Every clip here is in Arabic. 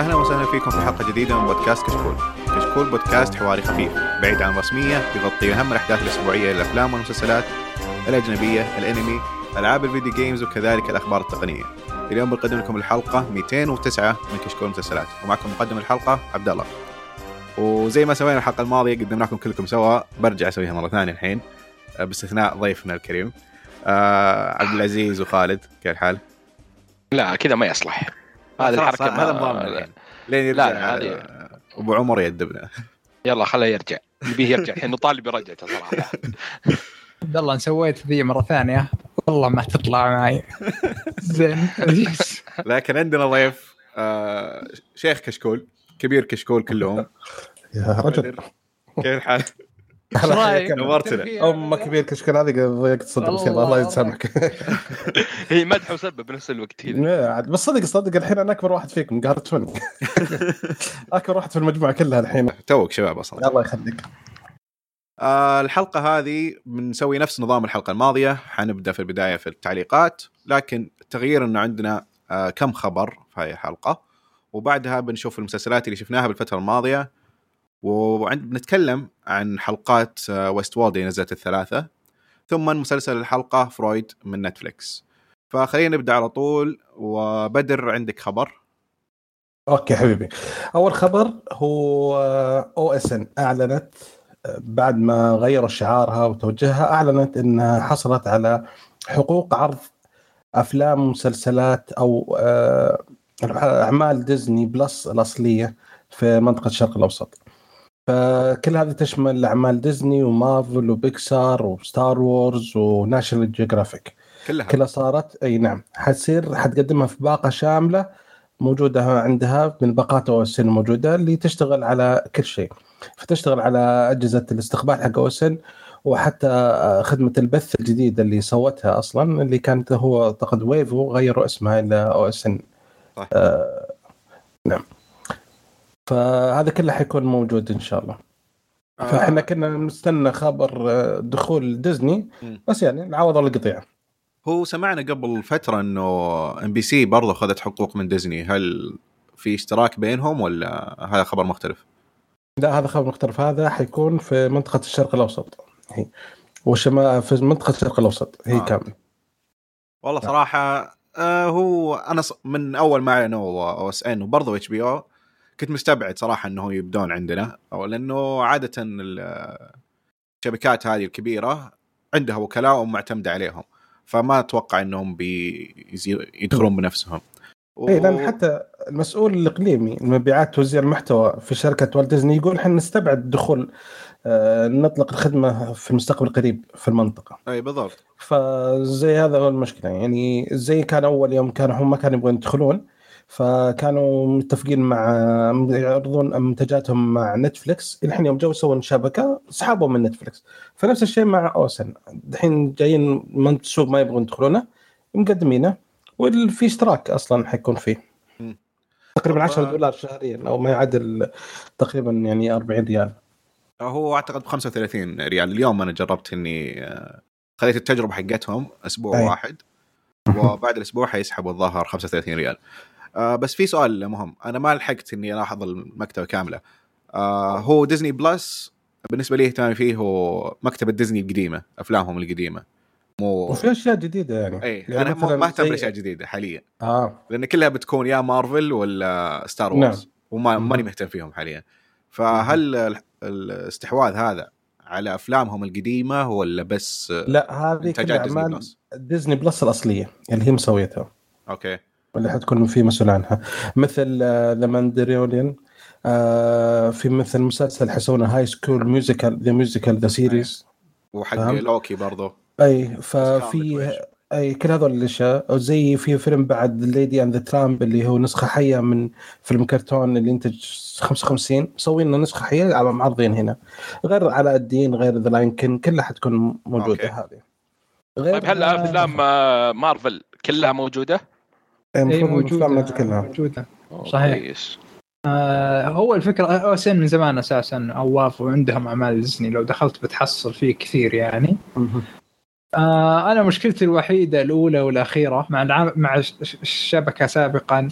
أهلا وسهلا فيكم في حلقة جديدة من بودكاست كشكول. كشكول بودكاست حواري خفيف بعيد عن الرسمية يغطي أهم الأحداث الأسبوعية للافلام والمسلسلات الأجنبية، الأنمي، ألعاب الفيديو جيمز وكذلك الأخبار التقنية. اليوم بنقدم لكم الحلقة 209 من كشكول مسلسلات ومعكم مقدم الحلقة عبد الله. وزي ما سوينا الحلقة الماضية قدمناكم كلكم سوا برجع أسويها مرة ثانية الحين باستثناء ضيفنا الكريم آه عبد العزيز وخالد كيف الحال؟ لا كذا ما يصلح هذه الحركة هذا ما- نظامنا الحين. لين يرجع. لا، لا، هذه- آه، أبو عمر يدبنا. يلا خليه يرجع. نبيه يرجع. الحين نطالب برجعته صراحة. عبد الله أنا سويت ذي مرة ثانية. والله ما تطلع معي. زين. لكن عندنا ضيف آه شيخ كشكول كبير كشكول كلهم. يا رجل. كيف الحال؟ إيش رايك؟ نورتنا. ام كبير كشكل هذه ضيقت صدر بس يلا الله يسامحك. هي مدح وسبب بنفس الوقت هنا عاد بس صدق صدق الحين أنا أكبر واحد فيكم قهرت منك. أكبر واحد في المجموعة كلها الحين. توك شباب أصلا. الله يخليك. آه الحلقة هذه بنسوي نفس نظام الحلقة الماضية. حنبدأ في البداية في التعليقات لكن التغيير انه عندنا آه كم خبر في هذه الحلقة. وبعدها بنشوف المسلسلات اللي شفناها بالفترة الماضية. وبنتكلم عن حلقات آه ويست وورد اللي نزلت الثلاثة ثم مسلسل الحلقة فرويد من نتفليكس فخلينا نبدأ على طول وبدر عندك خبر؟ okay حبيبي. أول خبر هو OSN أعلنت آه، بعد ما غيروا شعارها وتوجهها أعلنت انها حصلت على حقوق عرض أفلام ومسلسلات أو آه، أعمال Disney Plus الأصلية في منطقة الشرق الأوسط. فكل هذه تشمل أعمال ديزني ومارفل وبيكسار و Star Wars و National Geographic. كلها. كلها صارت أي نعم. حتصير حتقدمها في باقة شاملة موجودة عندها من باقات OS الموجوده اللي تشتغل على كل شيء. فتشتغل على أجهزة الاستقبال حق OS وحتى آه، خدمة البث الجديده اللي سوتها أصلا اللي كانت هو أعتقد Wavo غيروا اسمها إلى OSN. آه نعم. فهذا كله حيكون موجود إن شاء الله. فإحنا كنا نستنى خبر آه، دخول ديزني. بس يعني نعوض القطيع. هو سمعنا قبل فترة إنه MBC برضه أخذت حقوق من ديزني. هل في اشتراك بينهم ولا هذا خبر مختلف؟ لا هذا خبر مختلف. هذا حيكون في منطقة الشرق الأوسط. هي. وشمال في منطقة الشرق الأوسط. هي آه. آه. كامل. والله صراحة آه هو أنا من أول ما أعلنوا OSN وبرضه HBO كنت مستبعد صراحة انه يبدون عندنا. أو لأنه عادة ال- الشركات هذه الكبيرة عندها وكلاء ومعتمدة عليهم. فما أتوقع إنهم بيدخلون بنفسهم. و- اي لأن حتى المسؤول الإقليمي المبيعات توزيع المحتوى في شركة والت ديزني يقول إحنا نستبعد دخول آه، نطلق الخدمة في المستقبل القريب في المنطقة. أي بالضبط. فزي هذا هو المشكلة. يعني زي كان أول يوم كانوا هم ما كانوا يبغون يدخلون فكانوا متفقين مع يعرضون منتجاتهم مع نتفلكس الحين يوم جو يسوون شبكه سحبوا من نتفلكس فنفس الشيء مع OSN. الحين جايين من السوق ما يبغون يدخلونه مقدمينه وفي اشتراك أصلا حيكون فيه. تقريبا طب- 10 دولار شهريا أو ما يعادل تقريبا يعني 40 ريال. هو أعتقد ب 35 ريال. اليوم أنا جربت إني آه، خذيت التجربة حقتهم أسبوع أي. واحد وبعد الأسبوع حيسحبوا الظاهر 35 ريال. آه بس في سؤال مهم. أنا ما لحقت إني ألاحظ المكتبة كاملة. آه هو Disney Plus بالنسبة لي اهتمامي فيه هو مكتبة ديزني القديمة أفلامهم القديمة. مو وفي أشياء جديدة يعني. اي يعني أنا مثلاً ما أهتم بالاشياء الجديده حاليا. آه. لأن كلها بتكون يا مارفل ولا Star نعم. Wars وما مم. ماني مهتم فيهم حاليا. فهل ال- الاستحواذ هذا على أفلامهم القديمة ولا بس لا هذه كل أعمال Disney Plus الأصلية اللي هي مسويتها. okay. اللي حتكون في مسؤول عنها مثل The Mandalorian في مثل مسلسل حيسوونه High School Musical The Musical The Series وحق. لوكي برضو أي ففي. أي كل هذول الاشياء وزي في فيلم بعد Lady and the Tramp اللي هو نسخة حية من فيلم كرتون اللي انتج 55 مسوين نسخة حية على معرضين هنا غير علاء الدين غير The Lion King كلها حتكون موجودة okay. هذه غير طيب هل أفلام آه، مارفل كلها موجودة؟ إيه، اي المفروض موجودة. صحيح. كويس. آه هو الفكرة OSN من زمان أساسا وافو وعندهم أعمال ديزني. لو دخلت بتحصل فيه كثير يعني. آه أنا مشكلتي الوحيدة الأولى والأخيرة مع العام مع الش- الشبكه سابقا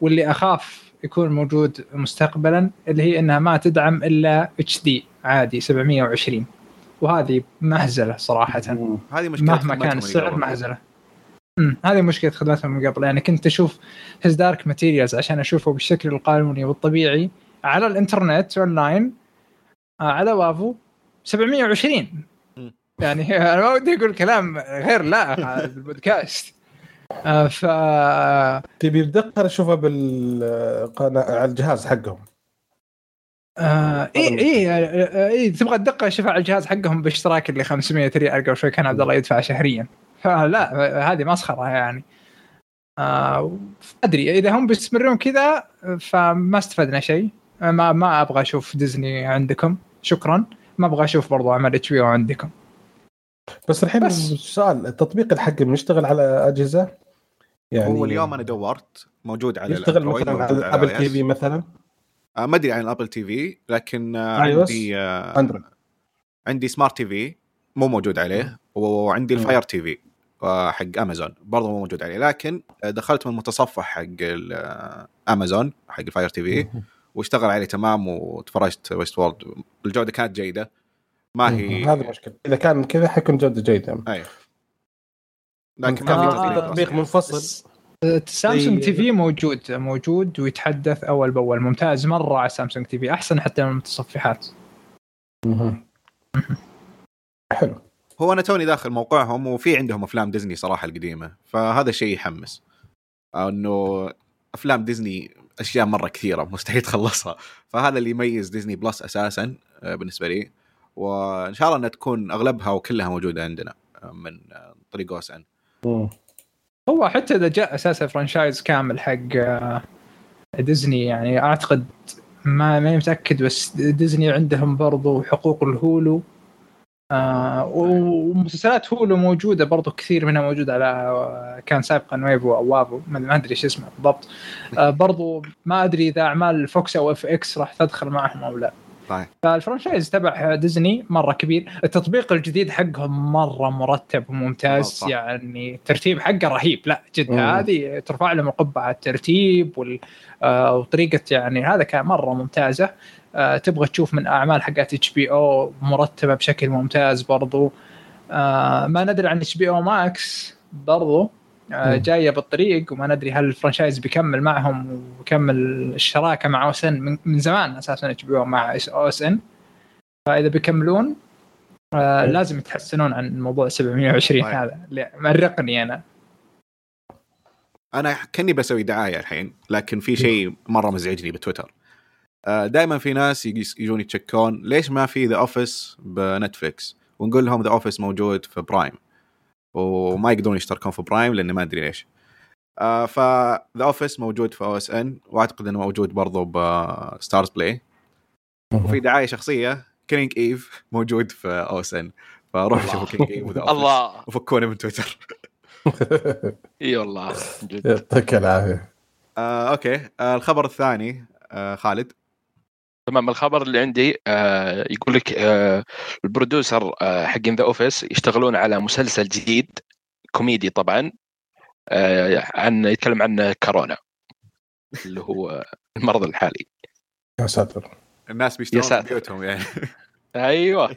واللي أخاف يكون موجود مستقبلا اللي هي إنها ما تدعم إلا HD عادي 720 وهذه مهزلة صراحة. هذه مشكلة مهما كان السعر. مهزلة. امم هذه مشكلة خدمتهم من قبل. يعني كنت أشوف His Dark Materials عشان أشوفه بالشكل القانوني والطبيعي على الإنترنت اونلاين آه، على وافو 720 مم. يعني أنا ما ودي أقول كلام غير لائق على البودكاست آه، ف تبي بدقة اشوفها بالقناة على الجهاز حقهم. آه إي إي آه، إي تبغى الدقة شوف على الجهاز حقهم باشتراك اللي 500 ريال قبل شوي كان عبد الله يدفع شهريا. فلا آه، هذه مسخرة يعني. آه أدري إذا هم بيستمرون كذا فما استفدنا شيء. آه، ما ما أبغى أشوف ديزني عندكم. شكرا. ما أبغى أشوف برضو اعمال HBO عندكم. بس الحين بس. سؤال التطبيق الحقهم يشتغل على أجهزة؟ يعني هو اليوم أنا دورت موجود على يشتغل مثلا موجود على Apple. TV مثلا؟ آه، ما أدري عن ال Apple TV لكن آه،؟ عندي آه، Android عندي smart TV مو موجود عليه وعندي. ال Fire TV آه، حق امازون برضه مو موجود عليه. لكن آه، دخلت من المتصفح حق ال- آه، امازون حق ال Fire TV واشتغل عليه تمام وتفرجت Westworld الجودة كانت جيدة. ما هي هذا مشكلة. إذا كان كذا حيكون جودة جيدة. أي. لكن كان ما في في تطبيق منفصل. آه، Samsung TV موجود موجود ويتحدث أول بأول. ممتاز. مرة على Samsung TV أحسن حتى من المتصفحات. حلو. هو أنا توني داخل موقعهم وفي عندهم أفلام ديزني صراحة القديمة فهذا شيء يحمس. أنه أفلام ديزني أشياء مرة كثيرة مستحيل تخلصها فهذا اللي يميز Disney Plus أساسا آه، بالنسبة لي. وإن شاء الله إنها تكون أغلبها وكلها موجودة عندنا آه، من آه، طريق OSN. هو حتى إذا جاء أساسا franchise كامل حق ديزني يعني أعتقد ما ماني متأكد بس ديزني عندهم برضو حقوق ال Hulu. آه ومسلسلات Hulu موجودة برضو كثير منها موجودة على آه، كان سابقا ويفو أو وافو ما أدري إيش اسمه بالضبط. آه برضو ما أدري إذا أعمال Fox أو FX راح تدخل معهم أو لا. صحيح فال franchise تبع ديزني مرة كبير. التطبيق الجديد حقهم مرة مرتب وممتاز. يعني الترتيب حقه رهيب. لا جد. هذه ترفع لهم القبعه الترتيب وال... آه وطريقة يعني هذا كان مرة ممتازة. آه تبغى تشوف من أعمال حقات HBO مرتبة بشكل ممتاز برضو. آه ما ندري عن HBO Max برضو. آه. جاية بالطريق وما ندري هل ال franchise بيكمل معهم ويكمل الشراكة مع OSN من, من زمان أساسا اتش بي أو مع أو اس ان فإذا بيكملون آه. لازم يتحسنون عن موضوع 720 طيب. هذا. اللي مرقني أنا. أنا كأني بسوي دعاية الحين لكن في شيء مرة مزعجني بتويتر دائما في ناس يجي- يجون يتشكون ليش ما في The Office بنتفلكس ونقول لهم The Office موجود في Prime وما يقدرون يشتركون في Prime لأن ما أدري ليش. آه ف The Office موجود في OSN وأعتقد إنه موجود برضو ب Starzplay وفي دعاية شخصية Killing Eve موجود في OSN فروحوا. شوفوا Killing Eve و The Office الله. وفكونا من تويتر. إي والله يعطيك العافية. آه okay. آه الخبر الثاني آه خالد. تمام الخبر اللي عندي آه يقول لك آه ال producer آه حقين The Office يشتغلون على مسلسل جديد كوميدي طبعا آه عن يتكلم عن كورونا اللي هو المرض الحالي. يا ساتر. الناس بيشتغلون في. بيوتهم يعني. أيوه.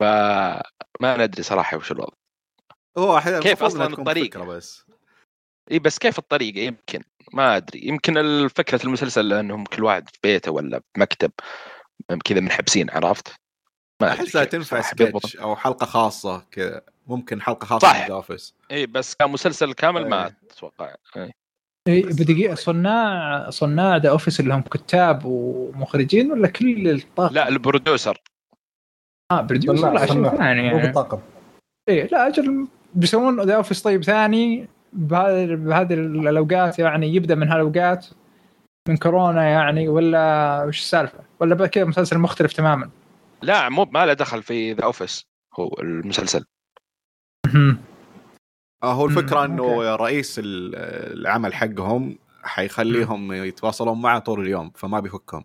فما ندري صراحة وش الوضع. هو أحيانا كيف المفروض إنها أصلاً تكون الطريق؟ فكرة بس. اي بس كيف الطريقة يمكن ما أدري يمكن فكره المسلسل انهم كل واحد في بيته ولا في مكتب كذا منحبسين عرفت؟ ما أحسها تنفع. سكتش أو حلقة خاصة كذا ممكن حلقة خاصة صح. Office إي بس كمسلسل كامل ما إيه. أتوقع إيه. إيه، بدقيقة صناع صناع The Office اللي هم كتاب ومخرجين ولا كل الطاقم؟ لا ال producer آه producer لا شيء. ثاني مو يعني بالطاقم إيه لا أجل بيسوون The Office طيب ثاني بهذه بهذه الأوقات يعني يبدأ من هالأوقات من كورونا يعني ولا وش السالفة؟ ولا كذا مسلسل مختلف تماما؟ لا مو ما له دخل في The Office هو المسلسل. آه هو الفكرة مم، إنه. رئيس ال- العمل حقهم حيخليهم يتواصلون معه طول اليوم فما بيفكهم.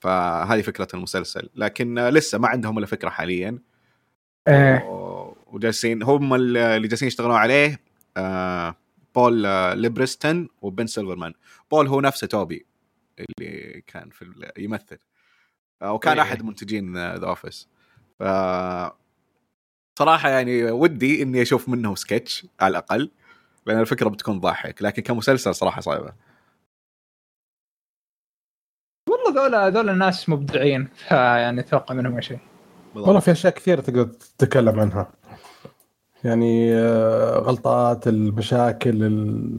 فهذه فكرة المسلسل. لكن لسه ما عندهم إلا فكرة حاليا. إيه. وجالسين هم اللي جالسين يشتغلون عليه بول آه، ليبرستين وبن سيلفرمان. بول هو نفسه توبي اللي كان في يمثل. آه، وكان. أحد منتجين The Office ف صراحة يعني ودي إني أشوف منه سكتش على الأقل لأن الفكرة بتكون ضاحك لكن كمسلسل صراحة صعبة. والله ذولا ذولا الناس مبدعين فيعني أتوقع منهم شيء. والله في أشياء كثيرة تقدر تتكلم عنها. يعني آه، غلطات المشاكل ال-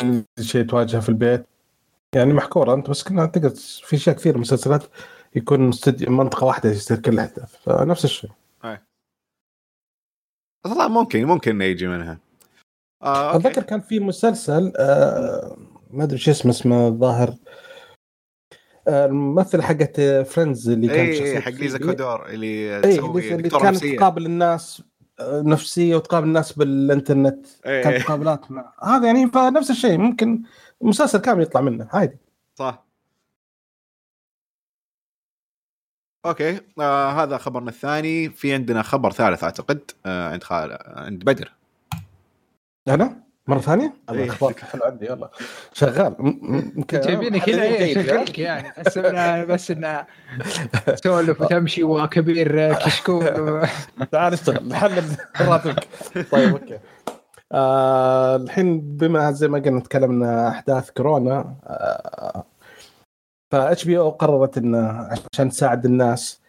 كل شيء تواجهه في البيت يعني محكوره أنت بس كنا تقدر في أشياء كثير مسلسلات يكون منطقة واحدة يصير كل الاحداث فنفس الشيء طبعا ممكن ممكن إنه يجي منها آه. أتذكر كان في مسلسل آه ما أدري شو اسمه اسمه الظاهر آه، حقت فريندز اللي كانت اي شخصية حق ليزا. كودور اللي اي تسوي اللي, كانت. تقابل الناس نفسية وتقابل الناس بالإنترنت إيه، كانت. مقابلات مع هذا يعني فنفس الشيء ممكن مسلسل كامل يطلع منه عادي. صح. أوكي آه هذا خبرنا الثاني. في عندنا خبر ثالث أعتقد آه عند خال عند بدر. أنا مرة ثانية؟ إيه. الله أخبارك حلو عندي يلا. شغال. م- م- ك- جايبينك هنا إيه جيد، شكلك يعني. بس انه تسولف وتمشي وكبير كشكول تعال اشتغل نحلل راتبك طيب أوكي. آه الحين بما زي ما قلنا تكلمنا أحداث كورونا آه ف HBO قررت إنه عشان تساعد الناس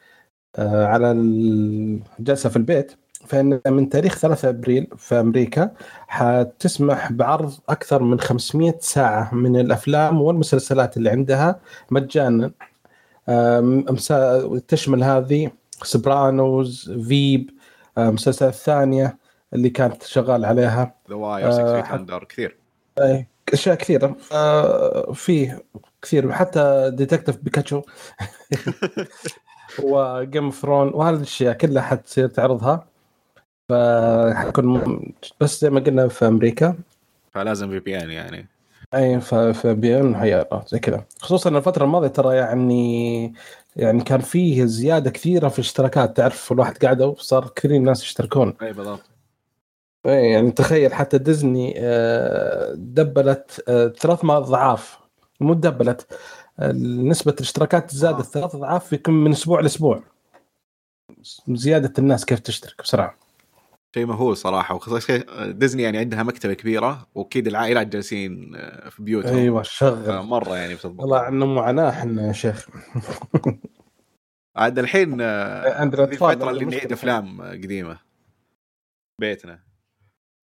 آه على الجلسه في البيت فإن من تاريخ 3 أبريل في أمريكا حتسمح بعرض أكثر من 500 ساعة من الأفلام والمسلسلات اللي عندها مجانا. تشمل هذه Sopranos Veep آه، مسلسلات ثانية اللي كانت شغال عليها. The Wire آه، Six Feet Under كثير. أي، أشياء كثيرة. آه، فيه كثير. حتى Detective Pikachu و Game of Thrones وهذه الأشياء كلها حتصير تعرضها. فحتكون م- بس زي ما قلنا في أمريكا. فلازم في VPN يعني. أي ف- ف VPN زي كذا. خصوصا الفترة الماضية ترى يعني يعني كان فيه زيادة كثيرة في الاشتراكات. تعرف الواحد قاعدة وصار كثير ناس يشتركون. أي بالضبط. أي يعني تخيل حتى ديزني آه، دبلت آه، ثلاث اضعاف مو دبلت آه، نسبة الاشتراكات زادت. ثلاث اضعاف يكون من أسبوع لأسبوع. زيادة الناس كيف تشترك بسرعة. شيء مهول صراحة. وخصوصا ديزني يعني عندها مكتبة كبيرة وأكيد العائلات جالسين آه، في بيوتهم. أيوه آه، شغل مرة يعني بتضبط. والله عنا معاناة إحنا يا شيخ. عاد الحين آه، عندنا ذي أطفال، الفترة اللي عندنا نعيد. أفلام آه، قديمة. بيتنا.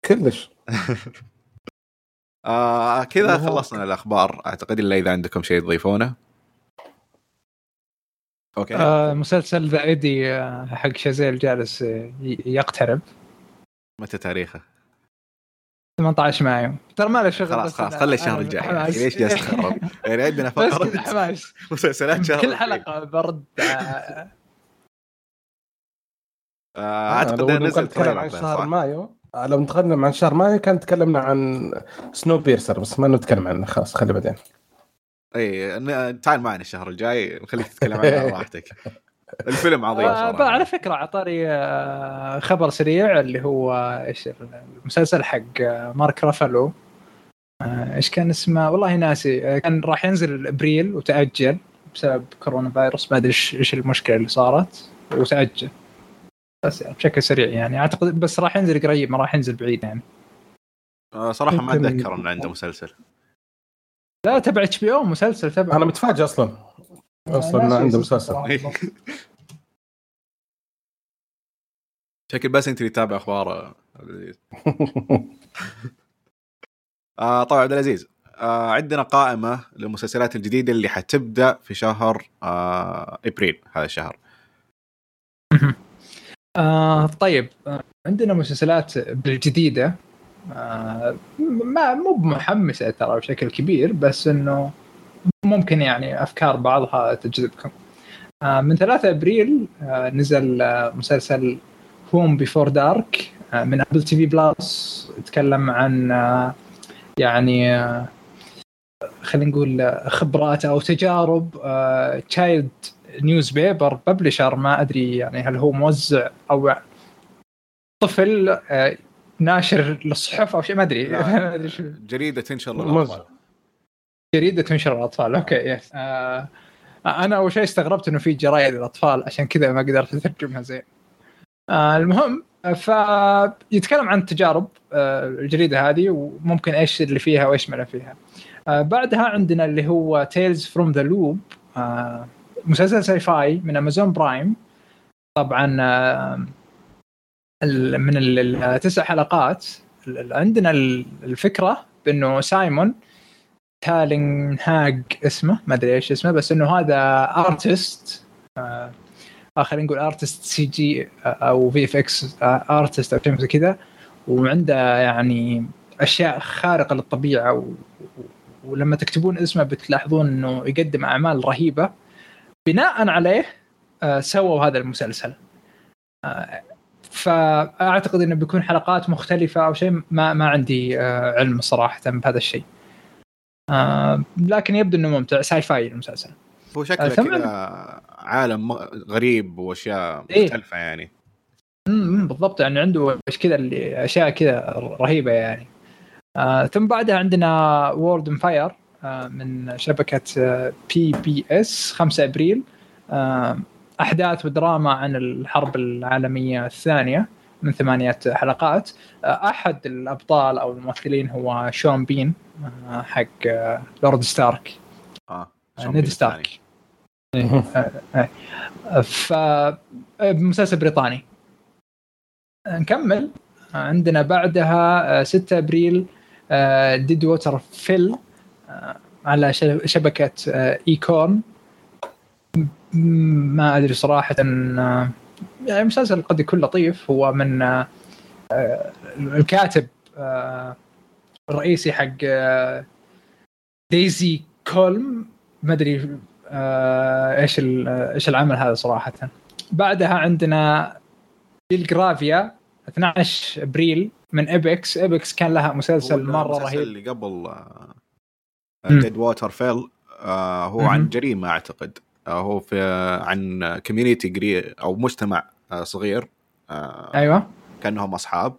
كلش. آه كذا خلصنا الأخبار. أعتقد إلا إذا عندكم شيء تضيفونه. أوكي. آه، مسلسل The Eddy آه، حق شازيل جالس آه، يقترب. متى تاريخه؟ 18 مايو ترى ما له شغل خلاص خلاص خلي الشهر الجاي. يعني ليش جالس تخرب يعني عندنا فقرة حماس. مسلسلات شهر كل. حلقة برد. آه، أعتقد لو انه نزل نتكلم trailer عن شهر؟ مايو. آه، لو نتكلم عن شهر مايو كان تكلمنا عن Snowpiercer بس ما نتكلم عنه. خلاص خلي بعدين. اي تعال معنا الشهر الجاي نخليك تتكلم عنه على راحتك. الفيلم عظيم آه، صراحة. على فكرة عطاري آه، خبر سريع اللي هو إيش المسلسل حق آه، مارك رافالو. إيش كان اسمه؟ والله ناسي. كان راح ينزل ابريل وتأجل بسبب كورونا فيروس. ما أدري إيش المشكلة اللي صارت. وتأجل. بس يعني بشكل سريع يعني. أعتقد بس راح ينزل قريب ما راح ينزل بعيد يعني. صراحة ما أتذكر إنه عنده مسلسل. لا تبع إتش بي أو مسلسل تبع. أنا متفاجئ أصلا. أصلا انه عنده مسلسل. شكل بس انت اللي تتابع أخبار آه، عبد العزيز آه طبعا عبد العزيز آه عندنا قائمة للمسلسلات الجديدة اللي حتبدأ في شهر آه إبريل هذا الشهر. آه طيب آه عندنا مسلسلات بالجديدة. آه ما مو محمسه ترى بشكل كبير بس إنه ممكن يعني أفكار بعضها تجذبكم. آه من 3 أبريل آه نزل آه مسلسل Home Before Dark من Apple TV Plus يتكلم عن يعني خلينا نقول خبرات أو تجارب child newspaper publisher ما أدري يعني هل هو موزع أو طفل ناشر للصحف أو شيء ما أدري لا. ما ادري شو جريده تنشر للاطفال جريده تنشر الأطفال. أوكي yes آه أنا أول شيء استغربت إنه في جرايد للأطفال عشان كذا ما قدرت أترجمها زين. آه المهم فيتكلم عن تجارب آه الجريدة هذه وممكن إيش اللي فيها وإيش ما فيها. آه بعدها عندنا اللي هو Tales from the Loop مسلسل sci-fi من Amazon Prime طبعا آه من ال- التسع حلقات. عندنا ال- الفكرة بإنه سايمون ستالينهاج اسمه ما أدري إيش اسمه بس إنه هذا artist آه آه، خلينا نقول artist CG أو VFX artist أو شيء زي كذا. وعنده يعني أشياء خارقة للطبيعة و... ولما تكتبون اسمه بتلاحظون إنه يقدم أعمال رهيبة. بناء عليه آه سووا هذا المسلسل. فأعتقد إنه بيكون حلقات مختلفة أو شيء ما ما عندي علم صراحة بهذا الشيء. آه لكن يبدو إنه ممتع ساي فاي المسلسل. هو شكله آه، كذا عالم غريب وأشياء إيه. مختلفة يعني. امم بالضبط يعني عنده إيش كذا اللي أشياء كذا رهيبة يعني. آه ثم بعدها عندنا World on Fire آه من شبكة PBS 5 أبريل. آه أحداث ودراما عن الحرب العالمية الثانية. من ثمانية حلقات. آه أحد الأبطال أو الممثلين هو شون بين آه حق آه لورد ستارك. آه، نيد ستارك. ف مسلسل بريطاني. نكمل. عندنا بعدها آه، 6 أبريل Deadwater Fell على شبكة Acorn ما أدري صراحة يعني مسلسل قد يكون لطيف. هو من آه، الكاتب آه، الرئيسي حق آه، دايزي كولم. ما أدري إيش إيش العمل هذا صراحة. بعدها عندنا Belgravia 12 أبريل من Epix Epix كان لها مسلسل مرة المسلسل رهيب. اللي قبل. Deadwater Fell هو. عن جريمة أعتقد. هو في عن community أو مجتمع آه صغير آه أيوه. كأنهم أصحاب.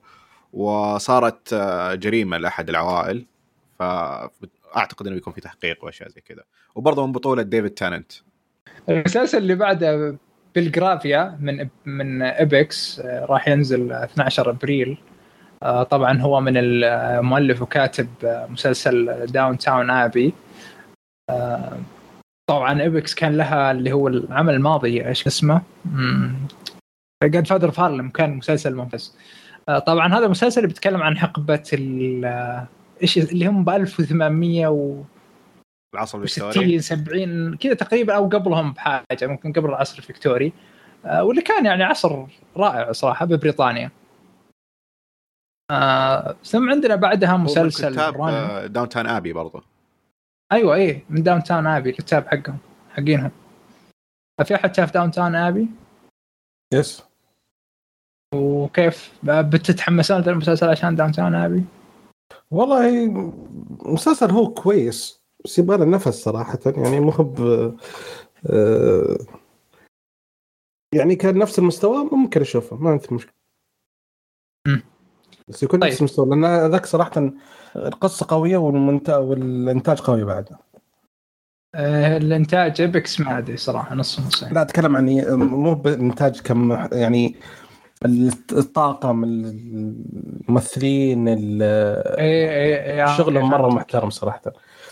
وصارت آه جريمة لأحد العوائل. فاعتقد إنه بيكون في تحقيق وأشياء زي كذا. وبرضه من بطولة ديفيد تينانت المسلسل اللي بعده Belgravia من من Epix راح ينزل 12 أبريل. طبعا هو من المؤلف وكاتب مسلسل Downton Abbey طبعا Epix كان لها اللي هو العمل الماضي إيش اسمه؟ Godfather of Harlem كان مسلسل ممتاز. آه، طبعا هذا المسلسل بيتكلم عن حقبة ال- آه، إيش اللي هم ب 1800 و العصر الفيكتوري. 60 70 كذا تقريبا أو قبلهم بحاجة ممكن قبل العصر الفيكتوري. آه، واللي كان يعني عصر رائع صراحة ببريطانيا. ثم عندنا بعدها مسلسل Downton Abbey برضه أيوه إيه من Downton Abbey الكتاب حقهم حقينهم. في أحد شاف Downton Abbey yes وكيف؟ بتتحمسون للمسلسل عشان Downton Abbey والله مسلسل هو كويس بس يبغى له نفس صراحة يعني مو آه، يعني كان نفس المستوى ممكن أشوفه ما عندي مشكلة. مم. بس يكون طيب. نفس المستوى لأن ذاك صراحة القصة قوية والمنت... والإنتاج قوي بعد آه الإنتاج Epix ما أدري صراحة نص نص لا أتكلم عن مو بإنتاج كم يعني الطاقم الممثلين ال- إيه إيه إيه شغلهم مرة. محترم صراحة.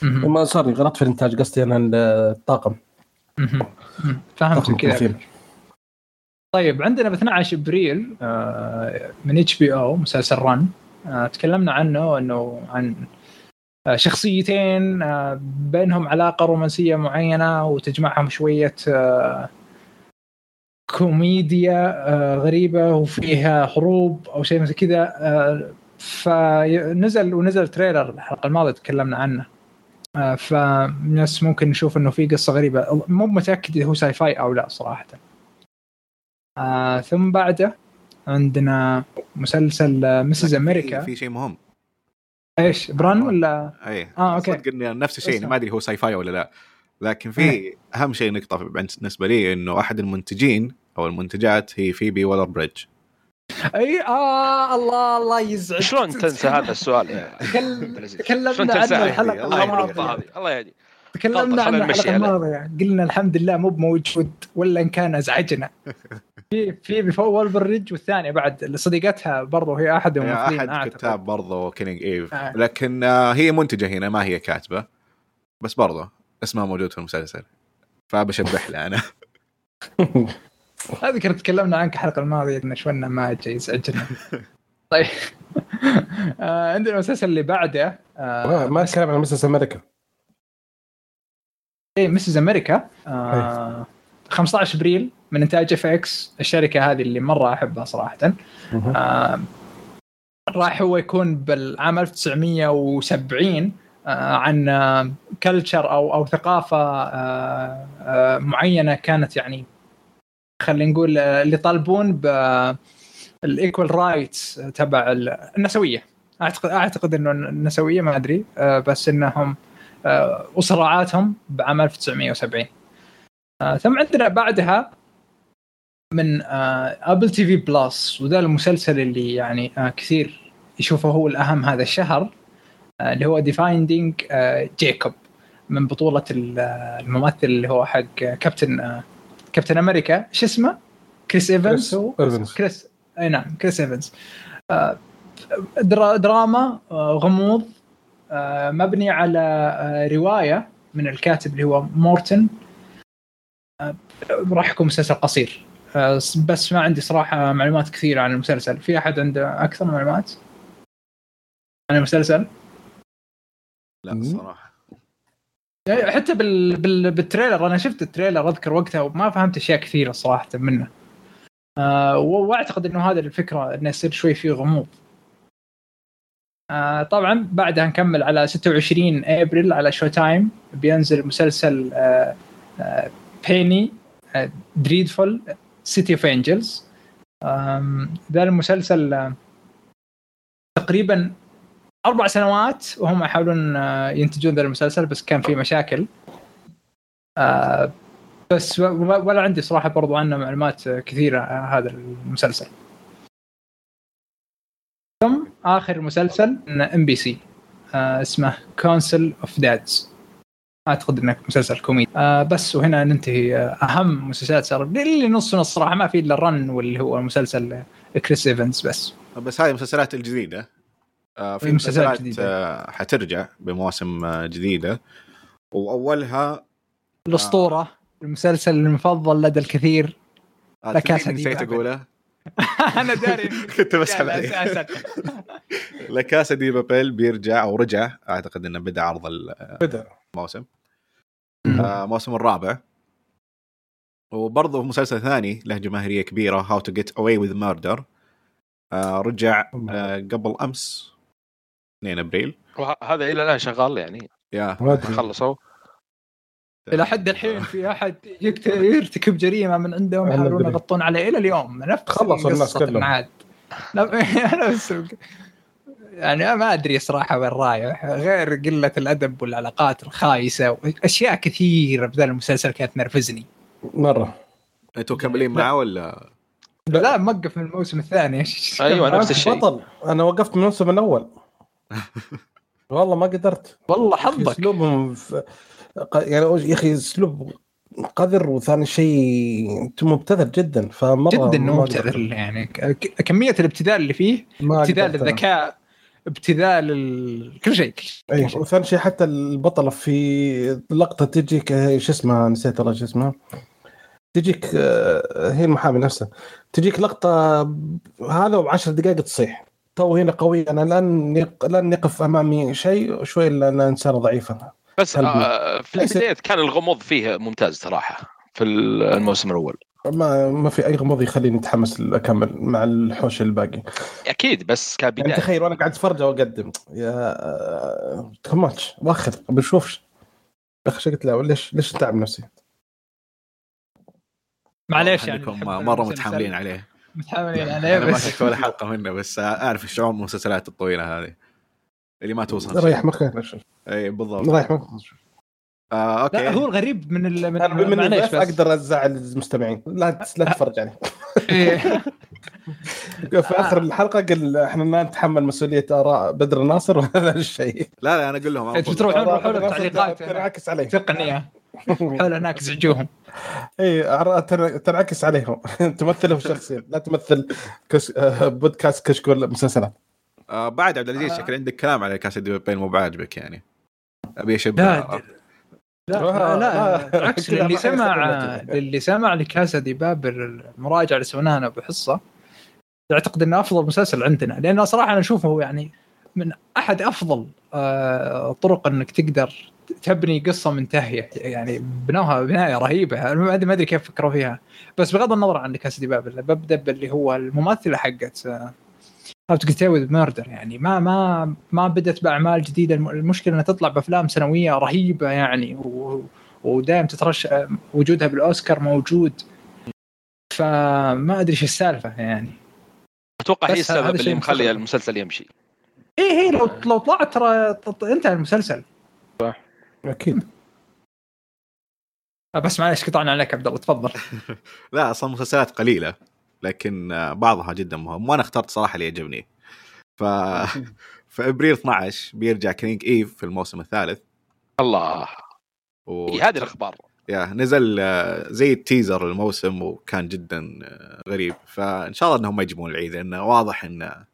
ما صار غلطت في الإنتاج قصدي أنا الطاقم. فهمت كذا. طيب عندنا ب 12 ابريل آه، من HBO مسلسل Run آه، تكلمنا عنه إنه عن آه، شخصيتين بينهم علاقة رومانسية معينة وتجمعهم شوية كوميديا غريبة وفيها حروب أو شيء زي كذا. فنزل ونزل trailer الحلقة الماضية تكلمنا عنه. فالناس ممكن نشوف إنه في قصة غريبة. مو متأكد إذا هو sci-fi أو لا صراحة. آه ثم بعده عندنا مسلسل آه، مسز في- أمريكا في شيء مهم. إيش بران ولا؟ اي آه، أوكي. صدق انه نفس الشيء. ما أدري هو ساي فاي ولا لا. لكن في إيه. أهم شيء نقطة بالنسبة لي إنه أحد المنتجين أو المنتجات هي فيبي ولا بريدج إي آه الله الله يزعج. شلون تنسى هذا السؤال؟ تكلمنا شلون عنه تنسى الحلقة الله الله يهديك. تكلمنا عنه الحلقة. الماضية. قلنا الحمد لله مو بموجود ولا إن كان أزعجنا. في في بفول بالرج والثانية بعد صديقتها برضو هي أحد الممثلين أحد. كتاب برضو Killing Eve آه. لكن آه، هي منتجة هنا ما هي كاتبة. بس برضو اسمها موجود في المسلسل. فبشبح لها أنا. اذكر تكلمنا عنك الحلقة الماضية ان شونا ما جاي يزعجنا. طيب. آه عندنا المسلسل اللي بعده ما آه ما اتكلم عن مسلسل أمريكا. إيه Mrs. America آه 15 أبريل. من إنتاج FX الشركة هذه اللي مرة أحبها صراحة. آه راح هو يكون بالعام 1970 آه عن آه culture أو أو ثقافة آه آه معينة كانت يعني خلينا نقول آه اللي يطالبون بال equal rights تبع ال- النسوية. أعتقد أعتقد إنه النسوية ما أدري آه بس إنهم آه وصراعاتهم بعام 1970 آه ثم عندنا بعدها من Apple TV Plus وذا المسلسل اللي يعني آه كثير يشوفه هو الأهم هذا الشهر آه اللي هو Defending آه Jacob من آه، الممثل اللي هو حق Captain Captain America شو اسمه؟ كريس ايفنز. كريس أي نعم كريس ايفنز درا دراما غموض مبني على رواية من الكاتب اللي هو مورتن راح يكون مسلسل قصير. بس ما عندي صراحة معلومات كثيرة عن المسلسل. في أحد عنده أكثر معلومات عن المسلسل؟ لا مم. الصراحه يعني حتى بال... بال... بال trailer أنا شفت ال trailer أذكر وقتها وما فهمت أشياء كثيرة صراحة منه. آه وأعتقد إنه هذا الفكرة إنه يصير شوي فيه غموض. آه طبعا بعدها نكمل على 26 أبريل على Showtime. بينزل مسلسل آه آه Penny آه Dreadful City of Angels ذا المسلسل آه تقريبا أربع سنوات وهم يحاولون آه، ينتجون ذا المسلسل بس كان في مشاكل. آه، بس ولا عندي صراحة برضو عنه معلومات كثيرة هذا المسلسل. ثم آخر مسلسل NBC اسمه Council of Dads أعتقد انه مسلسل كوميدي. آه بس وهنا ننتهي. آه، أهم مسلسلات صار اللي نص نص صراحة ما في إلا ال Run واللي هو مسلسل آه، كريس ايفنز بس. بس هذه المسلسلات الجديدة. آه في مسلسلات. آه حترجع بمواسم آه جديدة. وأولها الأسطورة المسلسل المفضل لدى الكثير. آه La Casa de Papel. أنا داري كنت بسحب عليه. أساسا La Casa de Papel بيرجع أو رجع أعتقد إنه بدأ عرض بدأ. الموسم. آه الموسم الرابع. وبرضه مسلسل ثاني له جماهيرية كبيرة How to Get Away with Murder رجع آه قبل أمس 2 أبريل. وهذا إلى الآن شغال يعني؟ يا. خلصوا. إلى حد الحين في أحد يكت- يرتكب جريمة من عندهم يحاولون. يغطون عليه إلى اليوم. نفس خلصوا الناس كلهم. لا- نفس يعني ما أدري صراحة وين رايح. غير قلة الأدب والعلاقات الخايسة اشياء كثيرة بذا المسلسل كانت تنرفزني. مرة. أنتوا مكملين. معه ولا؟ لا, لا موقف من الموسم الثاني. كم- نفس الشيء. بطل. أنا وقفت من الموسم الأول. والله ما قدرت. والله حظك. أسلوبهم يعني يا أخي أسلوب قذر وثاني شيء أنت مبتذل جدا فمرة جدا مبتذل. يعني كمية الابتذال اللي فيه ابتذال. الذكاء ابتذال ال... كل شيء أي. وثاني شيء حتى البطلة في لقطة تجيك هي شو اسمها نسيت والله شو اسمها تجيك آه، هي المحامي نفسها تجيك لقطة هذا وعشر دقائق تصيح تو هنا قوي أنا لن. لن يقف أمامي شيء شوي لأن انسانه ضعيفه بس. آه في البداية كان الغموض فيه ممتاز صراحة في الموسم الأول. ما ما في أي غموض يخليني اتحمس اكمل مع الحوش الباقي. أكيد بس يعني كبدايه تخيل وأنا قاعد أتفرج وأقدم. يا تو ماتش واخر بنشوفش. يا أخي قلت لا ليش ليش تعب نفسي؟ معليش يعني مرة. متحاملين عليه. متحاملين عليه أنا ما بس. شفت ولا حلقة منه بس أعرف الشعور المسلسلات الطويلة هذه. اللي ما توصل. ريح مخك إي بالضبط. ريح مخك آه أوكي. لا هو الغريب من ال... من من معليش. أقدر أزعل المستمعين. لا لا تتفرج عليه. في آخر الحلقة قال إحنا ما نتحمل مسؤولية آراء بدر الناصر وهذا الشيء. لا لا أنا أقول لهم أفضل. تروحون روحوا بدر له الناصر تعليقات تنعكس عليه تقنيه حول هناك زعجوهم إي تنعكس عليهم. تمثلهم شخصيا. لا تمثل كش... آه، بودكاست كشكول مسلسلات. آه بعد عبد العزيز شكل عندك كلام على Casa de Papel مو بعاجبك يعني؟ أبي اشبه لا لا آه، لا آه. بالعكس اللي سمع اللي سمع لكاسا دي بابل المراجعة اللي سويناها بحصه أعتقد إنه أفضل مسلسل عندنا. لأنه صراحة أنا أشوفه يعني من أحد أفضل آه، طرق إنك تقدر تبني قصة منتهية. يعني بنوها بناية رهيبة. ما أدري ما أدري كيف فكروا فيها. بس بغض النظر عن كاسا دي بابل ببدأ باللي هو الممثلة حقت How to Get with Murder يعني ما ما ما بدت بأعمال جديدة. الم- المشكلة إنها تطلع بأفلام سنوية رهيبة يعني و... ودائما تترشح وجودها بالأوسكار موجود. فما أدري إيش السالفة يعني. أتوقع هي السبب اللي مخلي. المسلسل يمشي. إيه هي لو لو طلعت ترى انتهى المسلسل. أكيد. آه، بس معلش قطعنا عليك عبد الله تفضل. لا أصلا مسلسلات قليلة. لكن بعضها جدا مهم وأنا اخترت صراحة اللي يعجبني. ف في إبريل 12 بيرجع Killing Eve في الموسم الثالث. الله. و... إيه هذه الأخبار. يا نزل آه، زي ال teaser الموسم وكان جدا آه، غريب. فإن شاء الله إنهم ما يجيبون العيد لأنه واضح انه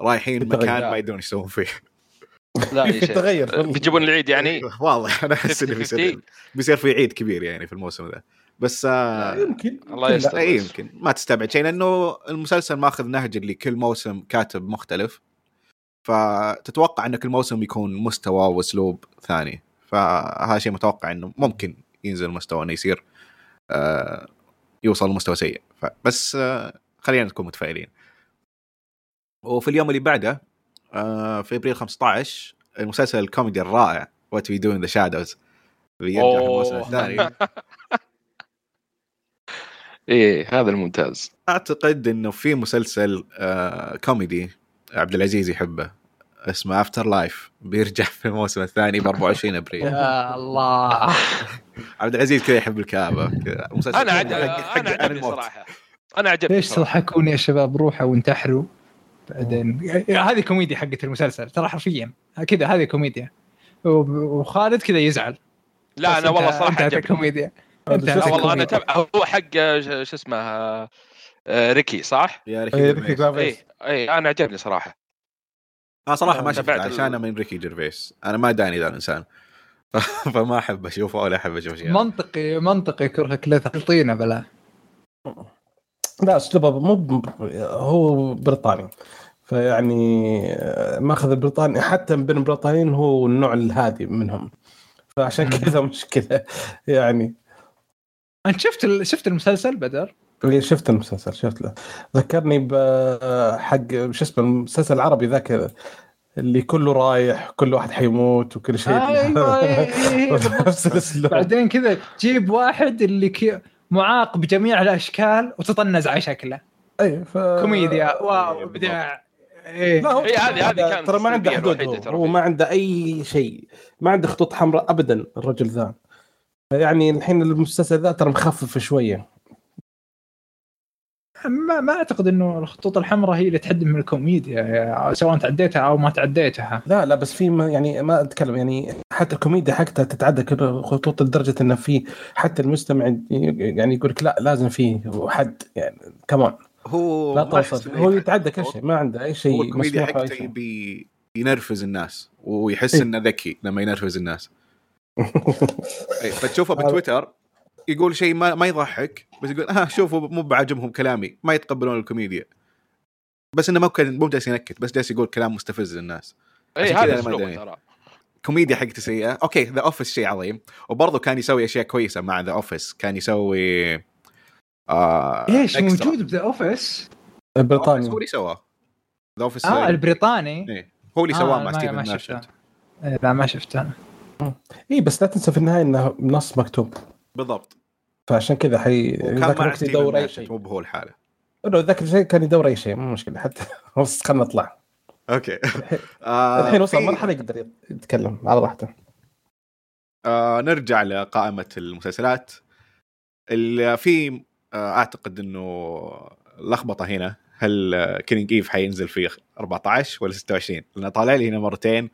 رايحين. مكان ما يدرون إيش يسوون فيه. لا في يا شيخ. تغير بيجيبون العيد يعني؟ واضح. أنا أحس إنه 50-50. بيصير بيصير في عيد كبير يعني في الموسم ذا. بس آه يمكن الله يستر. اي يمكن. ما تستبعد شيء لأنه المسلسل ماخذ نهج اللي كل موسم كاتب مختلف. فتتوقع ان كل موسم يكون مستوى وأسلوب ثاني. فهذا شيء متوقع إنه ممكن ينزل مستوى إنه يصير آه يوصل لمستوى سيء. بس آه خلينا نكون متفائلين. وفي اليوم اللي بعده آه في أبريل 15 المسلسل الكوميدي الرائع What We Do in the Shadows بيرجع في الموسم. الثاني. إيه هذا الممتاز. أعتقد إنه في مسلسل آه كوميدي عبد العزيز يحبه اسمه After Life بيرجع في الموسم الثاني ب 24 أبريل. يا الله. عبد العزيز كذا يحب الكآبة كذا. مسلسل أنا عجب أنا عجبني. صراحة. أنا عجبني ليش صراحة. تضحكون يا شباب؟ روحوا وانتحروا. بعدين هذه كوميديا حقت المسلسل ترى حرفيا. كذا هذه كوميديا. وخالد كذا يزعل. لا أنا والله صراحة عجبني كوميديا. اسمه؟ والله أنا. تبع هو حق آه، ش- شو اسمه آه، آه، ريكي صح؟ يا إيه، ريكي ريكي جيرفيس. اي اي أنا عجبني صراحة. أنا صراحة ما آه، شفته ال- عشان من ريكي جيرفيس. أنا ما أداني ذا الإنسان. فما أحب أشوفه ولا أحب أشوف شيء. منطقي منطقي كرهك له طينه بلا. لا أسلوبه مو ب- هو بريطاني. فيعني آه، ماخذ البريطاني حتى بين البريطانيين هو النوع الهادي منهم. فعشان كذا مشكلة. يعني أنت شفت ال- شفت المسلسل بدر؟ اللي شفت المسلسل شفت له. ذكرني بحق شو اسمه المسلسل العربي ذاك اللي كله رايح كل واحد حيموت وكل شيء. أيوه إيه، إيه، إيه، بالضبط. نفس الأسلوب. بعدين كذا تجيب واحد اللي كي معاق بجميع الأشكال وتطنز على شكله. اي ف... كوميديا. wow ابداع إيه. لا هو هذه- هذه كانت ترى ما عنده حدود هو. ما عنده أي شيء. ما عنده خطوط حمراء ابدا الرجل ذا. يعني الحين المسلسل ذا ترى مخفف شوية. ما ما أعتقد إنه الخطوط الحمراء هي اللي تحد من الكوميديا يعني سواء تعديتها أو ما تعديتها. لا لا بس في ما يعني ما أتكلم يعني حتى الكوميديا حقتها تتعدى كل خطوط لدرجة إنه في حتى المستمع يعني يقول لك لا لازم في حد يعني كمان هو لا توصل. هو يتعدى كل. شيء ما عنده أي شيء هو الكوميديا حقته ينرفز الناس ويحس إيه. إنه ذكي لما ينرفز الناس. إيه، فتشوفه بتويتر يقول شيء ما, ما يضحك بس يقول ها شوفوا مو بعاجبهم كلامي ما يتقبلون الكوميديا. بس إنه ممكن مو جالس ينكت بس جالس يقول كلام مستفز للناس. اي هذا ما. ترى. كوميديا حقته سيئة. okay The Office شيء عظيم. وبرضه كان يسوي أشياء كويسة مع The Office كان يسوي آه ليش Extras. موجود ب The Office؟ البريطاني. هو اللي سواه. The Office آه البريطاني. إيه. هو اللي سواه آه، مع ما- ستيفن ما شفته. إيه، لا ما شفته أنا. اي بس لا تنسى في النهاية إنه نص مكتوب. بالضبط. فعشان كذا حي ذاك مع الوقت يدور أي شيء. مو بهو الحالة. إنه ذاك الشيء كان يدور أي شيء مو مشكلة. حتى خلنا نطلع. okay. آه الحين وصل في- مرحلة يقدر يتكلم على راحته. آه نرجع لقائمة المسلسلات. اللي في آه أعتقد إنه لخبطة هنا. هل Killing Eve حينزل في 14 ولا 26 لأن طالع لي هنا مرتين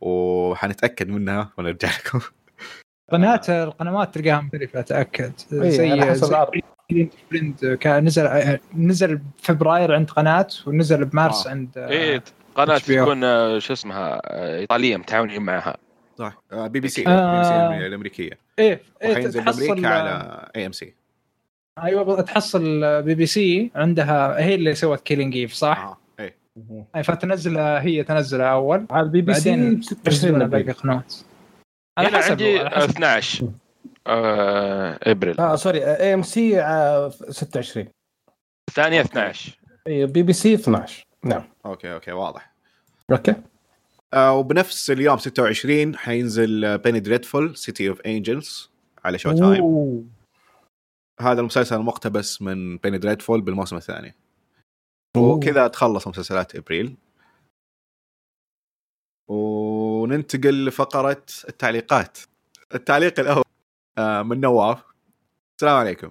وحنتأكد منها ونرجع لكم قناه القنوات تلقاها مختلفة أتأكد العرض. فريند كان نزل نزل فبراير عند قناة ونزل بمارس آه. عند إيه قناة. تكون آه، شو اسمها آه، إيطالية متعاونين معها صح آه بي بي سي آه. بي بي سي الأمريكية إيه إيه بأمريكا على اي ام سي أيوه تحصل بي بي سي عندها هي اللي سوت كيلينج ايف صح؟ آه أي فتنزلها هي تنزلها أول. على البي بي سي بعدين ب 26 ينزلونها باقي على هنا حسب عندي على آه، حسب. 12 آه، ابريل آه sorry AMC 26 الثانية 12 اي بي بي سي 12 نعم. okay okay واضح. okay. آه وبنفس اليوم 26 حينزل Penny Dreadful City of Angels على Showtime. هذا المسلسل مقتبس من Penny Dreadful بالموسم الثاني. وكذا تخلص مسلسلات إبريل. وننتقل لفقرة التعليقات. التعليق الأول آه، من نواف. السلام عليكم.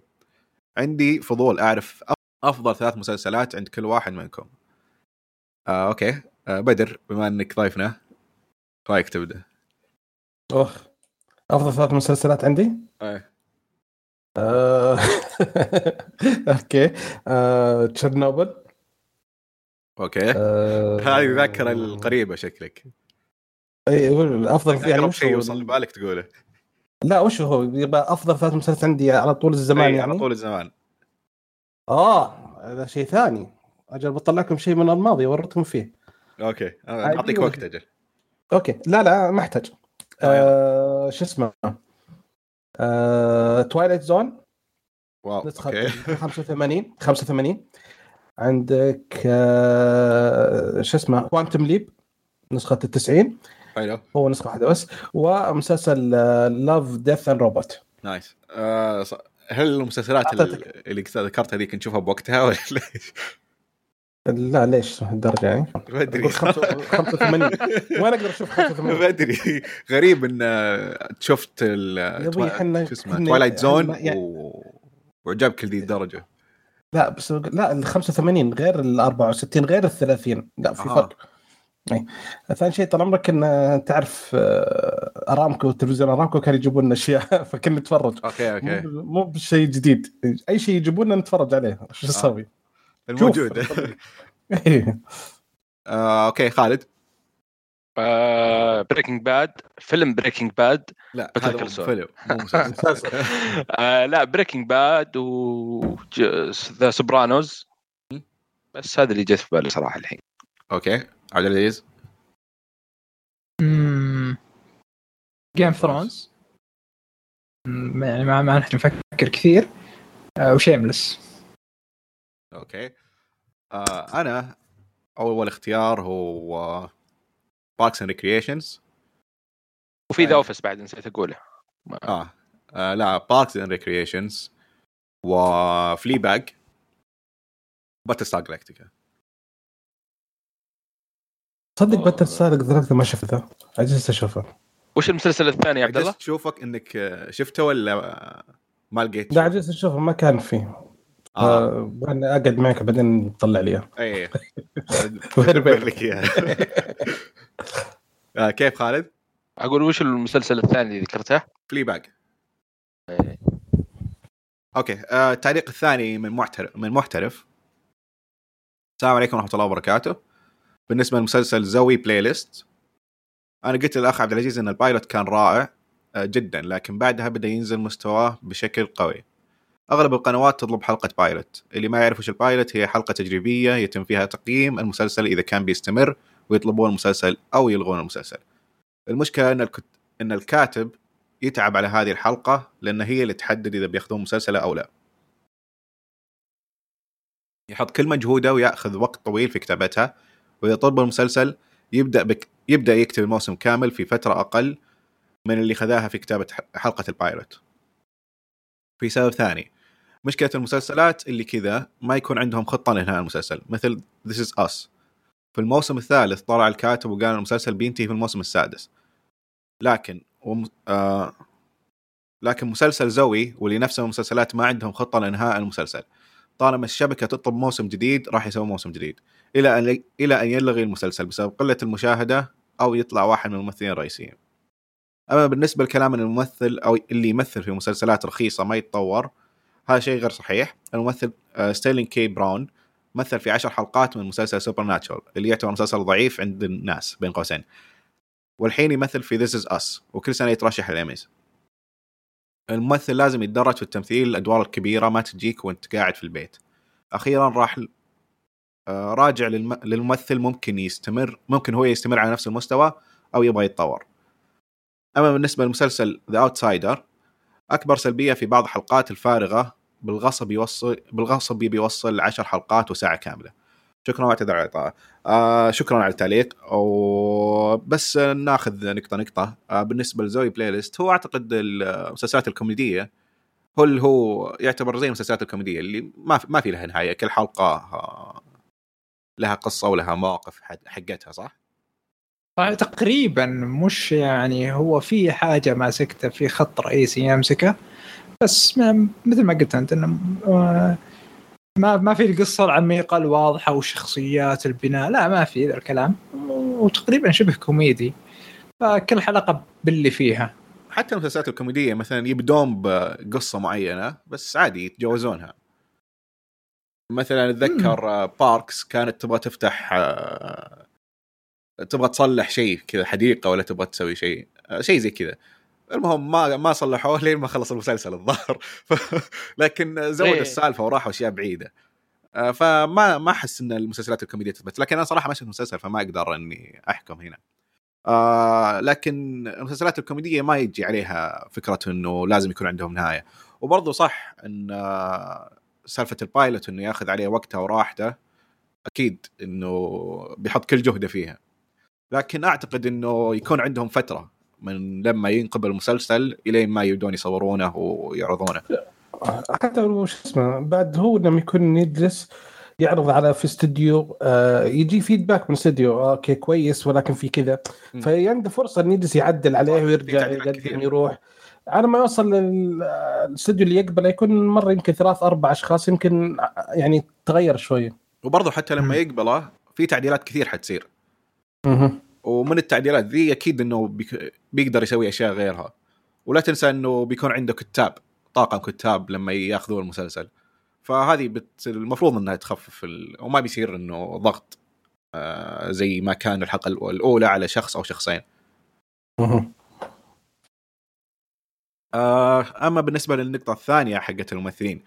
عندي فضول أعرف أف- أفضل ثلاث مسلسلات عند كل واحد منكم. آه، okay. آه، بدر بما إنك ضيفنا رأيك تبدأ؟ أوه. أفضل ثلاث مسلسلات عندي؟ إيه. آه، okay. آه، Chernobyl. okay. آه، هذه الذاكره القريبة شكلك. اي هو افضل يعني أقرب شيء هو؟ يوصل لبالك تقوله. لا وش هو؟ يبقى أفضل ثلاث مسلسلات عندي على طول الزمان إيه، يعني؟ على طول الزمان. آه هذا شيء ثاني. أجل بطلع لكم شيء من الماضي وريتكم فيه. okay. آه، ولا وقت؟ أجل. okay. لا لا ما أحتاج. آه شو اسمه؟ آه Twilight Zone واو نسخه okay. 85 85 عندك آه شو اسمه؟ Quantum Leap نسخة ال 90 حلو. هو نسخة واحدة بس. ومسلسل Love Death and Robots nice. آه، هل المسلسلات أعطيتك. ال- اللي ذكرتها ذيك نشوفها بوقتها ولا ليش؟ لا ليش؟ الدرجة يعني؟ بدري أقول خمسة- 85 وين أقدر أشوف 85 بدري غريب إن آه، شفت ال شو اسمه؟ Twilight Zone يعني- و... وعجبك لذي الدرجة. لا بس لا ال 85 غير ال 64 غير ال 30 لا في آه. فرق أي. ثاني شيء طال عمرك إن تعرف آه، أرامكو تلفزيون أرامكو كانوا يجيبون لنا أشياء فكنا نتفرج. okay okay. مو بشيء جديد. أي شيء يجيبون لنا نتفرج عليه. شو نسوي؟ الموجود. إيه. آه، okay خالد. Breaking Bad فيلم Breaking Bad لا هذا. فيلم مو مسلسل. آه لا Breaking Bad و The Sopranos بس هذا اللي جت في بالي صراحة الحين. okay. عبد العزيز؟ Game Thrones يعني ما ما نحن نفكر كثير. آه، و Shameless okay. آه أنا أول اختيار هو Parks and Recreation وفي The. Office بعد نسيت أقوله. آه. آه لا Parks and Recreation و Fleabag Battle star Galactica صدق Battlestar قدرت ما شفته. عجزت اشوفه وش المسلسل الثاني يا عبد الله؟ عجزت تشوفك إنك آه، شفته ولا آه، ما لقيت لا عجزت اشوفه ما كان فيه. آه. أقعد معك بعدين تطلع لي إياه. اي لك اياها آه، كيف خالد؟ أقول وش المسلسل الثاني اللي ذكرته؟ Fleabag إيه. okay آه، التعليق الثاني من محترف من محترف السلام عليكم ورحمة الله وبركاته بالنسبة لمسلسل Zoey Playlist أنا قلت للأخ عبد العزيز إن ال pilot كان رائع آه، جدا لكن بعدها بدأ ينزل مستواه بشكل قوي أغلب القنوات تطلب حلقة pilot. اللي ما يعرف وش ال pilot هي حلقة تجريبية يتم فيها تقييم المسلسل إذا كان بيستمر ويطلبون المسلسل أو يلغون المسلسل. المشكلة إن الكت... إن الكاتب يتعب على هذه الحلقة لأن هي اللي تحدد إذا بياخذون مسلسله أو لا. يحط كل مجهوده ويأخذ وقت طويل في كتابتها وإذا طلب المسلسل يبدأ بك يبدأ يكتب الموسم كامل في فترة أقل من اللي خذاها في كتابة حلقة البايلوت. في سبب ثاني مشكلة المسلسلات اللي كذا ما يكون عندهم خطة لإنهاء المسلسل. مثل This is Us. في الموسم الثالث طلع الكاتب وقال المسلسل بينتهي في الموسم السادس. لكن وم... آه لكن مسلسل زوي واللي نفس المسلسلات ما عندهم خطة لإنهاء المسلسل. طالما الشبكة تطلب موسم جديد راح يسوي موسم جديد. إلى أن إلى أن يلغي المسلسل بسبب قلة المشاهدة أو يطلع واحد من الممثلين الرئيسيين. أما بالنسبة لكلام الممثل أو اللي يمثل في مسلسلات رخيصة ما يتطور هذا شيء غير صحيح. الممثل آه، ستيرلين كي براون مثل في عشر حلقات من مسلسل Supernatural اللي يعتبر مسلسل ضعيف عند الناس بين قوسين. والحين يمثل في This Is Us وكل سنة يترشح للإيميز. الممثل لازم يتدرج في التمثيل الأدوار الكبيرة ما تجيك وأنت قاعد في البيت. أخيرا راح آه، راجع للم... للممثل ممكن يستمر ممكن هو يستمر على نفس المستوى أو يبغى يتطور. أما بالنسبة لمسلسل The Outsider أكبر سلبية في بعض الحلقات الفارغة بالغصب يوصل بالغصب بيوصل 10 حلقات وساعة كاملة. شكرا واعتذر على الاطاله آه شكرا على التعليق. وبس ناخذ نقطة نقطة. آه بالنسبة ل Zoey Playlist هو أعتقد المسلسلات الكوميدية هو اللي هو يعتبر زي المسلسلات الكوميدية اللي ما في ما في لها نهاية كل حلقة آه لها قصة ولها مواقف حقتها صح؟ تقريبا مش يعني هو في حاجة ماسكته في خط رئيسي يمسكه. بس ما مثل ما قلت أنت إنه آه، ما ما في القصة العميقة الواضحة والشخصيات البناء. لا ما في ذا الكلام. وتقريبا شبه كوميدي. فكل حلقة باللي فيها. حتى المسلسلات الكوميدية مثلا يبدون بقصة معينة بس عادي يتجاوزونها. مثلا أتذكر باركس كانت تبغى تفتح آه، تبغى تصلح شيء كذا حديقة ولا تبغى تسوي شيء آه، شيء زي كذا. المهم ما ما صلحوه لين ما خلص المسلسل الظاهر. لكن زود إيه. السالفة وراحوا أشياء بعيدة. آه، فما ما أحس إن المسلسلات الكوميدية تثبت لكن أنا صراحة ما شفت مسلسل فما أقدر إني أحكم هنا. آه لكن المسلسلات الكوميدية ما يجي عليها فكرة إنه لازم يكون عندهم نهاية. وبرضه صح إن آه سالفة ال pilot إنه ياخذ عليه وقته وراحته أكيد إنه بيحط كل جهده فيها. لكن أعتقد إنه يكون عندهم فترة من لما ينقبل المسلسل إلين ما يبدون يصورونه ويعرضونه. حتى وش اسمه بعد هو لما يكون يجلس يعرض على في استوديو آه يجي feedback من استوديو آه، okay كويس ولكن في كذا. فعنده فرصة إنه يجلس يعدل عليه ويرجع يقدم يروح. على ما يوصل للاستوديو اللي يقبله يكون مرة يمكن ثلاث أربع أشخاص يمكن يعني تغير شوية. وبرضه حتى لما يقبله في تعديلات كثير حتصير. ومن التعديلات ذي أكيد إنه بيك... بيقدر يسوي أشياء غيرها. ولا تنسى إنه بيكون عنده كتاب طاقم كتاب لما يأخذون المسلسل. فهذه بت... المفروض إنها تخفف ال... وما بيصير إنه ضغط آه زي ما كان الحلقة الأولى على شخص أو شخصين. آه أما بالنسبة للنقطة الثانية حقت الممثلين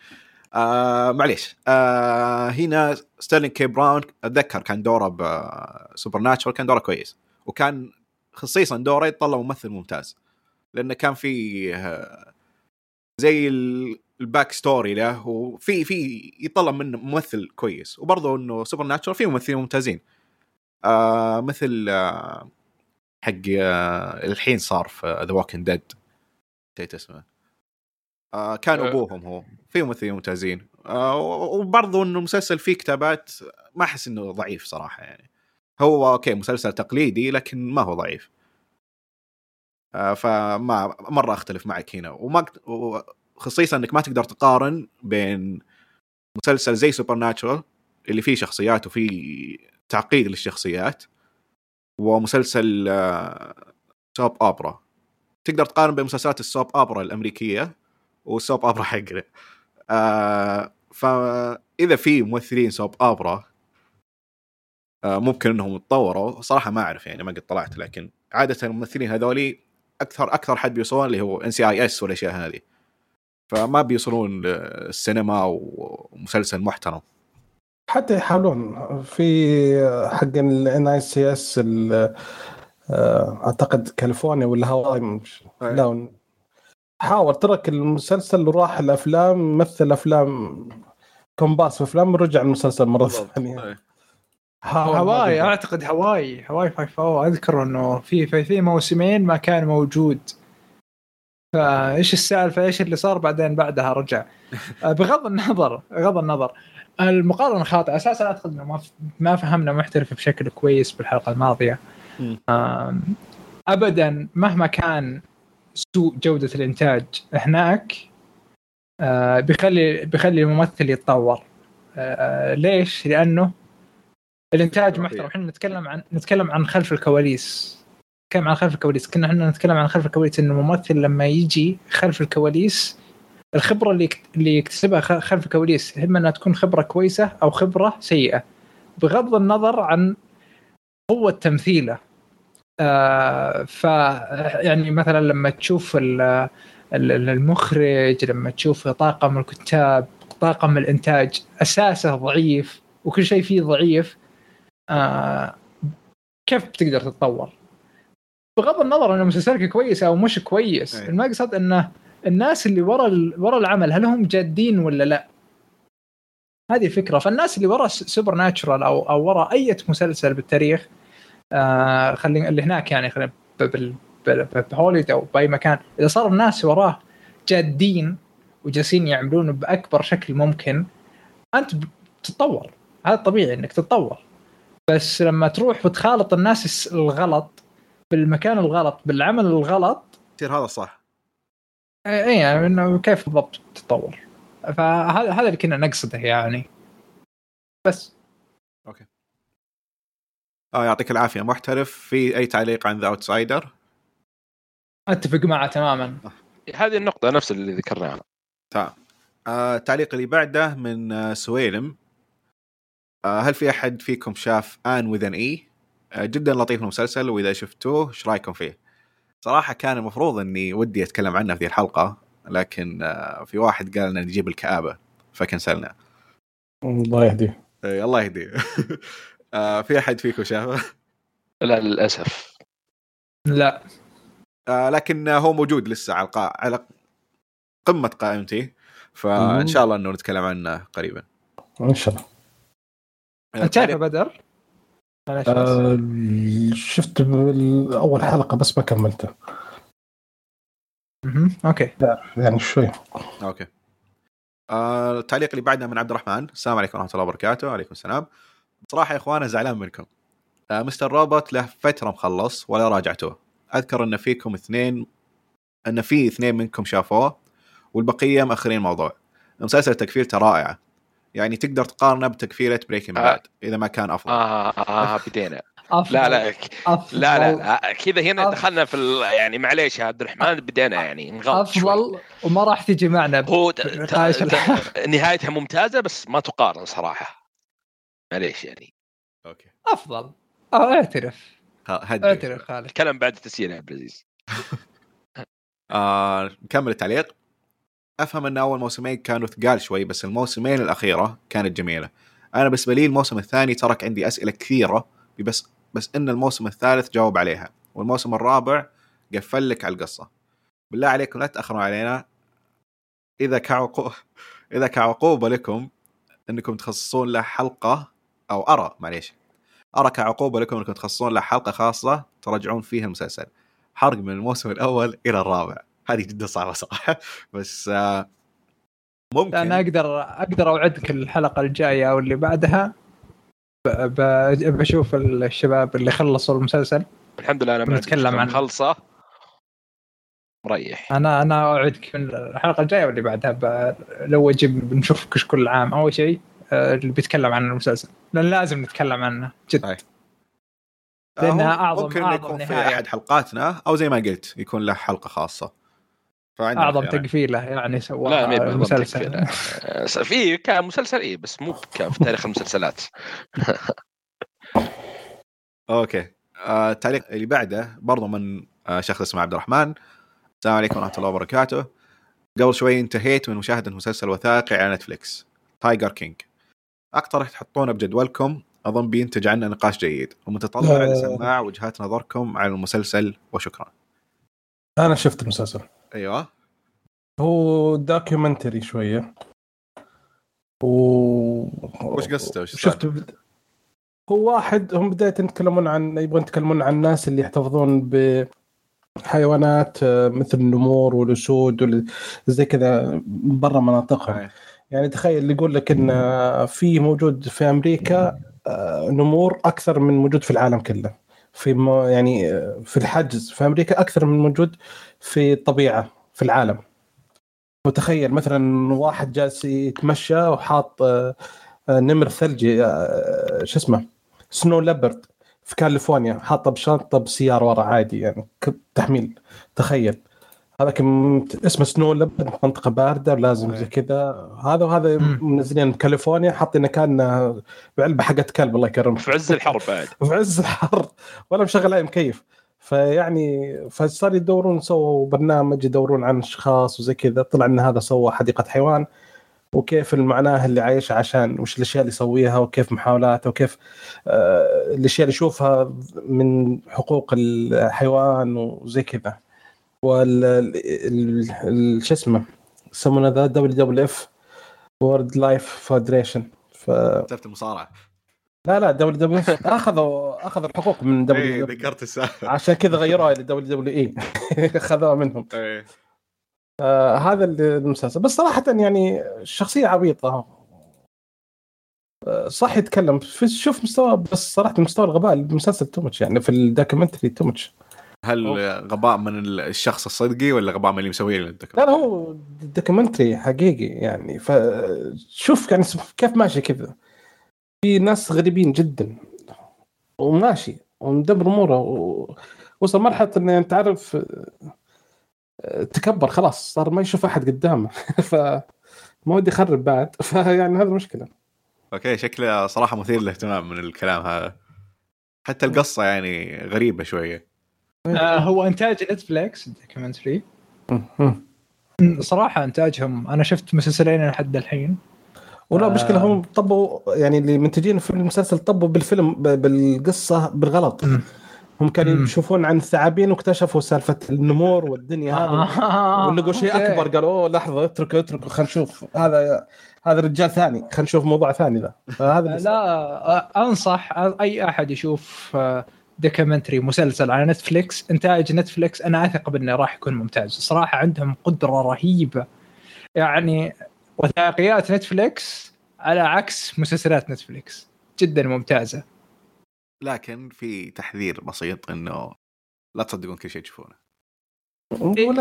آه معليش. آه هنا Sterling K. Brown أتذكر كان دوره ب Supernatural كان دوره كويس. وكان خصيصا دوره يتطلب ممثل ممتاز. لأنه كان في آه، زي ال back story له وفي في يطلب منه ممثل كويس. وبرضه إنه Supernatural فيه ممثلين ممتازين. آه مثل آه حق آه الحين صار في The Walking Dead نسيت اسمه. آه كان أه. أبوهم هو. في ممثلين ممتازين. آه وبرضه إنه المسلسل فيه كتابات ما أحس إنه ضعيف صراحة يعني. هو okay مسلسل تقليدي لكن ما هو ضعيف. آه فما مرة أختلف معك هنا. وما خصيصا إنك ما تقدر تقارن بين مسلسل زي Supernatural اللي فيه شخصيات وفيه تعقيد للشخصيات ومسلسل soap آه، اوبرا تقدر تقارن بين مسلسلات ال soap opera الأمريكية وال soap opera حقنا. آه فإذا في ممثلين soap opera آه ممكن إنهم يتطوروا. صراحة ما أعرف يعني ما قد طلعت لكن عادة الممثلين هذولي أكثر أكثر حد بيوصلون اللي هو NCIS والاشياء هذه فما بيوصلون للسينما ومسلسل محترم. حتى يحاولون. في حق الان اي سي إس أعتقد كاليفورنيا ولا هاواي مش لا حاول ترك المسلسل وراح الأفلام مثل أفلام كومباس في أفلام ورجع المسلسل مرة ثانية. هواي أعتقد هواي هواي فايف أو أذكر إنه في في, في موسمين ما كان موجود. فايش السالفة؟ إيش اللي صار؟ بعدين بعدها رجع. بغض النظر بغض النظر المقارنة خاطئة. أساسا أعتقد إنه ما ما فهمنا محترف بشكل كويس بالحلقة الماضية. ابدا مهما كان سوء جودة الإنتاج هناك آه بيخلي بيخلي الممثل يتطور. آه ليش؟ لأنه الإنتاج محترم إحنا نتكلم عن نتكلم عن خلف الكواليس. نتكلم عن خلف الكواليس. كنا إحنا نتكلم عن خلف الكواليس إنه الممثل لما يجي خلف الكواليس الخبرة اللي اللي يكتسبها خلف الكواليس اما إنها تكون خبرة كويسة أو خبرة سيئة بغض النظر عن قوة تمثيله. آه ف يعني مثلا لما تشوف المخرج لما تشوف طاقم الكتاب طاقم الإنتاج أساسه ضعيف وكل شيء فيه ضعيف آه كيف بتقدر تتطور؟ بغض النظر إنه مسلسلك كويس أو مش كويس أيه. المقصد إنه الناس اللي ورا ورا العمل هل هم جادين ولا لا؟ هذه الفكرة فالناس اللي ورا سوبر ناتشرال أو أو ورا أي مسلسل بالتاريخ آه خلينا اللي هناك يعني خلينا بهوليد أو بأي مكان. إذا صار الناس وراه جادين وجالسين يعملون بأكبر شكل ممكن أنت تتطور. هذا طبيعي إنك تتطور. بس لما تروح وتخالط الناس الغلط بالمكان الغلط بالعمل الغلط يصير هذا صح. اي يعني إنه كيف بالضبط تتطور. فهذا هذا اللي كنا نقصده يعني. بس. Okay. آه يعطيك العافية. محترف في أي تعليق عن The Outsider أتفق معه تماما. هذه النقطة نفس اللي ذكرناها تمام. آه التعليق اللي بعده من آه سويلم. آه هل في أحد فيكم شاف ان وذن اي آه جدا لطيف المسلسل وإذا شفتوه إيش رأيكم فيه؟ صراحة كان المفروض إني ودي أتكلم عنه في الحلقة لكن آه في واحد قال لنا نجيب الكآبة فكنسلنا. الله يهديه. إي الله يهديه. آه في أحد فيكم شافه؟ لا للأسف. لا. آه لكن هو موجود لسه على القاع على قمة قائمتي. فإن شاء الله إنه نتكلم عنه قريبا. إن شاء الله. أنت شايفه بدر؟ آه شفت اول حلقة بس ما كملته. Okay. يعني شوي. Okay. آه التعليق اللي بعدنا من عبد الرحمن. السلام عليكم ورحمة الله وبركاته. وعليكم السلام. صراحة يا اخوان زعلان منكم آه Mr. Robot له فترة مخلص ولا راجعتوه أذكر إن فيكم اثنين إن في اثنين منكم شافوه والبقية مأخرين الموضوع مسلسل تقفيلته رائعة يعني تقدر تقارنه بتقفيلة Breaking آه. Bad إذا ما كان أفضل آه, آه, آه بدينا أفضل. لا لا أفضل. لا لا كذا هنا أفضل. دخلنا في ال- يعني معليش يا عبد الرحمن بدينا يعني نغلط شوي. افضل وما راح تجي معنا هو ت- ت- نهايتها ممتازة بس ما تقارن صراحة معليش يعني. Okay. أفضل. آه اعترف. ها- هدي. اعترف خالد. الكلام بعد التسجيل يا عبد العزيز. آه نكمل التعليق. أفهم أن أول موسمين كانوا ثقال شوي بس الموسمين الأخيرة كانت جميلة. أنا بالنسبة لي الموسم الثاني ترك عندي أسئلة كثيرة بس بس إن الموسم الثالث جاوب عليها. والموسم الرابع قفل لك على القصة. بالله عليكم لا تأخروا علينا. إذا كعقو إذا كعقوبه لكم إنكم تخصصون له حلقة أو أرى معليش. أرى كعقوبة لكم أنكم تخصصون له حلقة خاصة تراجعون فيها المسلسل. حرق من الموسم الأول إلى الرابع. هذه جدا صعبة صراحة. بس آه، ممكن. أنا أقدر أقدر أوعدك الحلقة الجاية أو اللي بعدها. بشوف الشباب اللي خلصوا المسلسل. الحمد لله أنا بنتكلم عنه. خلصة. مريح. أنا أنا أوعدك من الحلقة الجاية واللي بعدها. ب... لو أجيب بنشوف كل عام اول شيء آه، اللي بيتكلم عن المسلسل. لأن لازم نتكلم عنه. جد. طيب. آه، لأنها هو أعظم- ممكن أعظم يكون في. أحد حلقاتنا أو زي ما قلت يكون له حلقة خاصة. أعظم خيارين. تقفيلة يعني لا سواها المسلسل تكفيله. آه، في كمسلسل إيه بس مو ك- في تاريخ المسلسلات. أوكي. آه، التعليق اللي بعده برضو من آه، شخص اسمه عبد الرحمن. السلام عليكم ورحمة الله وبركاته. قبل شوي انتهيت من مشاهدة مسلسل وثائقي على Netflix. Tiger King اقترح تحطونه بجدولكم أظن بينتج عنه نقاش جيد. ومتطلع آه. لسماع وجهات نظركم على المسلسل وشكرا. أنا شفت المسلسل. أيوه. هو documentary شوية. و وش قصته؟ وش شفت بد... هو واحد هم بداية يتكلمون عن يبغون يتكلمون عن الناس اللي يحتفظون بحيوانات آه، مثل النمور والأسود وال- زي كذا برا مناطقهم. آه. يعني تخيل يقول لك إن آه، في موجود في أمريكا آه، نمور أكثر من موجود في العالم كله. في. يعني آه، في الحجز في أمريكا أكثر من موجود في الطبيعة في العالم. وتخيل مثلا واحد جالس يتمشى وحاط نمر ثلجي شو اسمه سنو ليبرد في كاليفورنيا حاطه بشنطة بسيارة ورا عادي يعني تحميل. تخيل. هذاك اسمه سنو منطقة باردة ولازم زي كذا. هذا وهذا. منزلين كاليفورنيا حاطين كان بعلبة حقت كلب الله يكرمك. في عز الحرب بعد. في عز الحر. ولا مشغل عليه مكيف. فيعني فصار يدورون سووا برنامج يدورون عن أشخاص وزي كذا. طلع إن هذا سوى حديقة حيوان. وكيف المعاناه اللي عايش عشان وش الأشياء اللي يسويها وكيف محاولاته وكيف آه الأشياء اللي يشوفها من حقوق الحيوان وزي كذا. وال ال- ال- شو اسمه؟ يسمونه ذا دبليو دبليو اف World Wildlife Federation ف سالفه المصارعه لا لا WW اخذوا أخذوا الحقوق من EW ذكرت السالفة. عشان كذا غيروها ل WWE اخذوها منهم. إيه. آه هذا المسلسل. بس صراحة يعني الشخصيه عبيطة. آه صح يتكلم. شوف مستوى بس صراحة مستوى الغباء المسلسل too much يعني في ال documentary too much هل غباء من الشخص الصدقي ولا غباء من اللي مسويه لا لا هو documentary حقيقي يعني. فشوف يعني كيف ماشي كذا في ناس غريبين جدا. وماشي. ومدبر أموره. وصل مرحلة إنه أنت عارف تكبر خلاص. صار ما يشوف أحد قدامه. ف ما ودي يخرب بعد. فيعني هذا مشكلة. Okay شكله صراحة مثير للاهتمام من الكلام هذا. حتى القصة يعني غريبة شوية. آه هو إنتاج Netflix ال documentary مم. صراحة إنتاجهم أنا شفت مسلسلين لحد الحين ولا آه. مشكلة هم طبوا يعني اللي منتجين في المسلسل طبوا بالفيلم ب- بالقصة بالغلط مم. هم كانوا. يشوفون عن الثعابين واكتشفوا سالفة النمور والدنيا هذه آه. ولقوا شيء okay. أكبر قالوا أوه لحظة اتركوا اتركوا خلينا نشوف هذا هذا رجال ثاني خلينا نشوف موضوع ثاني ذا. لا أنصح أي أحد يشوف آه، documentary مسلسل على نتفليكس إنتاج نتفليكس أنا أثق بأنه راح يكون ممتاز. صراحة عندهم قدرة رهيبة. يعني وثائقيات نتفليكس على عكس مسلسلات نتفليكس جدا ممتازة. لكن في تحذير بسيط إنه لا تصدقون كل شيء تشوفونه.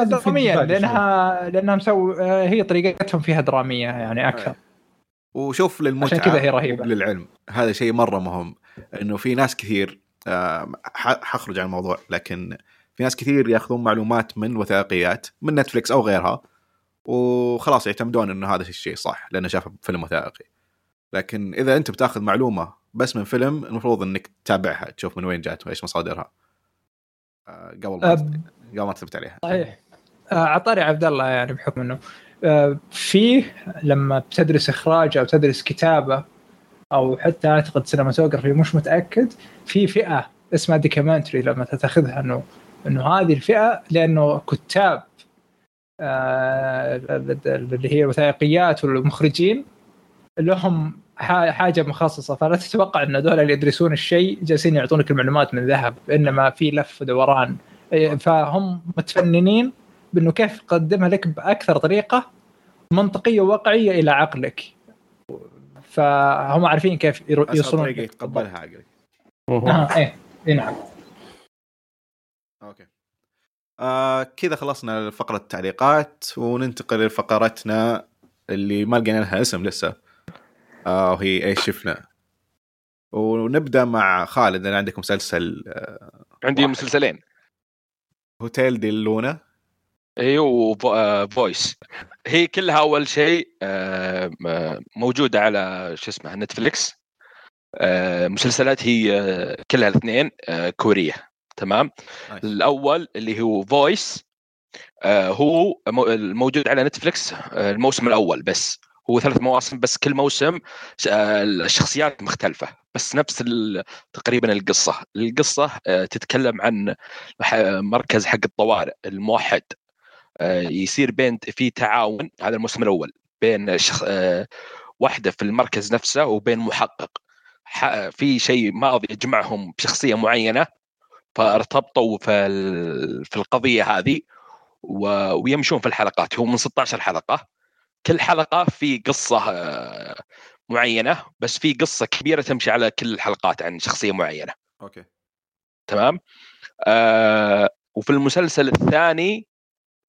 دراميا. لانها لأنها مسوي آه، هي طريقتهم فيها درامية يعني أكثر. وشوف للمتعة عشان كذا هي رهيبة. للعلم هذا شيء مرة مهم. إنه في ناس كثير حخرج عن الموضوع لكن في ناس كثير ياخذون معلومات من وثائقيات من نتفلكس أو غيرها وخلاص يعتمدون إنه هذا الشيء صح لأنه شافه بفيلم وثائقي. لكن إذا أنت بتاخذ معلومة بس من فيلم المفروض إنك تتابعها تشوف من وين جات وإيش مصادرها. آه، قبل ما آه، قبل ما تثبت عليها. صحيح. آه، عطاري عبد الله يعني بحكم إنه آه، فيه لما بتدرس إخراج أو تدرس كتابة أو حتى أعتقد cinematography مش متأكد في فئة اسمها دوكيومنتري لما تاخذها إنه إنه هذه الفئة لأنه كتاب آه، اللي هي الوثائقيات والمخرجين لهم حاجة مخصصة. فلا تتوقع إن هذول اللي يدرسون الشيء جالسين يعطونك المعلومات من ذهب إنما في لف ودوران إيه، فهم متفننين بإنه كيف يقدمها لك بأكثر طريقة منطقية وواقعية إلى عقلك. فهم عارفين كيف يوصلون طريقة يتقبلها عقلك. آه إيه اي نعم. أوكي. آه كذا خلصنا فقرة التعليقات وننتقل لفقرتنا اللي ما لقينا لها اسم لسه. آه وهي إيش شفنا. ونبدأ مع خالد أنا عندك مسلسل آه عندي واحد. مسلسلين. هوتيل دي لونا. أيوه Voice. هي كلها أول شيء آه، موجودة على شو اسمه نتفليكس آه، مسلسلات هي آه، كلها الاثنين كورية. تمام. الأول اللي هو Voice هو مو- الموجود على نتفليكس آه، الموسم الأول بس. هو ثلاث مواسم بس كل موسم الشخصيات مختلفة بس نفس تقريبا القصة. القصة تتكلم عن مركز حق الطوارئ الموحد. يصير بين في تعاون هذا الموسم الأول بين شخ... آه، واحدة في المركز نفسه وبين محقق. في شيء ماضي يجمعهم بشخصية معينة فارتبطوا في في القضية هذه و- ويمشون في الحلقات هو من 16 حلقة. كل حلقة في قصة آه، معينة بس في قصة كبيرة تمشي على كل الحلقات عن شخصية معينة. okay. تمام؟ آه وفي المسلسل الثاني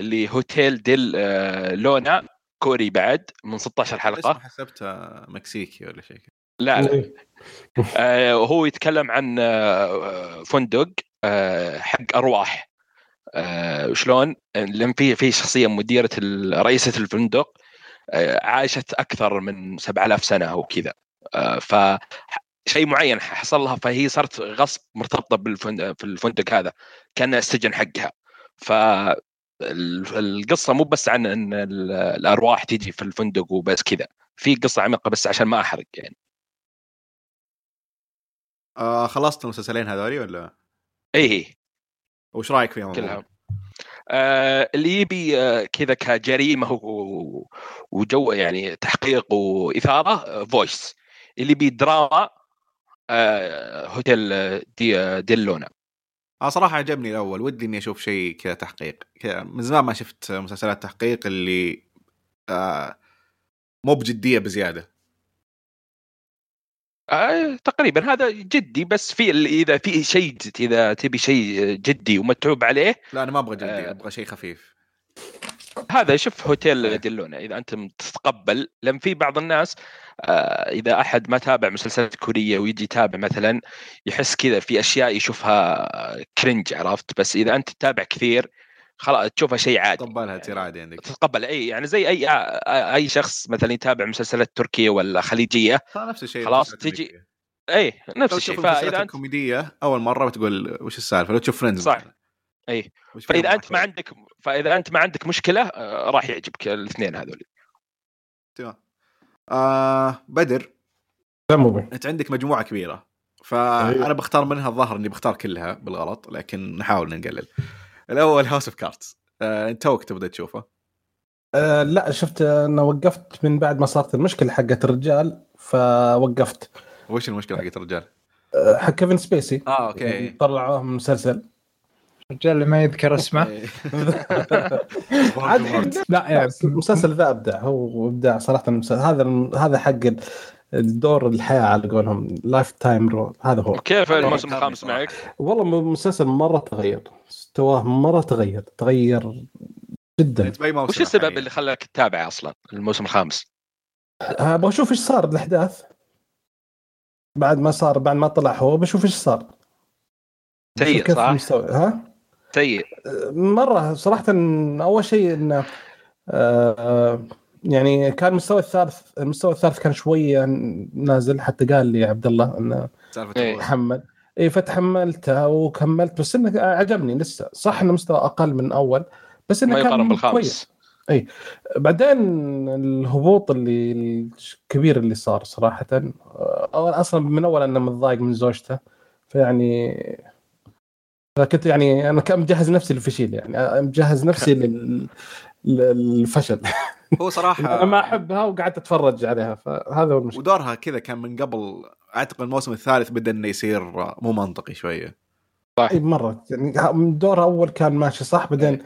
اللي Hotel Del آه Luna كوري بعد من 16 اسمه حلقة. حسبته مكسيكي ولا شيء كذا. لا لا. إيه. آه هو يتكلم عن آه فندق آه حق أرواح. آه شلون؟ لأن في في شخصية مديرة رئيسة الفندق آه عاشت أكثر من 7000 سنة أو كذا. آه ف شيء معين حصل لها فهي صارت غصب مرتبطة بالفندق في الفندق هذا كان السجن حقها. ف القصة مو بس عن إن ال- الأرواح تيجي في الفندق وبس كذا. في قصة عميقة بس عشان ما أحرق يعني. آه خلصت المسلسلين هذولي ولا؟ اي وش رأيك فيهم؟ كلها. آه اللي يبي آه كذا كجريمة و- وجو يعني تحقيق وإثارة فويس اللي يبي دراما آه هوتيل دي ديلونا. آه صراحة عجبني الأول ودي إني أشوف شيء كذا تحقيق كذا من زمان ما شفت مسلسلات تحقيق اللي آه مو بجدية بزيادة آه تقريبا هذا جدي بس في إذا في شيء إذا تبي شيء جدي ومتعوب عليه لا أنا ما أبغى جدي آه. أبغى شيء خفيف هذا شوف. Hotel Del Luna إذا أنت تتقبل لأن في بعض الناس آه، إذا أحد ما تابع مسلسلات كورية ويجي يتابع مثلا يحس كذا في أشياء يشوفها cringe عرفت بس إذا أنت تتابع كثير خلاص تشوفها شيء عادي طبلها تصير عادي عندك تتقبل إي يعني زي أي أي شخص مثلا يتابع مسلسلات تركية ولا خليجية نفس الشيء خلاص تجي-. إي نفس الشيء فإذا أنت الكوميدية أول مرة بتقول وش السالفة لو تشوف Friends صح. اي فإذا أنت ما عندك فإذا أنت ما عندك مشكلة آه، راح يعجبك الاثنين هذول تمام. آه بدر. تمام أنت عندك مجموعة كبيرة. فأنا بختار منها الظاهر إني بختار كلها بالغلط لكن نحاول نقلل. الأول House of Cards آه أنت توك تبدا تشوفه؟ آه لا شفت أنا وقفت من بعد ما صارت المشكلة حقت الرجال فوقفت. وش المشكلة حقت الرجال؟ آه، حق كيفن سبيسي. آه okay. طلعوه من مسلسل. الرجال اللي ما يذكر اسمه. عاد لا يعني المسلسل ذا أبدع. هو ابداع صراحة. المسلسل هذا هذا حق الدور الحياة على قولهم. lifetime role هذا هو. كيف الموسم الخامس. معك؟ والله المسلسل مرة تغير. مستواه مرة تغير. تغير جدا. وش السبب؟ اللي خلاك تتابع أصلا الموسم الخامس؟ أبغى أشوف إيش صار الاحداث بعد ما صار بعد ما طلع هو بشوف إيش صار. سيء صح؟ مستوى ها؟ سيء. مرة صراحة أول شيء إنه آه، يعني كان المستوى الثالث المستوى الثالث كان شوية نازل حتى قال لي عبد الله إنه إيه. تحمل. اي فتحملتها وكملت بس إنه عجبني لسه. صح إنه مستوى أقل من أول بس إنه ما كان يقارن كويس. بالخامس بعدين الهبوط اللي الكبير اللي صار صراحة أول أصلا من أول انه متضايق من زوجته فيعني فكنت يعني أنا كان مجهز نفسي للفشل يعني مجهز نفسي لل للفشل. هو صراحة أنا ما أحبها وقعدت أتفرج عليها فهذا هو المشكلة. ودورها كذا كان من قبل أعتقد الموسم الثالث بدأ إنه يصير مو منطقي شوية. إي مرة. يعني دورها أول كان ماشي صح بعدين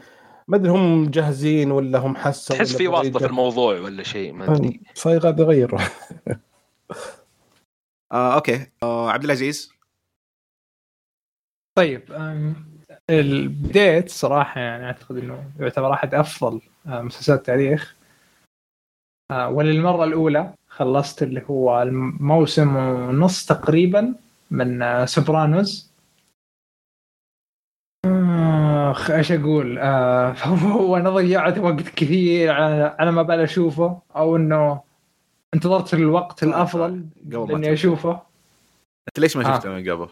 ما أدري هم مجهزين ولا هم حسوا تحس في واسطة في. الموضوع ولا شيء ما أدري. يغير. آه أوكي. آه عبد العزيز. طيب بديت صراحة يعني أعتقد إنه يعتبر أحد أفضل آه، مسلسلات التاريخ آه، وللمرة الأولى خلصت اللي هو الموسم ونص تقريبا من آه، Sopranos آخ إيش أقول هو أنا ضيعت وقت كثير على على ما بال أشوفه أو إنه انتظرت الوقت. الأفضل إني. أشوفه أنت ليش ما آه. شفته من قبل؟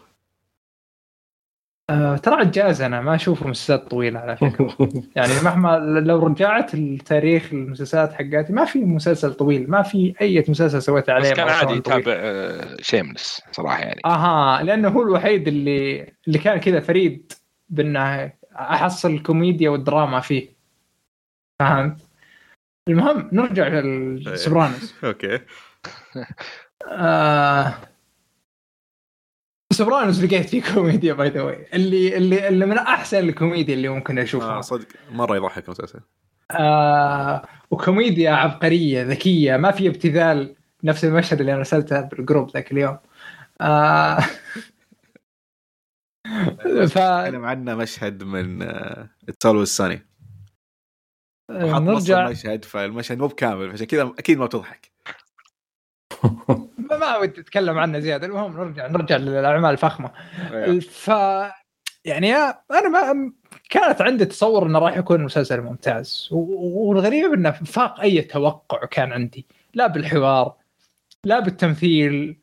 آه ترى عجاز أنا ما أشوف مسلسلات طويلة على فكرة. يعني مهما لو رجعت التاريخ المسلسلات حقاتي ما في مسلسل طويل ما في أي مسلسل سويت عليه بس كان عادي. يتابع آه، Shameless صراحة يعني. أها لأنه هو الوحيد اللي اللي كان كذا فريد بأنه أحصل الكوميديا والدراما فيه. فهمت؟ المهم نرجع لل Sopranos okay. آه... Sopranos لقيت فيه كوميديا by the way اللي اللي اللي من أحسن الكوميديا اللي ممكن أشوفها. آه صدق. مرة يضحك المسلسل آه وكوميديا عبقرية ذكية. ما في ابتذال نفس المشهد اللي أنا أرسلته بالجروب ذاك اليوم. آه ف نتكلم عنه مشهد من التول والسوني وحط نص نرجع. المشهد فالمشهد مو بكامل عشان كذا أكيد ما بتضحك. ما ما ودي اتكلم عنه زيادة المهم نرجع نرجع للأعمال الفخمة. ف يعني أنا ما كانت عندي تصور إنه راح يكون مسلسل ممتاز والغريب إنه فاق أي توقع كان عندي لا بالحوار لا بالتمثيل.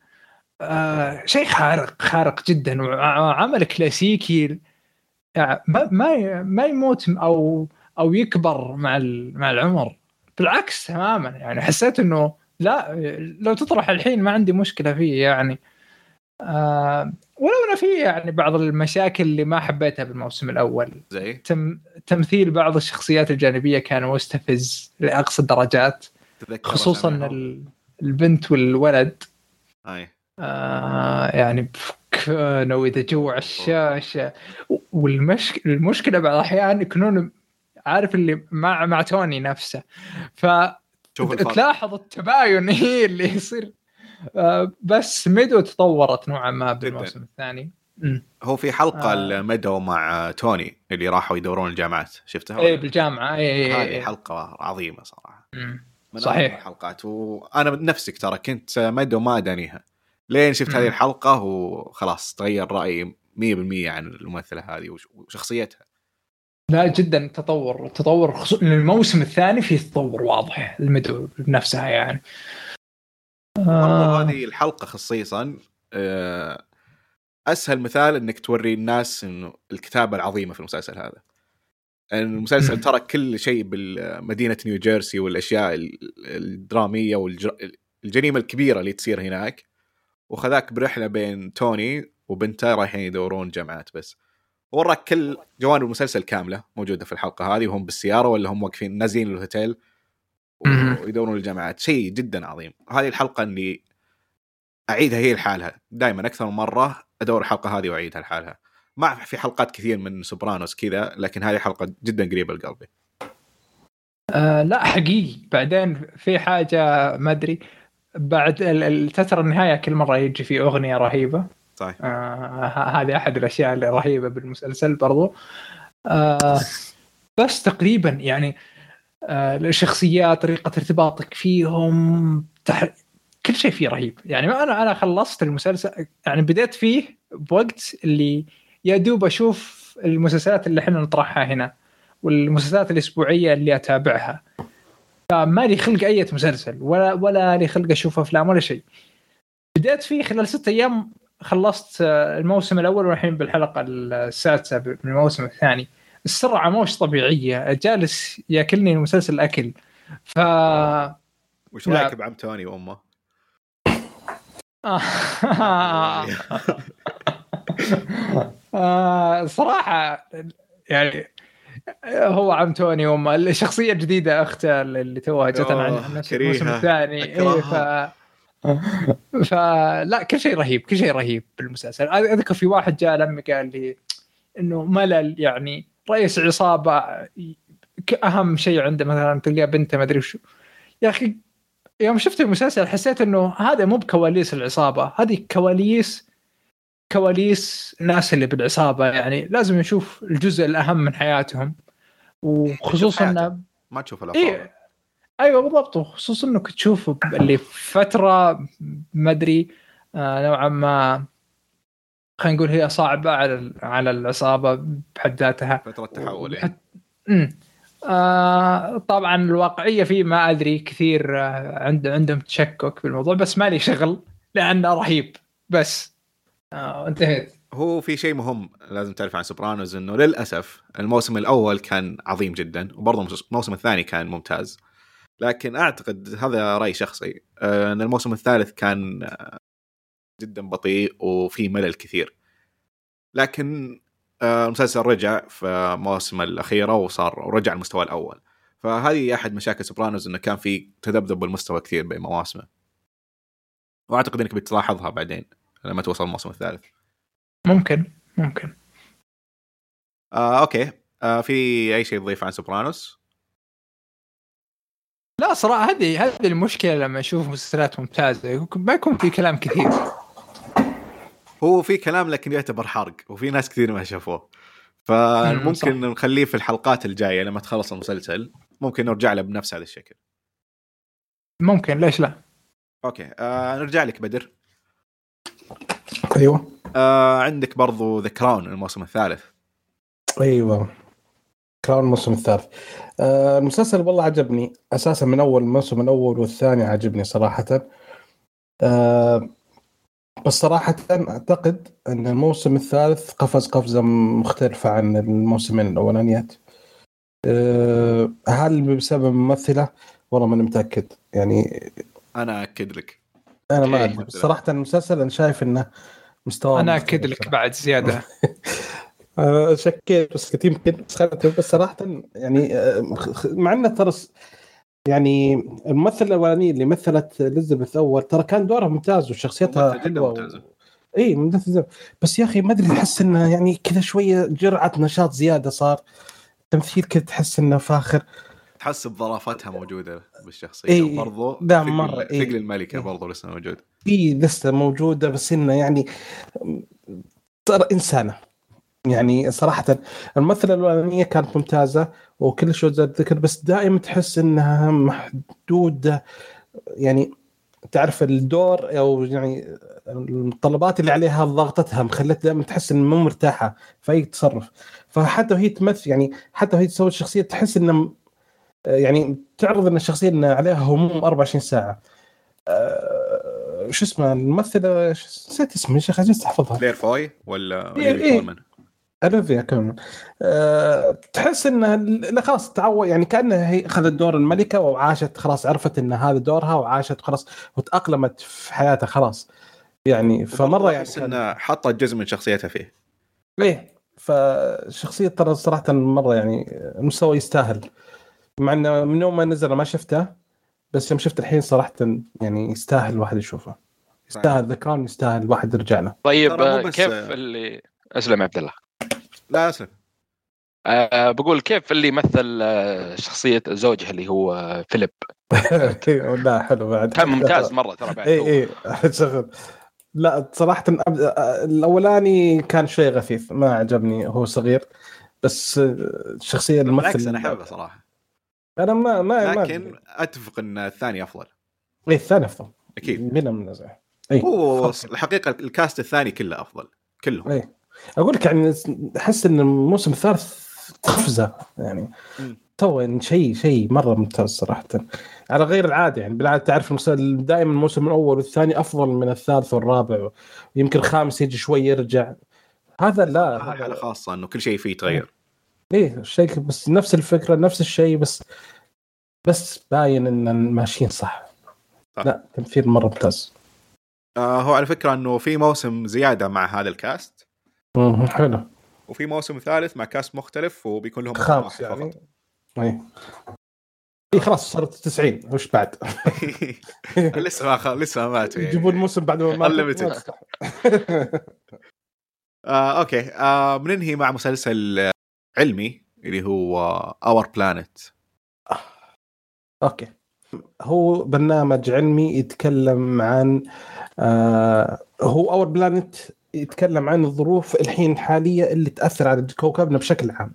آه شيء خارق خارق جدا وعمل كلاسيكي. يعني ما ما ما يموت أو أو يكبر مع مع العمر. بالعكس تماما يعني حسيت إنه لا لو تطرح الحين ما عندي مشكلة فيه يعني. آه ولو إنه في يعني بعض المشاكل اللي ما حبيتها بالموسم الأول. زي؟ تم تمثيل بعض الشخصيات الجانبية كان مستفز لأقصى الدرجات خصوصا؟ ال- البنت والولد. أي. آه يعني كانوا إذا جوا الشاشة. والمشكلة المشكلة بعض الأحيان يكونون عارف اللي مع مع توني نفسه. ف شوف الفرق تلاحظ التباين هي اللي يصير آه بس ميدو تطورت نوعا ما بالموسم الثاني. هو في حلقة آه. الميدو مع توني اللي راحوا يدورون الجامعات شفتها؟ إيه بالجامعة إيه إيه هذه إيه حلقة عظيمة صراحة مم. من صحيح. الحلقات وأنا نفسك ترى كنت ميدو ما أدانيها لين شفت مم. هذه الحلقة وخلاص تغير رأيي 100% عن الممثلة هذه وش- وشخصيتها لا جدا تطور. تطور خصوصا الموسم الثاني فيه تطور واضح المدو بنفسها يعني. آه. هذه الحلقة خصيصا آه، أسهل مثال إنك توري الناس إنه الكتابة العظيمة في المسلسل هذا. المسلسل. ترك كل شيء بمدينه نيوجيرسي والأشياء ال- الدرامية والجريمه الكبيرة اللي تصير هناك وخذاك برحلة بين توني وبنته رايحين يدورون جامعات بس. وراك كل جوانب المسلسل كاملة موجودة في الحلقة هذه وهم بالسيارة ولا هم واقفين نازلين الهوتيل. ويدورون الجامعات. شيء جدا عظيم. هذه الحلقة اللي أعيدها هي لحالها. دائما أكثر من مرة أدور الحلقة هذه وأعيدها لحالها. ما في حلقات كثير من سوبرانوس كذا لكن هذه حلقة جدا قريبة لقلبي. آه لا حقيقي. بعدين في حاجة ما أدري. بعد تتر النهاية كل مرة يجي في أغنية رهيبة. صحيح. آه هذه أحد الأشياء الرهيبة بالمسلسل برضو. آه بس تقريبا يعني آه الشخصيات طريقة ارتباطك فيهم تح... كل شيء فيه رهيب. يعني أنا أنا خلصت المسلسل يعني بديت فيه بوقت اللي يا دوب أشوف المسلسلات اللي إحنا نطرحها هنا والمسلسلات الأسبوعية اللي أتابعها. فما لي خلق أي مسلسل ولا ولا لي خلق أشوف أفلام ولا شيء. بديت فيه خلال ستة أيام خلصت آه، الموسم الأول والحين بالحلقة السادسة من الموسم الثاني السرعة مش طبيعية جالس ياكلني المسلسل اكل ف وش لا. رأيك بعم توني وأمه؟ آه، صراحة يعني هو عم توني وما الشخصية الجديدة اخته اللي توها جتنا عن. الموسم الثاني إيه ف. فلا كل شيء رهيب كل شيء رهيب بالمسلسل. أذكر في واحد جاء لمي قال لي إنه ملل يعني رئيس عصابة أهم شيء عنده مثلا تلقى بنته ما أدري وشو. يا أخي يوم شفت المسلسل حسيت إنه هذا مو بكواليس العصابة هذه كواليس كواليس الناس اللي بالعصابة. يعني لازم نشوف الجزء الأهم من حياتهم وخصوصا. انه ما تشوف الأفلام. إيه أيوه بالضبط. وخصوصا إنك تشوف اللي في فترة ما أدري آه نوعا ما خلينا نقول هي صعبة على على العصابة بحد ذاتها. فترة تحول يعني. امم آه طبعا الواقعية فيه ما أدري كثير آه عند عندهم تشكك بالموضوع بس مالي شغل لأنه رهيب. بس آه انتهيت. هو في شيء مهم لازم تعرف عن سوبرانوز إنه للأسف الموسم الأول كان عظيم جدا وبرضه الموسم الثاني كان ممتاز. لكن أعتقد هذا رأي شخصي. آه، إن الموسم الثالث كان آه، جدا بطيء وفي ملل كثير. لكن آه، المسلسل رجع في المواسم الأخيرة وصار ورجع المستوى الأول. فهذه أحد مشاكل Sopranos إنه كان في تذبذب بالمستوى كثير بين مواسمه. وأعتقد إنك بتلاحظها بعدين لما توصل الموسم الثالث. ممكن ممكن. آه، okay. آه، في أي شيء تضيف عن Sopranos؟ لا صراحة هذه هذه المشكلة لما أشوف مسلسلات ممتازة ما يكون في كلام كثير. هو في كلام لكن يعتبر حرق وفي ناس كثير ما شافوه. فممكن نخليه في الحلقات الجاية لما تخلص المسلسل ممكن نرجع له بنفس هذا الشكل. ممكن ليش لا؟ okay آه نرجع لك بدر. أيوه. آه عندك برضو The Crown الموسم الثالث. أيوه. Crown الموسم الثالث. آه المسلسل والله عجبني. أساسا من أول الموسم الأول والثاني عجبني صراحة. آه بس صراحة أعتقد أن الموسم الثالث قفز قفزة مختلفة عن الموسمين الأولانيات. أه هل بسبب الممثلة؟ والله ماني متأكد. يعني أنا أكد لك. أنا ما. أدري. بس صراحة المسلسل أنا شايف أنه مستوى أنا مختلف أكد لك صراحة. بعد زيادة. آه، شكيت بس كنت يمكن بس بس صراحة يعني آه، مع انه ترى يعني الممثله الاولانيه اللي مثلت إليزابيث أول ترى كان دورها ممتاز وشخصيتها حلوة ممتازة. إي ممتازه بس يا أخي ما أدري احس إنه يعني كذا شوية جرعة نشاط زيادة صار تمثيل كذا تحس إنه فاخر تحس بظرافتها موجودة بالشخصية إيه، وبرضو لا، ثقل- مرة، إيه. ثقل الملكة إيه. برضو لسه موجود في لسه موجودة بس إنه يعني ترى إنسانة يعني صراحة الممثلة الأولانية كانت ممتازة وكل شيء ذكر بس دائما تحس إنها محدودة. يعني تعرف الدور أو يعني المتطلبات اللي عليها ضغطتها مخلتها دائما تحس إنها مو مرتاحة في أي تصرف. فحتى وهي تمثل يعني حتى وهي تسوي الشخصية تحس انه يعني تعرض إن الشخصية ان عليها هموم 24 ساعة. أه شو اسمه الممثلة؟ نسيت اسمها يا شيخ عجزت أحفظها. كلير فوي ولا. كولمان؟ الفيا كمان أه تحس انها لا خلاص تعود يعني كانها هي أخذت دور الملكة وعاشت خلاص عرفت إن هذا دورها وعاشت خلاص وتأقلمت في حياتها خلاص. يعني فمرة يعني أحس إنه حطت جزء من شخصيتها فيه. ليه فشخصية ترى صراحة مرة يعني المستوى يستاهل. مع إنه من يوم ما نزل ما شفته بس يوم شفت الحين صراحة يعني يستاهل الواحد يشوفه. يستاهل ذكران يستاهل الواحد يرجع له. طيب كيف اللي أسلم يا عبد الله. لا اسلم أه بقول كيف اللي مثل آه، شخصية زوجها اللي هو آه، فيليب؟ لا حلو بعد. كان ممتاز مرة ترى بعد اي. اي شغل. لا صراحة أب- الأولاني كان شوي غثيث ما عجبني هو صغير. بس الشخصية الممثل بالعكس أنا أحبه صراحة. أنا ما ما ما لكن أتفق إن الثاني أفضل. اي الثاني أفضل. أكيد. بلا منازع. اي هو الحقيقة ال cast الثاني كله أفضل كلهم. اي أقول لك يعني أحس إن الموسم الثالث قفزة يعني. تو يعني شيء شيء مرة ممتاز صراحة. على غير العادة يعني. بالعادة تعرف دائما الموسم الأول والثاني أفضل من الثالث والرابع. يمكن الخامس يجي شوي يرجع. هذا لا هذا حاله خاصة إنه كل شيء فيه يتغير إيه شيء بس نفس الفكرة نفس الشيء بس بس باين إن ماشيين صح. صح. لا تمثيل مرة ممتاز. آه هو على فكرة إنه في موسم زيادة مع هذا الكاست. مم، حلو. وفي موسم ثالث مع كاست مختلف وبيكون لهم خامس يعني. فقط. إي. إي خلاص صارت 90 وش بعد؟ لسه ما خ... لسه ما ماتوا يعني. يجيبون موسم بعد ما ماتوا. آه okay. آه بننهي مع مسلسل آه، علمي اللي هو اور بلانت أوكي. هو برنامج علمي يتكلم عن آه هو Our Planet يتكلم عن الظروف الحين الحاليه اللي تأثر على كوكبنا بشكل عام.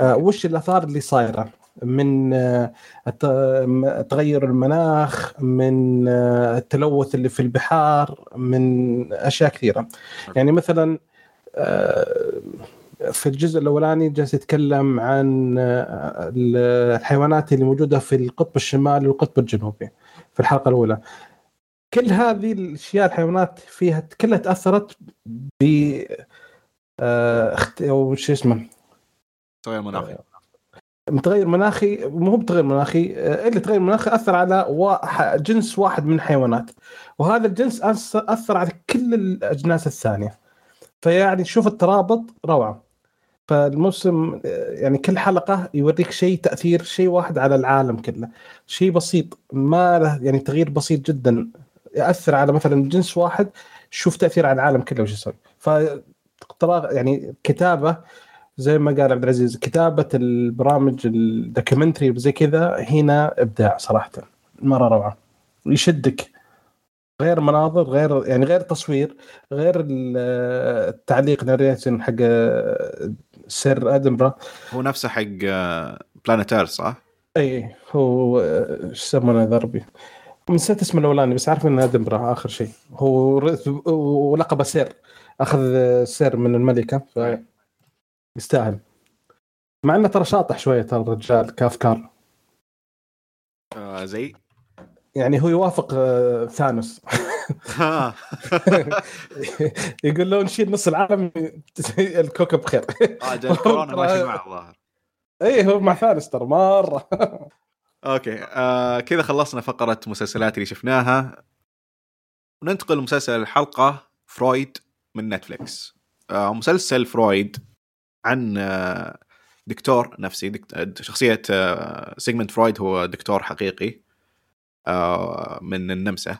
آه وش الآثار اللي صايرة؟ من آه تغير المناخ من آه التلوث اللي في البحار من أشياء كثيرة. يعني مثلا في الجزء الأولاني جالس يتكلم عن الحيوانات اللي موجودة في القطب الشمالي والقطب الجنوبي في الحلقة الأولى. كل هذه الأشياء الحيوانات فيها كلها تأثرت ب آه، اخت- أو شو اسمه؟ تغير مناخي. متغير مناخي. مو بتغير مناخي آه، اللي تغير مناخي أثر على جنس واحد من الحيوانات. وهذا الجنس أثر على كل الأجناس الثانية. فيعني شوف الترابط روعة. فالموسم آه، يعني كل حلقة يوريك شيء تأثير شيء واحد على العالم كله. شيء بسيط ما له يعني تغيير بسيط جدا. يأثر على مثلا جنس واحد شوف تأثير على العالم كله وش يسوي. ف يعني كتابة زي ما قال عبد العزيز كتابة البرامج ال documentary زي كذا هنا إبداع صراحة مرة روعة. يشدك. غير مناظر غير يعني غير تصوير غير ال- التعليق narration حق Sir Attenborough. هو نفسه حق Planet Earth صح؟ اي هو آه، إيش يسمونه ذا ربي؟ نسيت اسمه الأولاني بس عارف إنه Attenborough آخر شيء. هو ولقبه Sir. أخذ Sir من الملكة ف يستاهل. مع إنه ترى شاطح شوية ترى الرجال كأفكار آه زي؟ يعني هو يوافق آه، ثانوس. آه. يقول لو نشيل نص العالم الكوكب بخير. آه جا الكورونا ماشي معه الظاهر اي هو مع ثانوس ترى مرة. okay. آه كذا خلصنا فقرة مسلسلات اللي شفناها. وننتقل لمسلسل الحلقة فرويد من Netflix. آه مسلسل فرويد عن آه دكتور نفسي. دكت... شخصية آه فرويد هو دكتور حقيقي آه من النمسا.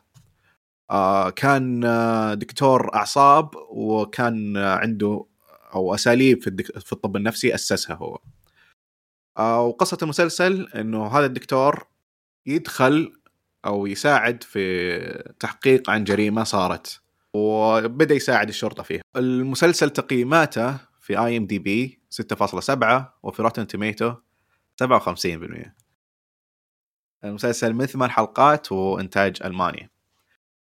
آه كان آه دكتور أعصاب وكان آه عنده أو أساليب في. في الطب النفسي أسسها هو. وقصه المسلسل إنه هذا الدكتور يدخل أو يساعد في تحقيق عن جريمة صارت وبدأ يساعد الشرطة فيها. المسلسل تقييماته في IMDb 6.7 وفي Rotten Tomatoes 57%. المسلسل من ثمان حلقات وإنتاج الماني.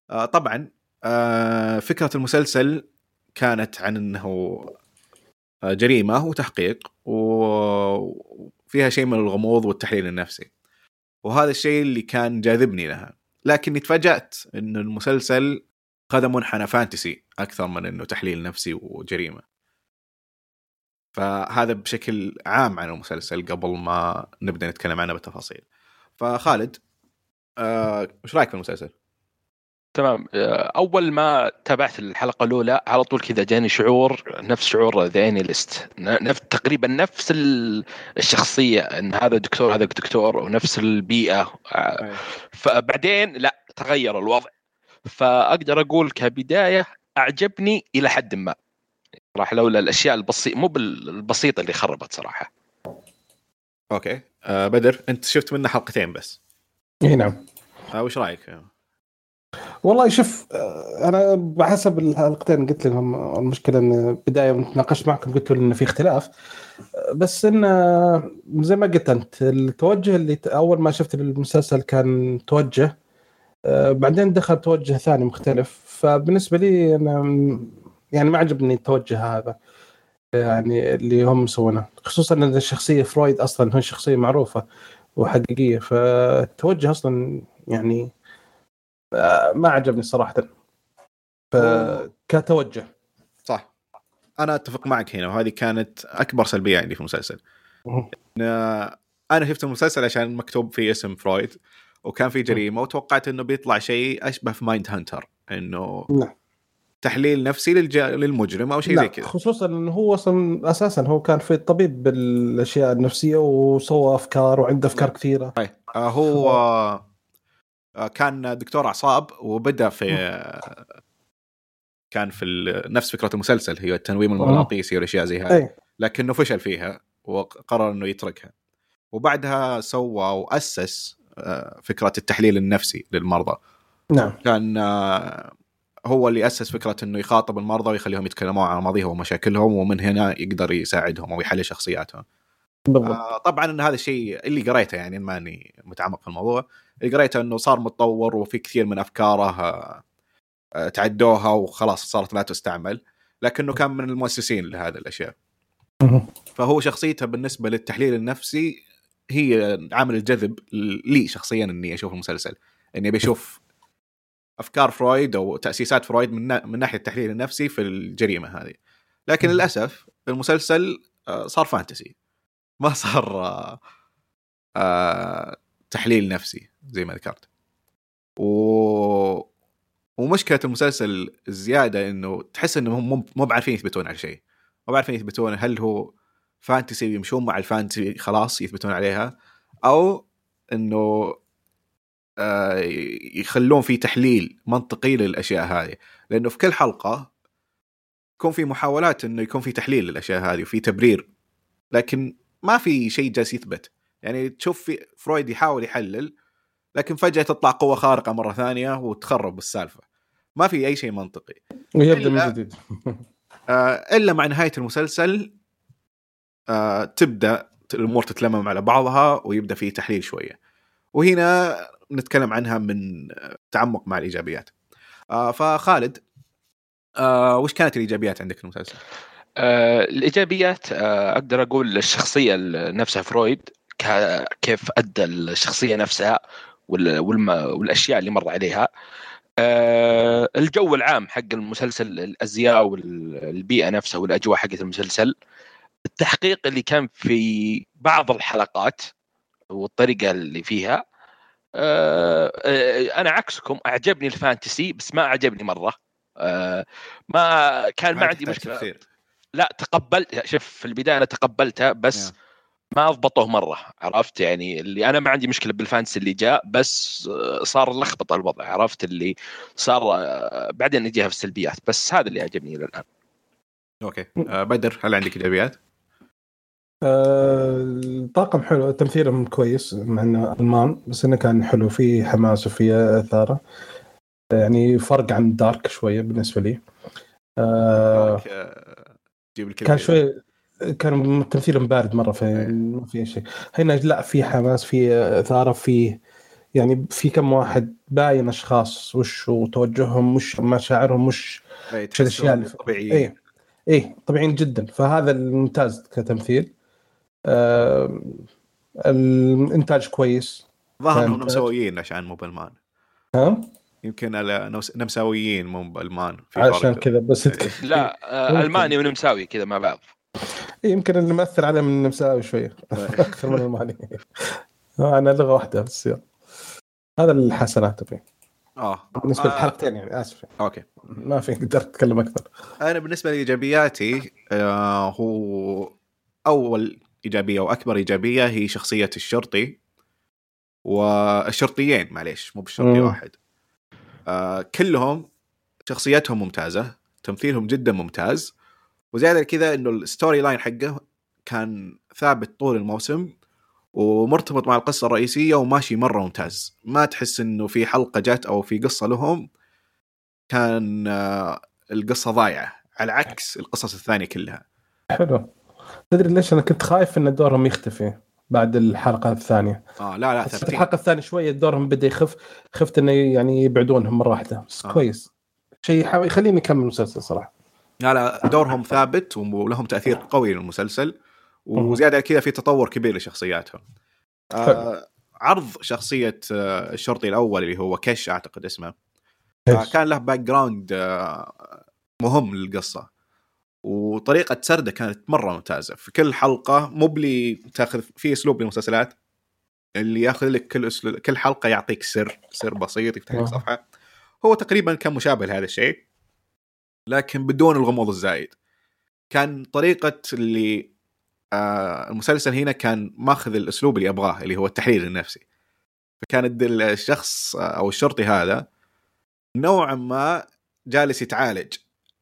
آه طبعا آه فكرة المسلسل كانت عن إنه آه، جريمة وتحقيق وفيها شيء من الغموض والتحليل النفسي. وهذا الشيء اللي كان جاذبني لها لكني تفاجأت انه المسلسل خذ منحنى فانتسي أكثر من إنه تحليل نفسي وجريمة فهذا بشكل عام عن المسلسل قبل ما نبدأ نتكلم عنه بالتفاصيل فخالد آه، وش رأيك في المسلسل؟ تمام. آه، أول ما تابعت الحلقة الأولى على طول كذا جاني شعور نفس شعور ذا ليست نفس تقريبا نفس ال- الشخصية إن هذا دكتور هذا دكتور ونفس البيئة. آه، فبعدين لا تغير الوضع. فأقدر أقول كبداية أعجبني إلى حد ما. صراحة لولا الأشياء البسيطه مو بالبسيطة اللي خربت صراحة. أوكي. آه، بدر أنت شفت منه حلقتين بس. إي نعم. آه، وش رأيك؟ والله شوف آه، أنا بحسب الحلقتين قلت لهم المشكلة إن بداية تناقشت معكم قلت إن في اختلاف آه، بس إن آه، زي ما قلت أنت التوجه اللي أول ما شفت المسلسل كان توجه بعدين دخل توجه ثاني مختلف. فبالنسبة لي أنا يعني ما عجبني التوجه هذا يعني اللي هم مسوونه. خصوصا إن الشخصية فرويد أصلا هي شخصية معروفة وحقيقية فالتوجه أصلا يعني ما عجبني صراحة. فكتوجه صح. أنا أتفق معك هنا وهذه كانت أكبر سلبية عندي في المسلسل. مهم. إن أنا شفت المسلسل عشان مكتوب فيه اسم فرويد وكان في جريمة وتوقعت إنه بيطلع شيء أشبه في Mindhunter إنه نعم. تحليل نفسي للج... للمجرم أو شيء زي لا كذا. خصوصا إنه هو أصلا أساسا هو كان في طبيب بالأشياء النفسية وسوى أفكار وعنده أفكار كثيرة. آه هو آه كان دكتور أعصاب وبدأ في آه كان في نفس فكرة المسلسل هي التنويم المغناطيسي والأشياء زي هذه. لكنه فشل فيها وقرر إنه يتركها. وبعدها سوى وأسس آه، فكرة التحليل النفسي للمرضى. نعم. كان آه، هو اللي أسس فكرة إنه يخاطب المرضى ويخليهم يتكلمون عن ماضيهم ومشاكلهم ومن هنا يقدر يساعدهم أو يحلل شخصياتهم. بالضبط. آه، طبعا إن هذا الشيء اللي قريته يعني ماني متعمق في الموضوع. اللي قريته انه صار متطور وفي كثير من افكاره آه، آه، تعدوها وخلاص صارت لا تستعمل لكنه كان من المؤسسين لهذه الأشياء. فهو شخصيته بالنسبة للتحليل النفسي هي عامل الجذب لي شخصيا إني أشوف المسلسل إني بشوف أفكار فرويد أو تأسيسات فرويد من, من ناحية التحليل النفسي في الجريمة هذه لكن. للأسف المسلسل آه، صار fantasy ما صار تحليل نفسي زي ما ذكرت. و ومشكلة المسلسل الزيادة إنه تحس إنهم مو بعارفين يثبتون على شيء. مو بعارفين يثبتون هل هو fantasy يمشون مع ال fantasy خلاص يثبتون عليها أو إنه آه، يخلون في تحليل منطقي للأشياء هذه. لأنه في كل حلقة يكون في محاولات إنه يكون في تحليل للأشياء هذه وفي تبرير. لكن ما في شيء جالس يثبت. يعني تشوف في فرويد يحاول يحلل لكن فجأة تطلع قوة خارقة مرة ثانية وتخرب السالفة. ما في أي شيء منطقي. ويبدأ من إلا- جديد. آه، إلا مع نهاية المسلسل آه، تبدأ الأمور تتلمم على بعضها ويبدأ في تحليل شوية. وهنا نتكلم عنها من آه، تعمق مع الإيجابيات. آه، فخالد آه، وش كانت الإيجابيات عندك في المسلسل؟ آه، الإيجابيات آه، أقدر أقول الشخصية نفسها فرويد ك- كيف أدى الشخصية نفسها والأشياء اللي مر عليها آه، الجو العام حق المسلسل الأزياء والبيئة نفسها والأجواء حقت المسلسل التحقيق اللي كان في بعض الحلقات والطريقة اللي فيها آه، أنا عكسكم أعجبني الفانتسي بس ما أعجبني مرة آه، ما كان ما عندي تحتاج مشكلة تفسير. لا تقبلت شوف في البداية أنا تقبلتها بس Yeah. ما اضبطوه مرة عرفت؟ يعني اللي أنا ما عندي مشكلة بال fantasy اللي جاء بس آه، صار لخبط الوضع عرفت؟ اللي صار آه، بعدين نجيها في السلبيات بس هذا اللي عجبني إلى الآن. okay. آه، بدر هل عندك إيجابيات؟ آه، الطاقم حلو تمثيلهم كويس مع إنه ألمان بس إنه كان حلو في حماس وفي إثارة. يعني فرق عن Dark شوية بالنسبة لي. آه آه، كان شوي كان تمثيلهم بارد مرة في إيه. ما في شيء. هنا لا في حماس في إثارة في يعني في كم واحد باين أشخاص وش وتوجههم وش مشاعرهم وش إيه، الأشياء تحسهم اللي- طبيعيين. إيه. إيه طبيعيين جدا. فهذا الممتاز كتمثيل. آه الإنتاج كويس. ظهر إنهم نمساويين عشان مو بألمان. ها؟ يمكن على نمس- نمساويين مو بألمان عشان. كذا بس لا آه، ممكن. ألماني ونمساوي كذا مع بعض. إيه، يمكن اللي مأثر عليه من مساوي شوية. أكثر من الماني آه، أنا لغة واحدة بس يلا. هذا الحسنات فيه آه. بالنسبة آه، للحلقتين يعني آسف. أوكي. ما في قدرت أتكلم أكثر. أنا بالنسبة لإيجابياتي آه هو أول إيجابية واكبر إيجابية هي شخصية الشرطي. والشرطيين معليش مو بالشرطي. واحد. آه كلهم شخصيتهم ممتازة تمثيلهم جدا ممتاز. وزيادة كذا إنه ال story line حقه كان ثابت طول الموسم ومرتبط مع القصة الرئيسية وماشي مرة ممتاز. ما تحس إنه في حلقة جت أو في قصة لهم كان آه القصة ضايعة على عكس القصص الثانية كلها. حلو. تدري ليش؟ أنا كنت خايف إن دورهم يختفي بعد الحلقة الثانية. آه لا لا ثابتين. الحلقة الثانية شوية دورهم بدأ يخف خفت إنه يعني يبعدونهم مرة واحدة. بس آه. كويس. شيء يخليني اكمل المسلسل صراحة. لا دورهم ثابت ولهم تأثير قوي للمسلسل وزيادة كذا في تطور كبير لشخصياتهم. آه عرض شخصية آه الشرطي الأول اللي هو كش أعتقد اسمه. آه كان له background آه مهم للقصة. وطريقة سرده كانت مرة ممتازة. في كل حلقة مو بلي تأخذ في أسلوب للمسلسلات. اللي يأخذ لك كل أسلوب كل حلقة يعطيك سر سر بسيط يفتح لك آه. صفحة. هو تقريبا كان مشابه لهذا الشيء. لكن بدون الغموض الزايد. كان طريقة اللي آه المسلسل هنا كان ماخذ الأسلوب اللي أبغاه اللي هو التحليل النفسي. فكان الشخص آه، أو الشرطي هذا نوعا ما جالس يتعالج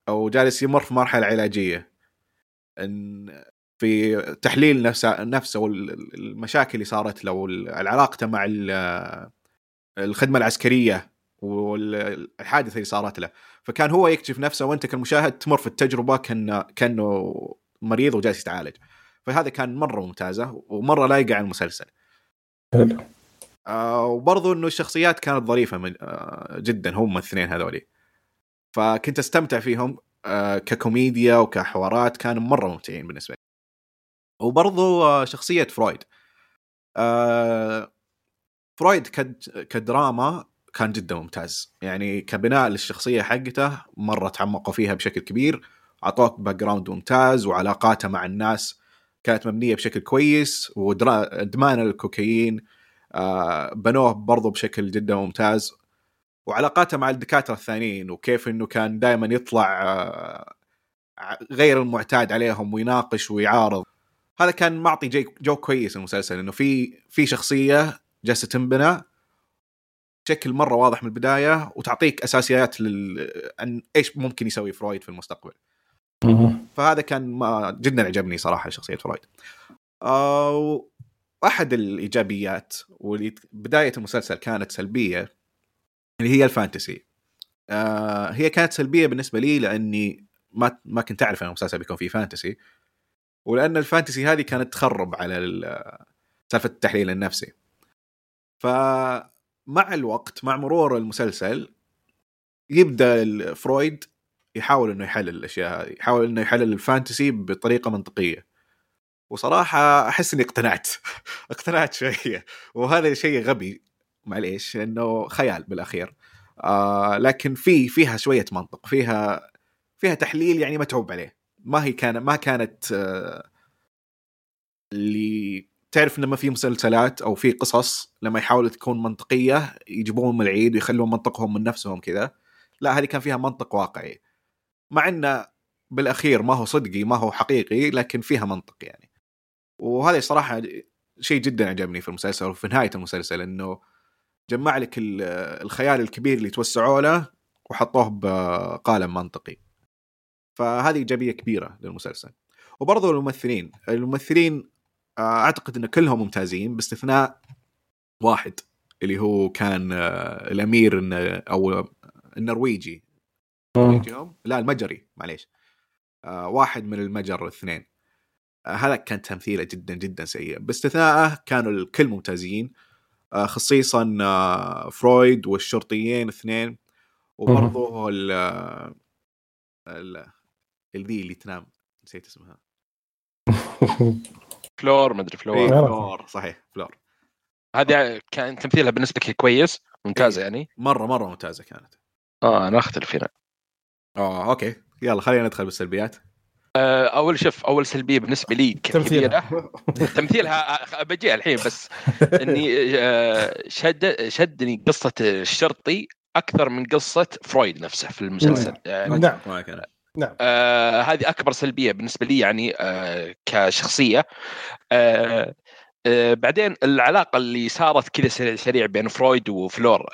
أو جالس يمر في مرحلة علاجية. إن في تحليل نفسه نفسه والمشاكل اللي صارت له علاقته مع ال- الخدمة العسكرية. والحادثة اللي صارت له. فكان هو يكتشف نفسه وأنت كالمشاهد تمر في التجربة كان كأنه مريض وجالس يتعالج. فهذا كان مرة ممتازة ومرة لايقة على المسلسل. حلو. آه وبرضو إنه الشخصيات كانت ظريفة من آه جدا هم الاثنين هذولي. فكنت أستمتع فيهم آه ككوميديا وكحوارات كانوا مرة ممتعين بالنسبة لي. وبرضو آه شخصية فرويد. آه فرويد كد- كدراما كان جدا ممتاز. يعني كبناء للشخصية حقته مرة تعمقوا فيها بشكل كبير أعطوك background ممتاز وعلاقاته مع الناس كانت مبنية بشكل كويس وادمان الكوكايين آه، بنوه برضو بشكل جدا ممتاز وعلاقاته مع الدكاترة الثانيين وكيف إنه كان دائما يطلع آه، غير المعتاد عليهم ويناقش ويعارض. هذا كان معطي جو كويس المسلسل إنه في في شخصية جالسة تنبنى بشكل مرة واضح من البداية وتعطيك أساسيات لل عن إيش ممكن يسوي فرويد في المستقبل. فهذا كان ما جدا عجبني صراحة شخصيه فرويد. آه وأحد الإيجابيات واللي بداية المسلسل كانت سلبية اللي هي ال fantasy. آه هي كانت سلبية بالنسبة لي لأني ما ما كنت أعرف أن المسلسل بيكون فيه fantasy ولأن ال fantasy هذه كانت تخرب على ال- سالفة التحليل النفسي فمع الوقت مع مرور المسلسل يبدأ فرويد يحاول إنه يحلل الأشياء هذه يحاول إنه يحلل ال fantasy بطريقة منطقية. وصراحة أحس إني اقتنعت اقتنعت شوية. وهذا شيء غبي معليش انه خيال بالأخير. آه لكن في فيها شوية منطق فيها فيها تحليل يعني متعوب عليه. ما هي كان ما كانت آه اللي تعرف لما في مسلسلات أو في قصص لما يحاولوا تكون منطقية يجيبون من العيد ويخلون منطقهم من نفسهم كذا. لا هذه كان فيها منطق واقعي. مع انه بالأخير ما هو صدقي ما هو حقيقي لكن فيها منطق يعني. وهذا صراحة شيء جدا عجبني في المسلسل وفي نهاية المسلسل إنه جمع لك ال- الخيال الكبير اللي توسعوا له وحطوه بقالب منطقي. فهذه إيجابية كبيرة للمسلسل. وبرضو الممثلين. الممثلين أعتقد إن كلهم ممتازين باستثناء واحد اللي هو كان آه، الأمير الن- أو النرويجي. لا المجري معليش. آه واحد من المجر الاثنين. آه هذا كان تمثيله جدا جدا سيء. باستثناءه كانوا الكل ممتازين. آه خصيصا آه فرويد والشرطيين الاثنين وبرضه ال ال اللي تنام نسيت اسمها. فلور مدري إيه، فلور فلور صحيح فلور. هذه كان تمثيلها بالنسبة لك كويس ممتازه يعني؟ مرة مرة ممتازة كانت. آه أنا أختلف هنا. آه أوكي. يلا خلينا ندخل بالسلبيات. آه، أول شوف أول سلبية بالنسبة لي تمثيلها. كبيرة. تمثيلها. آه، بجيها الحين بس. إني آه، شد شدني قصة الشرطي أكثر من قصة فرويد نفسه في المسلسل. يعني نعم. معك أنا. نعم. آه هذه أكبر سلبية بالنسبة لي يعني آه كشخصية. آه آه بعدين العلاقة اللي صارت كذا سريع سريع بين فرويد وفلور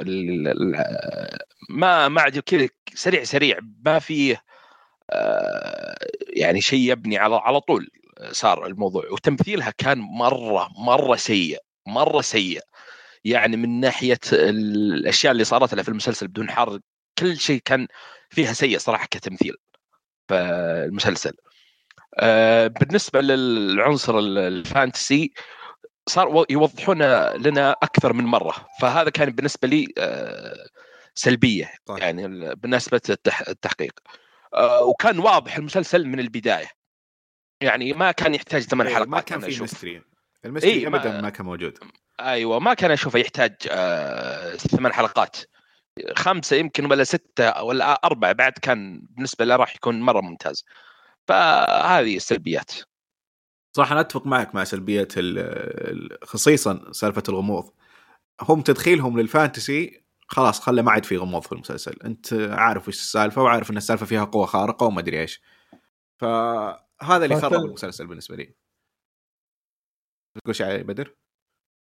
ما ما كذا سريع سريع ما فيه آه يعني شيء يبني على على طول صار الموضوع. وتمثيلها كان مرة مرة سيء مرة سيء. يعني من ناحية الأشياء اللي صارت لها في المسلسل بدون حرق كل شيء كان فيها سيء صراحة كتمثيل. المسلسل. آه، بالنسبة للعنصر ال- الفانتسي صار يوضحون لنا أكثر من مرة. فهذا كان بالنسبة لي آه، سلبية. طيب. يعني ال- بالنسبة للتح- التحقيق. آه، وكان واضح المسلسل من البداية. يعني ما كان يحتاج ثمان إيه، حلقات ما كان في. mystery ال mystery إيه، ما- ابدا ما كان موجود. أيوه ما كان أشوفه يحتاج ثمان حلقات. خمسة يمكن ولا ستة ولا أربعة بعد كان بالنسبة له راح يكون مرة ممتاز. فهذه السلبيات. صراحة أنا أتفق معك مع سلبيه خصيصا سالفة الغموض. هم تدخيلهم لل fantasy خلاص خلى ما عاد في غموض في المسلسل. أنت عارف وش السالفة وعارف إن السالفة فيها قوة خارقة وما أدري إيش. فهذا اللي خرب المسلسل بالنسبة لي. تقول شيء علي بدر؟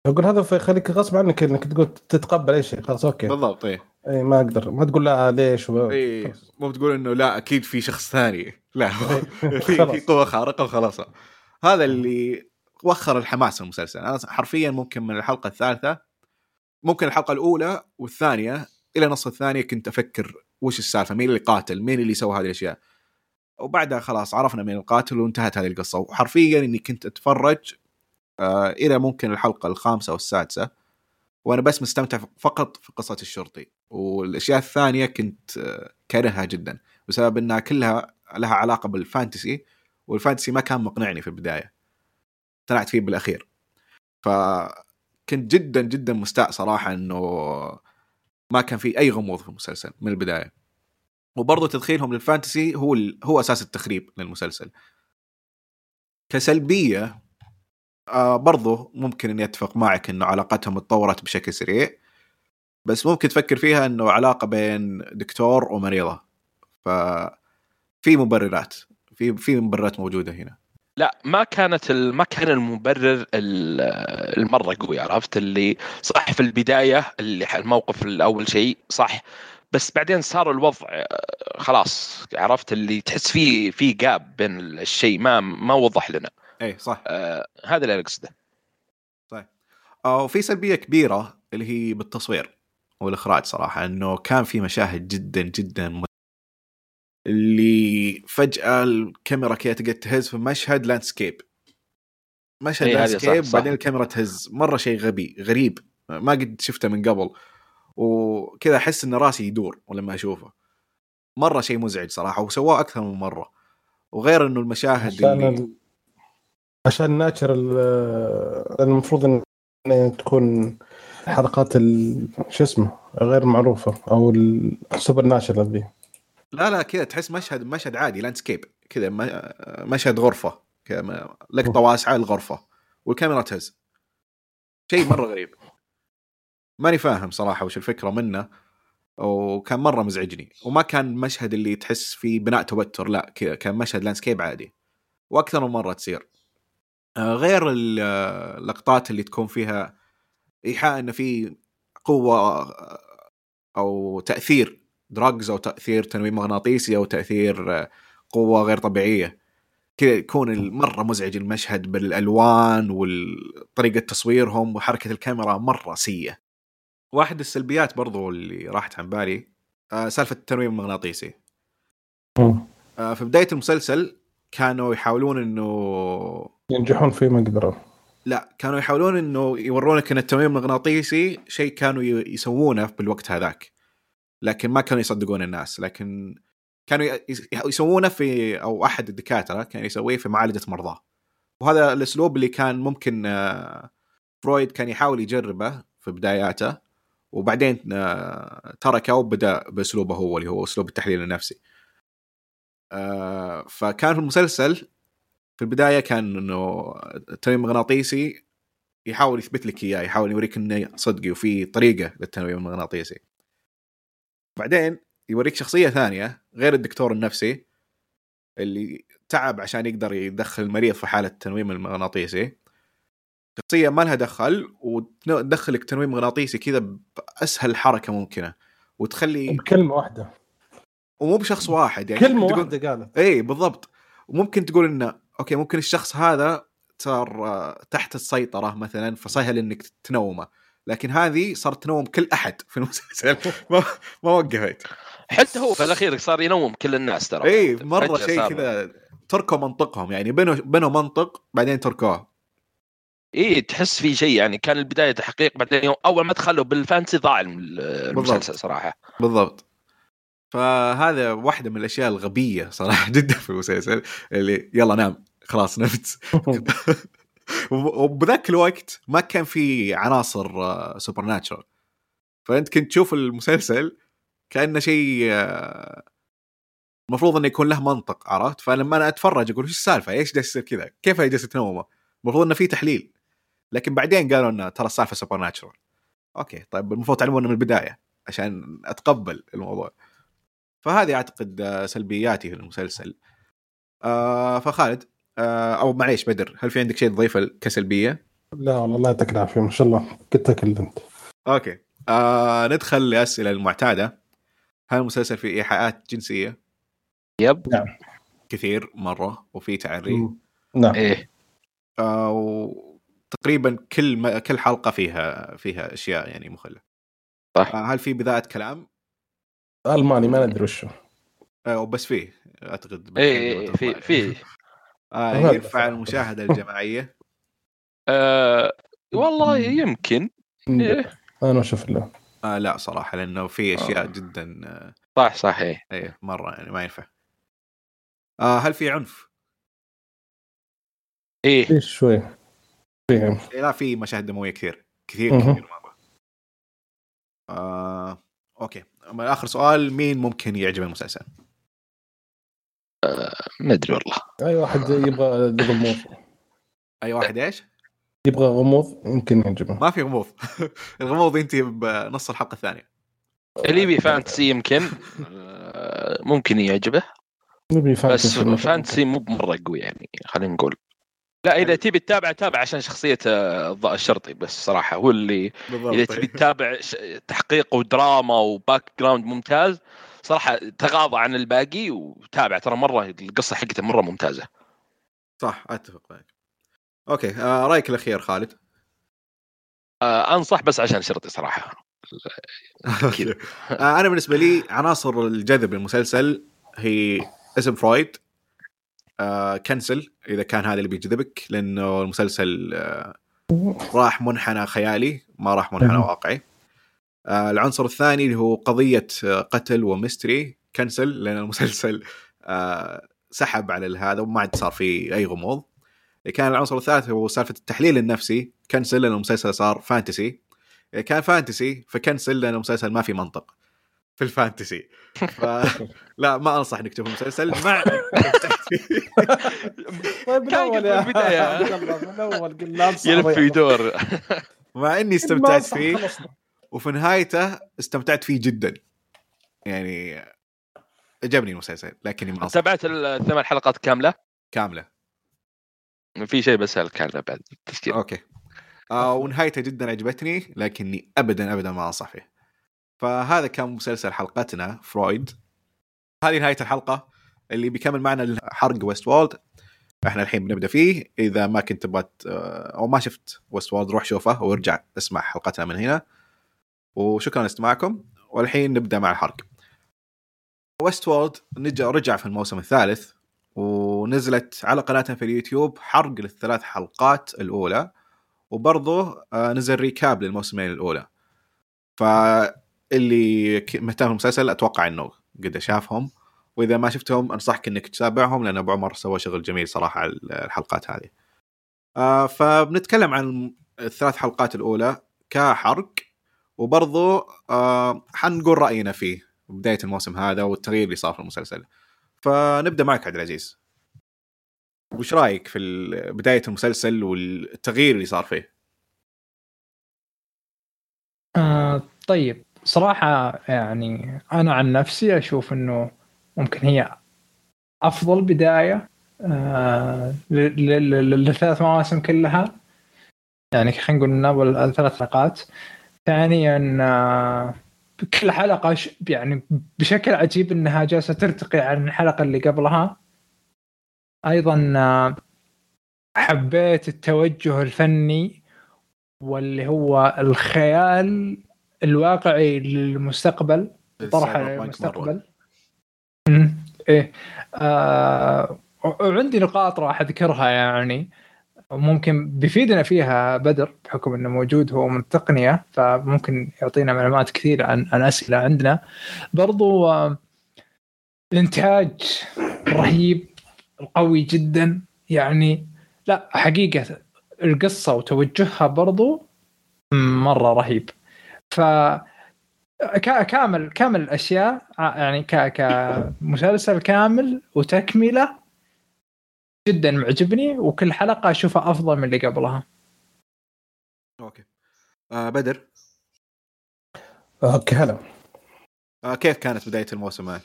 أقول هذا يخليك غصب عنك إنك تقول تتقبل أي شيء. خلاص أوكي. بالضبط إيه. اي ما أقدر. ما تقول لا ليش؟ و... خلاص. مو بتقول إنه لا أكيد في شخص ثاني. لا. إيه. في. في قوة خارقة وخلاص. هذا اللي وخر الحماس في المسلسل. أنا حرفيا ممكن من الحلقة الثالثة ممكن الحلقة الأولى والثانية إلى نصف الثانية كنت أفكر وش السالفة مين اللي قاتل مين اللي سوى هذه الأشياء. وبعدها خلاص عرفنا مين القاتل وانتهت هذه القصة. وحرفيا إني كنت أتفرج آه إلى ممكن الحلقة الخامسة والسادسة وأنا بس مستمتع فقط في قصة الشرطي. والأشياء الثانية كنت آه كارهها جدا بسبب إنها كلها لها علاقة بال fantasy وال fantasy ما كان مقنعني في البداية. اقتنعت فيه بالأخير. فكنت جدا جدا مستاء صراحة إنه ما كان في أي غموض في المسلسل من البداية. وبرضه تدخيلهم لل fantasy هو ال... هو أساس التخريب للمسلسل. كسلبية آه برضه ممكن إني أتفق معك إنه علاقتهم اتطورت بشكل سريع. بس ممكن تفكر فيها إنه علاقة بين دكتور ومريضة. ففي مبررات. في في مبررات موجودة هنا. لا ما كانت. ما كان المبرر ال- المرة قوي عرفت؟ اللي صح في البداية اللي الموقف الأول شيء صح بس بعدين صار الوضع خلاص عرفت؟ اللي تحس فيه في جاب بين الشيء ما ما وضح لنا. اي صح. آه هذا اللي أنا أقصده. آه وفي سلبية كبيرة اللي هي بالتصوير. والإخراج صراحة إنه كان في مشاهد جدا جدا م... اللي فجأة الكاميرا كذا تقعد تهز في مشهد landscape مشهد landscape. بعدين الكاميرا تهز. مرة شيء غبي غريب. ما قد شفته من قبل. وكذا أحس إن راسي يدور لما أشوفه. مرة شيء مزعج صراحة وسواه أكثر من مرة. وغير إنه المشاهد عشان اللي ال... عشان natural لأن المفروض إن إن تكون حلقات ال... شو اسمه غير معروفة أو ال supernatural ذي لا لا كذا تحس مشهد مشهد عادي landscape كذا مشهد غرفة كذا لقطة واسعة الغرفة والكاميرا تهز. شيء مرة غريب. ماني فاهم صراحة وش الفكرة منه وكان مرة مزعجني. وما كان مشهد اللي تحس فيه بناء توتر لا كذا كان مشهد landscape عادي. وأكثر من مرة تصير. آه، غير ال- آه، اللقطات اللي تكون فيها إيحاء إنه في قوة أو تأثير دراجز أو تأثير تنويم مغناطيسي أو تأثير قوة غير طبيعية. كذا يكون مرة مزعج المشهد بالألوان وطريقه تصويرهم وحركة الكاميرا مرة سيئة. واحد السلبيات برضو اللي راحت عن بالي آه، سالفة التنويم المغناطيسي. آه، في بداية المسلسل كانوا يحاولون إنه ينجحون فيه ما قدروا. لا كانوا يحاولون إنه يورونك ان التنويم المغناطيسي شيء كانوا يسوونه بالوقت هذاك. لكن ما كانوا يصدقون الناس. لكن كانوا يسوونه في أو أحد الدكاترة كان يسويه في معالجة مرضاه وهذا الأسلوب اللي كان ممكن آه، فرويد كان يحاول يجربه في بداياته. وبعدين آه، تركه وبدأ بأسلوبه هو اللي هو أسلوب التحليل النفسي. آه، فكان في المسلسل في البداية كان إنه التنويم المغناطيسي يحاول يثبت لك إياه يحاول يوريك إنه صدقي وفي طريقة للتنويم المغناطيسي. بعدين يوريك شخصية ثانية غير الدكتور النفسي اللي تعب عشان يقدر يدخل المريض في حالة التنويم المغناطيسي. شخصية ما لها دخل وتدخلك تنويم مغناطيسي كذا بأسهل حركة ممكنة وتخلي بكلمة واحدة. ومو بشخص واحد يعني كلمة تقول- واحدة قالت. اي بالضبط. وممكن تقول إنه أوكي ممكن الشخص هذا صار آه، تحت السيطرة مثلا فسهل إنك تنومه. لكن هذه صارت تنوم كل أحد في المسلسل. ما, ما وقفت. حتى هو في الأخير صار ينوم كل الناس ترى. اي مرة شيء كذا تركوا منطقهم. يعني بنوا بنوا منطق بعدين تركوه. اي تحس في شيء. يعني كان البداية تحقيق بعدين يوم أول ما دخلوا بال fantasy ضاع الم- المسلسل صراحة. بالضبط. فهذا واحدة من الأشياء الغبية صراحة جدا في المسلسل اللي يلا نام خلاص نمت. وبذاك الوقت ما كان في عناصر supernatural فأنت كنت تشوف المسلسل كأنه شيء آه، المفروض إنه يكون له منطق عرفت؟ فلما أنا أتفرج أقول إيش السالفة؟ إيش جالس يصير كذا؟ كيف هي جالسة تنومه؟ المفروض إنه في تحليل. لكن بعدين قالوا إنه ترى السالفة supernatural okay طيب المفروض تعلمونا من البداية عشان أتقبل الموضوع. فهذه أعتقد آه، سلبياتي في المسلسل. آه فخالد آه أو معليش بدر هل في عندك شيء تضيفه كسلبية؟ لا والله الله يعطيك العافية ما شاء الله كنت تكلمت أوكي. آه ندخل للاسئله المعتادة. هل المسلسل فيه إيحاءات جنسية؟ yep. كثير مرة وفي تعري. نعم. إيه. آه وتقريبا كل م... كل حلقة فيها فيها أشياء يعني مخلة. صح. آه هل في بذاءة كلام؟ ألماني ما ندري وشو. آه وبس فيه أعتقد إيه إيه، في في آه ينفع صراحة. المشاهدة الجماعية. آه والله يمكن. إيه. أنا أشوف له آه لا صراحة لأنه في أشياء آه. جدا آه صح صح إيه. إيه مرة يعني ما ينفع. آه هل في عنف؟ إيه. في شوي. في إيه، لا في مشاهد دموية كثير. كثير. كثير مرة. آه أوكي. أما آخر سؤال مين ممكن يعجب المسلسل؟ ما أدري والله. أي واحد يبغى غموض أي واحد إيش؟ يبغى غموض يمكن يعجبه. ما في غموض الغموض ينتهي بنص الحلقة الثانية. اللي يبي fantasy يمكن آه، ممكن يعجبه. بس fantasy مو بمرة قوي يعني خلينا نقول. لا إذا تبي تتابع تابع عشان شخصية آه، الشرطي بس صراحة. هو اللي إذا تبي تتابع تحقيق ودراما و background ممتاز صراحة تغاضى عن الباقي وتابع. ترى مرة القصة حقته مرة ممتازة. صح أتفق معك. أوكي آه رأيك الأخير خالد؟ آه أنصح بس عشان شرطي صراحة. آه، أنا بالنسبة لي عناصر الجذب للمسلسل هي إسم فرويد آه كنسل إذا كان هذا اللي بيجذبك لأنه المسلسل آه راح منحنى خيالي ما راح منحنى. واقعي. آه العنصر الثاني اللي هو قضية آه، قتل وميستري كنسل لأن المسلسل آه سحب على هذا وما عاد صار فيه أي غموض. كان العنصر الثالث هو سالفة التحليل النفسي cancel لأن المسلسل صار fantasy كان fantasy ف cancel لأن المسلسل ما في منطق في ال fantasy. ف... لا ما أنصح إنك تشوف المسلسل. مع طيب من كان اول يا الله، من اول قلنا يلف ويدور مع إني استمتعت فيه. وفي نهايته استمتعت فيه جدا. يعني عجبني المسلسل لكني ما انصح تابعت الثمان حلقات كاملة؟ كاملة. في شيء بسألك كامله بعد التسجيل. okay. آه ونهايته جدا عجبتني لكني ابدا ابدا ما انصح فيه. فهذا كان مسلسل حلقتنا فرويد. هذه نهاية الحلقة. اللي بيكمل معنا حرق Westworld إحنا الحين بنبدأ فيه. إذا ما كنت تبغى أو ما شفت Westworld روح شوفه وارجع اسمع حلقتنا من هنا. وشكرا لاستماعكم. والحين نبدأ مع الحرق. Westworld رجع في الموسم الثالث ونزلت على قناتنا في اليوتيوب حرق للثلاث حلقات الأولى. وبرضه آه، نزل recap للموسمين الأولى. فاللي مهتم بالمسلسل أتوقع إنه قد شافهم. وإذا ما شفتهم أنصحك إنك تتابعهم لأن أبو عمر سوى شغل جميل صراحة على الحلقات هذه. آه، فبنتكلم عن الثلاث حلقات الأولى كحرق وبرضه آه، حنقول رأينا فيه بداية الموسم هذا والتغيير اللي صار في المسلسل. فنبدأ معك عبد العزيز. وش رأيك في بداية المسلسل والتغيير اللي صار فيه؟ آه طيب. صراحة يعني أنا عن نفسي أشوف إنه ممكن هي أفضل بداية آه للثلاث مواسم كلها. يعني خلينا نقول من أول الثلاث حلقات. ثانيا آه كل حلقة ش- يعني بشكل عجيب إنها جالسة ترتقي عن الحلقة اللي قبلها. أيضا آه حبيت التوجه الفني واللي هو الخيال الواقعي للمستقبل. طرح. المستقبل. إيه. آه وعندي نقاط راح أذكرها يعني. ممكن بيفيدنا فيها بدر بحكم إنه موجود هو من التقنية فممكن يعطينا معلومات كثير عن عن أسئلة عندنا. برضو آه، الانتاج رهيب قوي جدا. يعني لا حقيقة القصة وتوجهها برضو مرة رهيب. ف كامل كامل الأشياء ع- يعني ك كمسلسل كامل وتكملة جدا معجبني وكل حلقة أشوفها أفضل من اللي قبلها. أوكي. آه بدر؟ أوكي هلا. آه كيف كانت بداية الموسم معك؟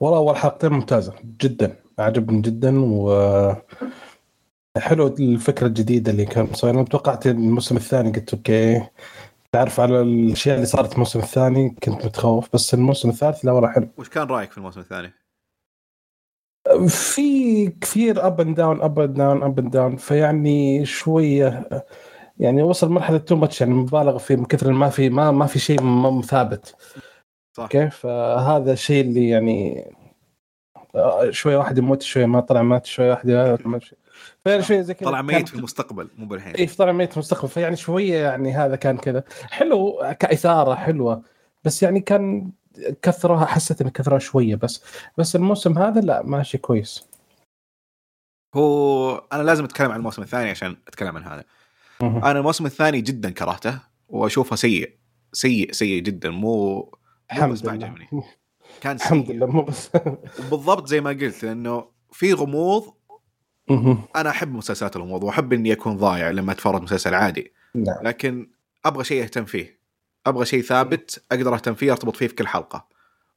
والله أول حلقتين ممتازة جدا. عجبني جدا و حلو الفكرة الجديدة اللي كان مسويها أنا توقعت الموسم الثاني قلت okay. تعرف على الأشياء اللي صارت الموسم الثاني؟ كنت متخوف بس الموسم الثالث لا والله حلو. وش كان رأيك في الموسم الثاني؟ في كثير up and down up and down up and down فيعني شوية يعني وصل مرحلة too much يعني مبالغ فيه من كثر ما في ما ما في شيء ثابت. صح. okay? فهذا الشيء اللي يعني آه، شوية واحد يموت شوية ما طلع مات شوية واحد ما شيء فيعني شوية زي كذا. طلع ميت في المستقبل مو بالحين اي طلع ميت في المستقبل. فيعني شوية يعني هذا كان كذا. حلو كإثارة حلوة. بس يعني كان كثرها حسيت إن كثرها شوية بس. بس الموسم هذا لا ماشي كويس. هو أنا لازم أتكلم عن الموسم الثاني عشان أتكلم عن هذا. أنا الموسم الثاني جدا كرهته وأشوفه سيء سيء سيء جدا. مو الحمد لله. كان الحمد سيء. لله مو بس. بالضبط زي ما قلت لأنه في غموض. أنا أحب مسلسلات الغموض واحب إني أكون ضايع لما أتفرج مسلسل عادي. نعم. لكن أبغى شيء أهتم فيه. أبغى شيء ثابت أقدر أهتم فيه أرتبط فيه في كل حلقة.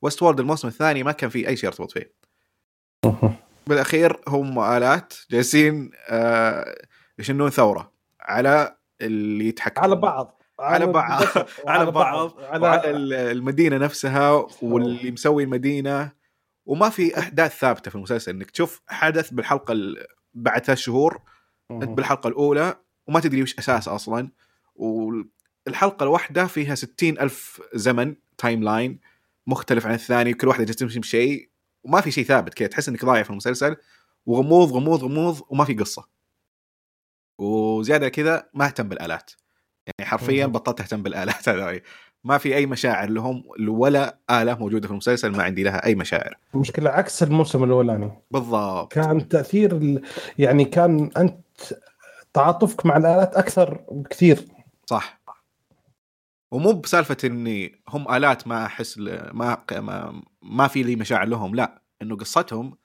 ويست وورد الموسم الثاني ما كان فيه أي شيء أرتبط فيه. بالأخير هم آلات جالسين آه يشنون ثورة على اللي يتحكم. على بعض. على بعض. على بعض. على ال- المدينة نفسها واللي مسوي المدينة. وما في أحداث ثابتة في المسلسل. إنك تشوف حدث بالحلقة ال- بعد ثلاث شهور انت. بالحلقة الأولى وما تدري وش أساس أصلا. و... الحلقة الواحدة فيها ستين ألف زمن timeline مختلف عن الثاني وكل واحدة جالسه تمشي بشيء. وما في شيء ثابت كذا تحس إنك ضايع في المسلسل. وغموض غموض غموض وما في قصة. وزيادة كذا ما اهتم بالآلات. يعني حرفيا. بطلت أهتم بالآلات هذول ما في أي مشاعر لهم ولا آلة موجودة في المسلسل ما عندي لها أي مشاعر. المشكلة عكس الموسم الأولاني. بالضبط. كان تأثير يعني كان أنت تعاطفك مع الآلات أكثر بكثير. صح. ومو بسالفة إني هم آلات ما أحس ما ما, ما في لي مشاعر لهم لا. إنه قصتهم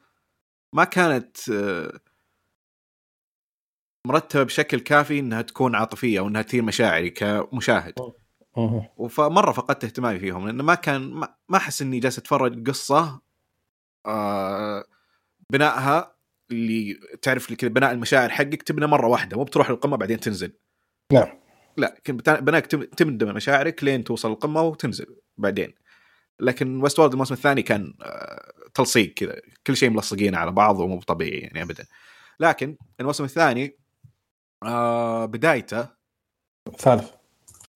ما كانت آه، مرتبة بشكل كافي إنها تكون عاطفية أو انها تثير مشاعري كمشاهد. فمرة فقدت اهتمامي فيهم لأنه ما كان ما- أحس إني جالس أتفرج قصة آه بنائها اللي تعرف لي كذا بناء المشاعر حقك تبنى مرة واحدة مو بتروح للقمه بعدين تنزل. نعم. لا بناك تبنى مشاعرك لين توصل القمة وتنزل بعدين. لكن ويست وورد الموسم الثاني كان آه، تلصيق كذا كل شيء ملصقين على بعض ومو طبيعي يعني ابدا. لكن الموسم الثاني آه بدايته ثالث. آه،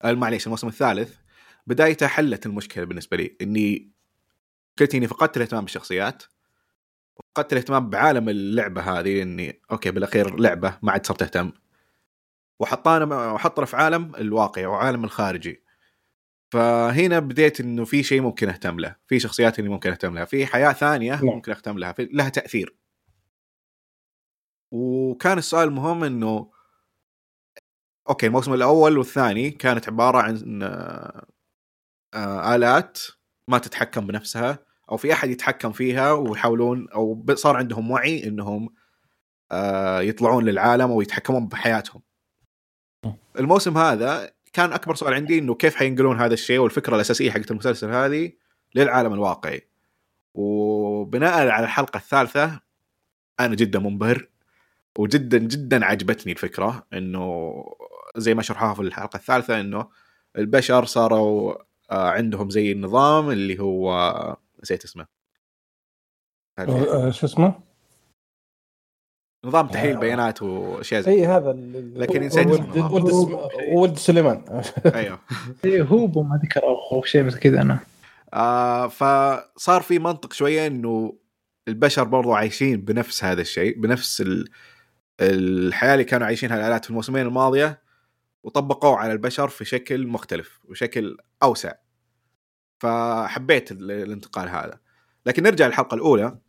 معليش الموسم الثالث. بدايته حلت المشكلة بالنسبة لي إني قلت إني فقدت الاهتمام بالشخصيات. فقدت الاهتمام بعالم اللعبة هذه إني أوكي بالأخير لعبة ما عاد صرت أهتم. وحطانا وحطنا في عالم الواقع وعالم الخارجي. فهنا بديت إنه في شيء ممكن أهتم له في شخصيات اللي ممكن أهتم لها في حياة ثانية نعم. ممكن أهتم لها في لها تأثير. وكان السؤال المهم إنه أوكي الموسم الأول والثاني كانت عبارة عن آه، آلات ما تتحكم بنفسها أو في أحد يتحكم فيها ويحاولون أو صار عندهم وعي إنهم آه، يطلعون للعالم أو يتحكمون بحياتهم. الموسم هذا كان أكبر سؤال عندي إنه كيف حينقلون هذا الشيء والفكرة الأساسية حقت المسلسل هذه للعالم الواقعي. وبناء على الحلقة الثالثة أنا جدا منبهر وجدا جدا عجبتني الفكرة إنه زي ما شرحوها في الحلقة الثالثة إنه البشر صاروا آه، عندهم زي النظام اللي هو نسيت اسمه آه، شو اسمه؟ نظام تحليل. بيانات وأشياء زي إي هذا لكن نسيت ولد اسمه. ولد سليمان أيوه هوبو ما ذكر أو شيء مثل كذا أنا آه فصار في منطق شوية إنه البشر برضو عايشين بنفس هذا الشيء بنفس ال... الحياة اللي كانوا عايشينها الآلات في الموسمين الماضية وطبقوه على البشر في شكل مختلف وشكل أوسع. فحبيت ال- الانتقال هذا. لكن نرجع للحلقة الأولى.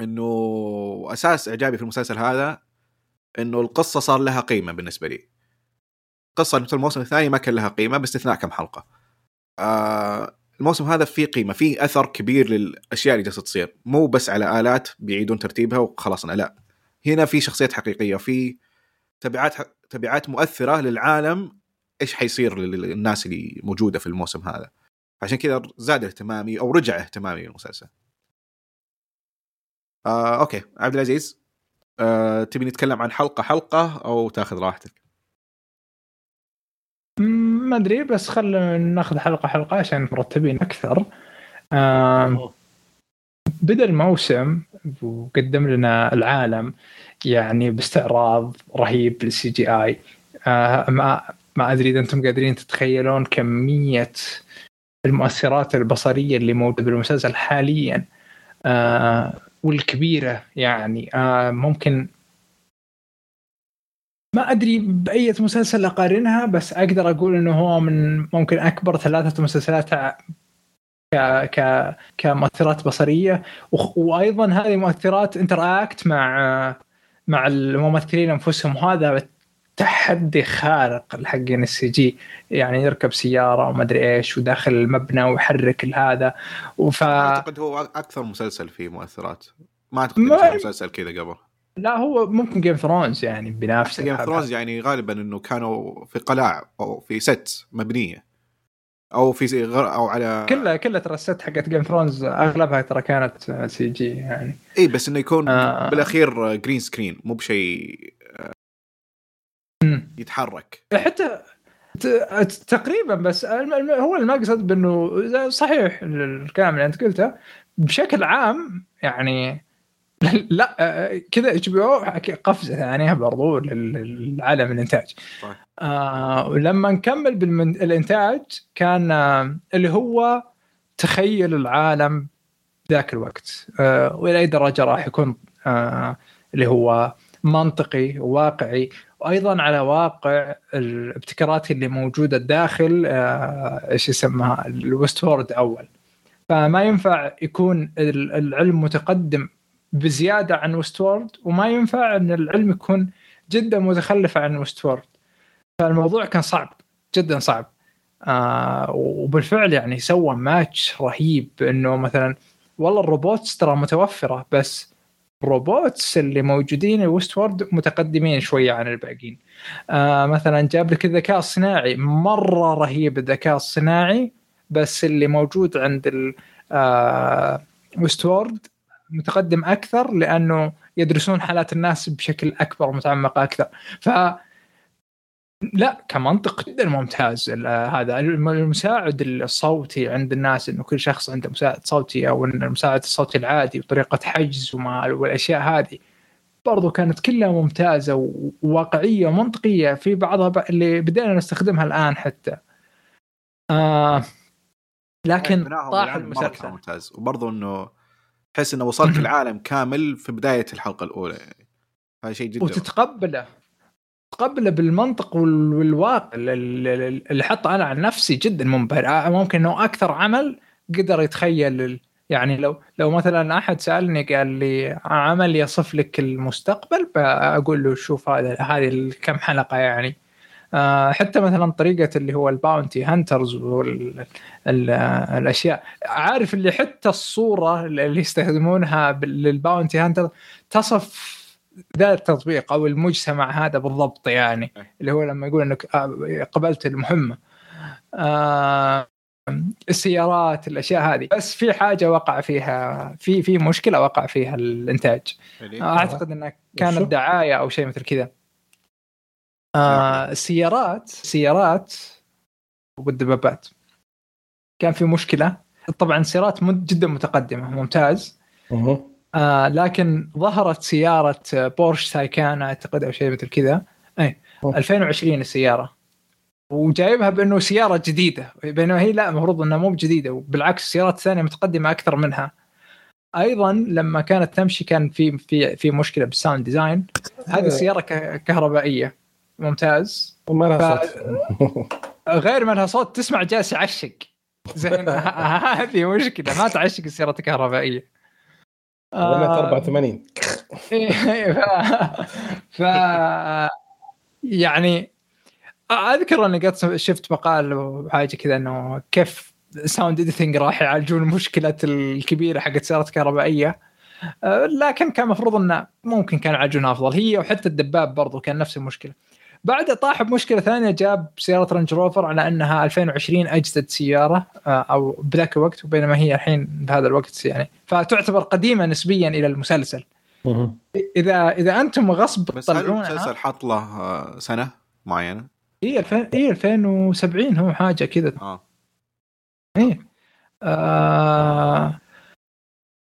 إنه أساس إعجابي في المسلسل هذا إنه القصة صار لها قيمة بالنسبة لي. قصة مثل الموسم الثاني ما كان لها قيمة باستثناء كم حلقة. آه الموسم هذا فيه قيمة فيه أثر كبير للأشياء اللي جالسة تصير. مو بس على آلات بيعيدون ترتيبها وخلصنا لا. هنا في شخصيات حقيقية في تبعات تبعات مؤثرة للعالم إيش حيصير للناس اللي موجودة في الموسم هذا. عشان كذا زاد اهتمامي أو رجع اهتمامي بالمسلسل آه، أوكي. عبد العزيز آه، تبي نتكلم عن حلقة حلقة أو تاخذ راحتك؟ ما أدري بس خلينا ناخذ حلقة حلقة عشان مرتبين أكثر. آم، بدأ الموسم وقدم لنا العالم. يعني باستعراض رهيب للسي جي اي ما ما أدري إذا أنتم قادرين تتخيلون كمية المؤثرات البصرية اللي موجودة بالمسلسل حاليا. آه، والكبيرة يعني آه، ممكن ما أدري بأي مسلسل أقارنها بس أقدر أقول إنه هو من ممكن أكبر ثلاثة مسلسلات ك ك كمؤثرات بصرية. وأيضا هذه مؤثرات interact مع مع الممثلين أنفسهم وهذا تحدي خارق حقين ال CG يعني يركب سيارة وما أدري إيش وداخل المبنى ويحرك هذا وف أعتقد هو أكثر مسلسل فيه مؤثرات. ما أعتقد ما- مسلسل كذا قبل. لا هو ممكن Game of Thrones يعني بنفس Game of Thrones يعني غالبا إنه كانوا في قلاع أو في set مبنية. أو في غر أو على كلها كلها ترى ال set حقت Game of Thrones أغلبها ترى كانت CG يعني إي بس إنه يكون آه. بالأخير green screen مو بشيء آه،. يتحرك حتى تقريبا بس هو المقصد بأنه صحيح الكلام اللي أنت قلته بشكل عام يعني لا آه، كذا HBO قفزة ثانية برضو للعالم الإنتاج. طيب. آه ولما نكمل بالانتاج كان آه اللي هو تخيل العالم ذاك الوقت. آه وإلى أي درجة راح يكون آه اللي هو منطقي وواقعي وأيضا على واقع الابتكارات اللي موجودة داخل آه إيش يسمها ال Westworld أول. فما ينفع يكون العلم متقدم بزيادة عن Westworld وما ينفع إن العلم يكون جدا متخلف عن Westworld فالموضوع كان صعب جدا صعب. آه وبالفعل يعني سوى ماتش رهيب إنه مثلا والله ال robots ترى متوفرة بس ال robots اللي موجودين Westworld متقدمين شوية عن الباقيين. آه مثلا جاب لك الذكاء الصناعي مرة رهيب الذكاء الصناعي بس اللي موجود عند آه ويست وورد متقدم أكثر لأنه يدرسون حالات الناس بشكل أكبر ومتعمق أكثر. ف لا كمنطق جدا ممتاز هذا. المساعد الصوتي عند الناس إنه كل شخص عنده مساعد صوتي أو المساعد الصوتي العادي وطريقة حجز وما والأشياء هذه برضو كانت كلها ممتازة وواقعية ومنطقية في بعضها اللي بدينا نستخدمها الآن حتى. آه لكن طاح المسلسل. ممتاز. وبرضو إنه تحس إنه وصلت العالم كامل في بداية الحلقة الأولى يعني. هذا شيء جدا. وتتقبله. تقبله بالمنطق والواقع اللي حطه أنا عن نفسي جدا منبهر. آه، ممكن إنه أكثر عمل قدر يتخيل يعني لو لو مثلا أحد سألني قال لي عمل يصف لك المستقبل بقول له شوف هذا هذه كم حلقة يعني. حتى مثلا طريقة اللي هو ال bounty hunters والاشياء عارف اللي حتى الصورة اللي يستخدمونها لل bounty hunter تصف ذا التطبيق أو المجتمع هذا بالضبط يعني. اللي هو لما يقول إنك آه، قبلت المهمة. آه السيارات الأشياء هذه. بس في حاجة وقع فيها في في مشكلة وقع فيها الإنتاج. أعتقد إنها كانت دعاية أو شيء مثل كذا. آه السيارات سيارات والدبابات كان في مشكلة. طبعا السيارات جدا متقدمة ممتاز. آه لكن ظهرت سيارة Porsche Taycan أعتقد أو شيء مثل كذا. اي 2020 السيارة. وجايبها بأنه سيارة جديدة. بينما هي لا المفروض إنها مو جديده وبالعكس السيارات الثانية متقدمة أكثر منها. أيضا لما كانت تمشي كان في في في مشكلة بال sound design. هذه سيارة كهربائية. ممتاز. وما لها صوت. غير ما لها صوت تسمع جالس يعشق. زين هذه مشكلة ما تعشق السيارة الكهربائية. آه. 84 ف... ف يعني أذكر إني قد شفت مقال وحاجة كذا إنه كيف sound editing راح يعالجون المشكلة الكبيرة حقت سيارات كهربائيه آه، لكن كان المفروض إنه ممكن كانوا يعالجونها أفضل. هي وحتى الدباب برضو كان نفس المشكلة. بعدها طاح بمشكلة ثانية جاب سيارة رانج روفر على أنها 2020 أجدد سيارة آه، أو بذاك الوقت وبينما هي الحين بهذا الوقت يعني. فتعتبر قديمة نسبيا إلى المسلسل. إذا إذا أنتم غصب بس هل المسلسل حط له آه، سنة معينة؟ هي 2000 هي 2070 هو حاجة كذا. آه. إيه آه...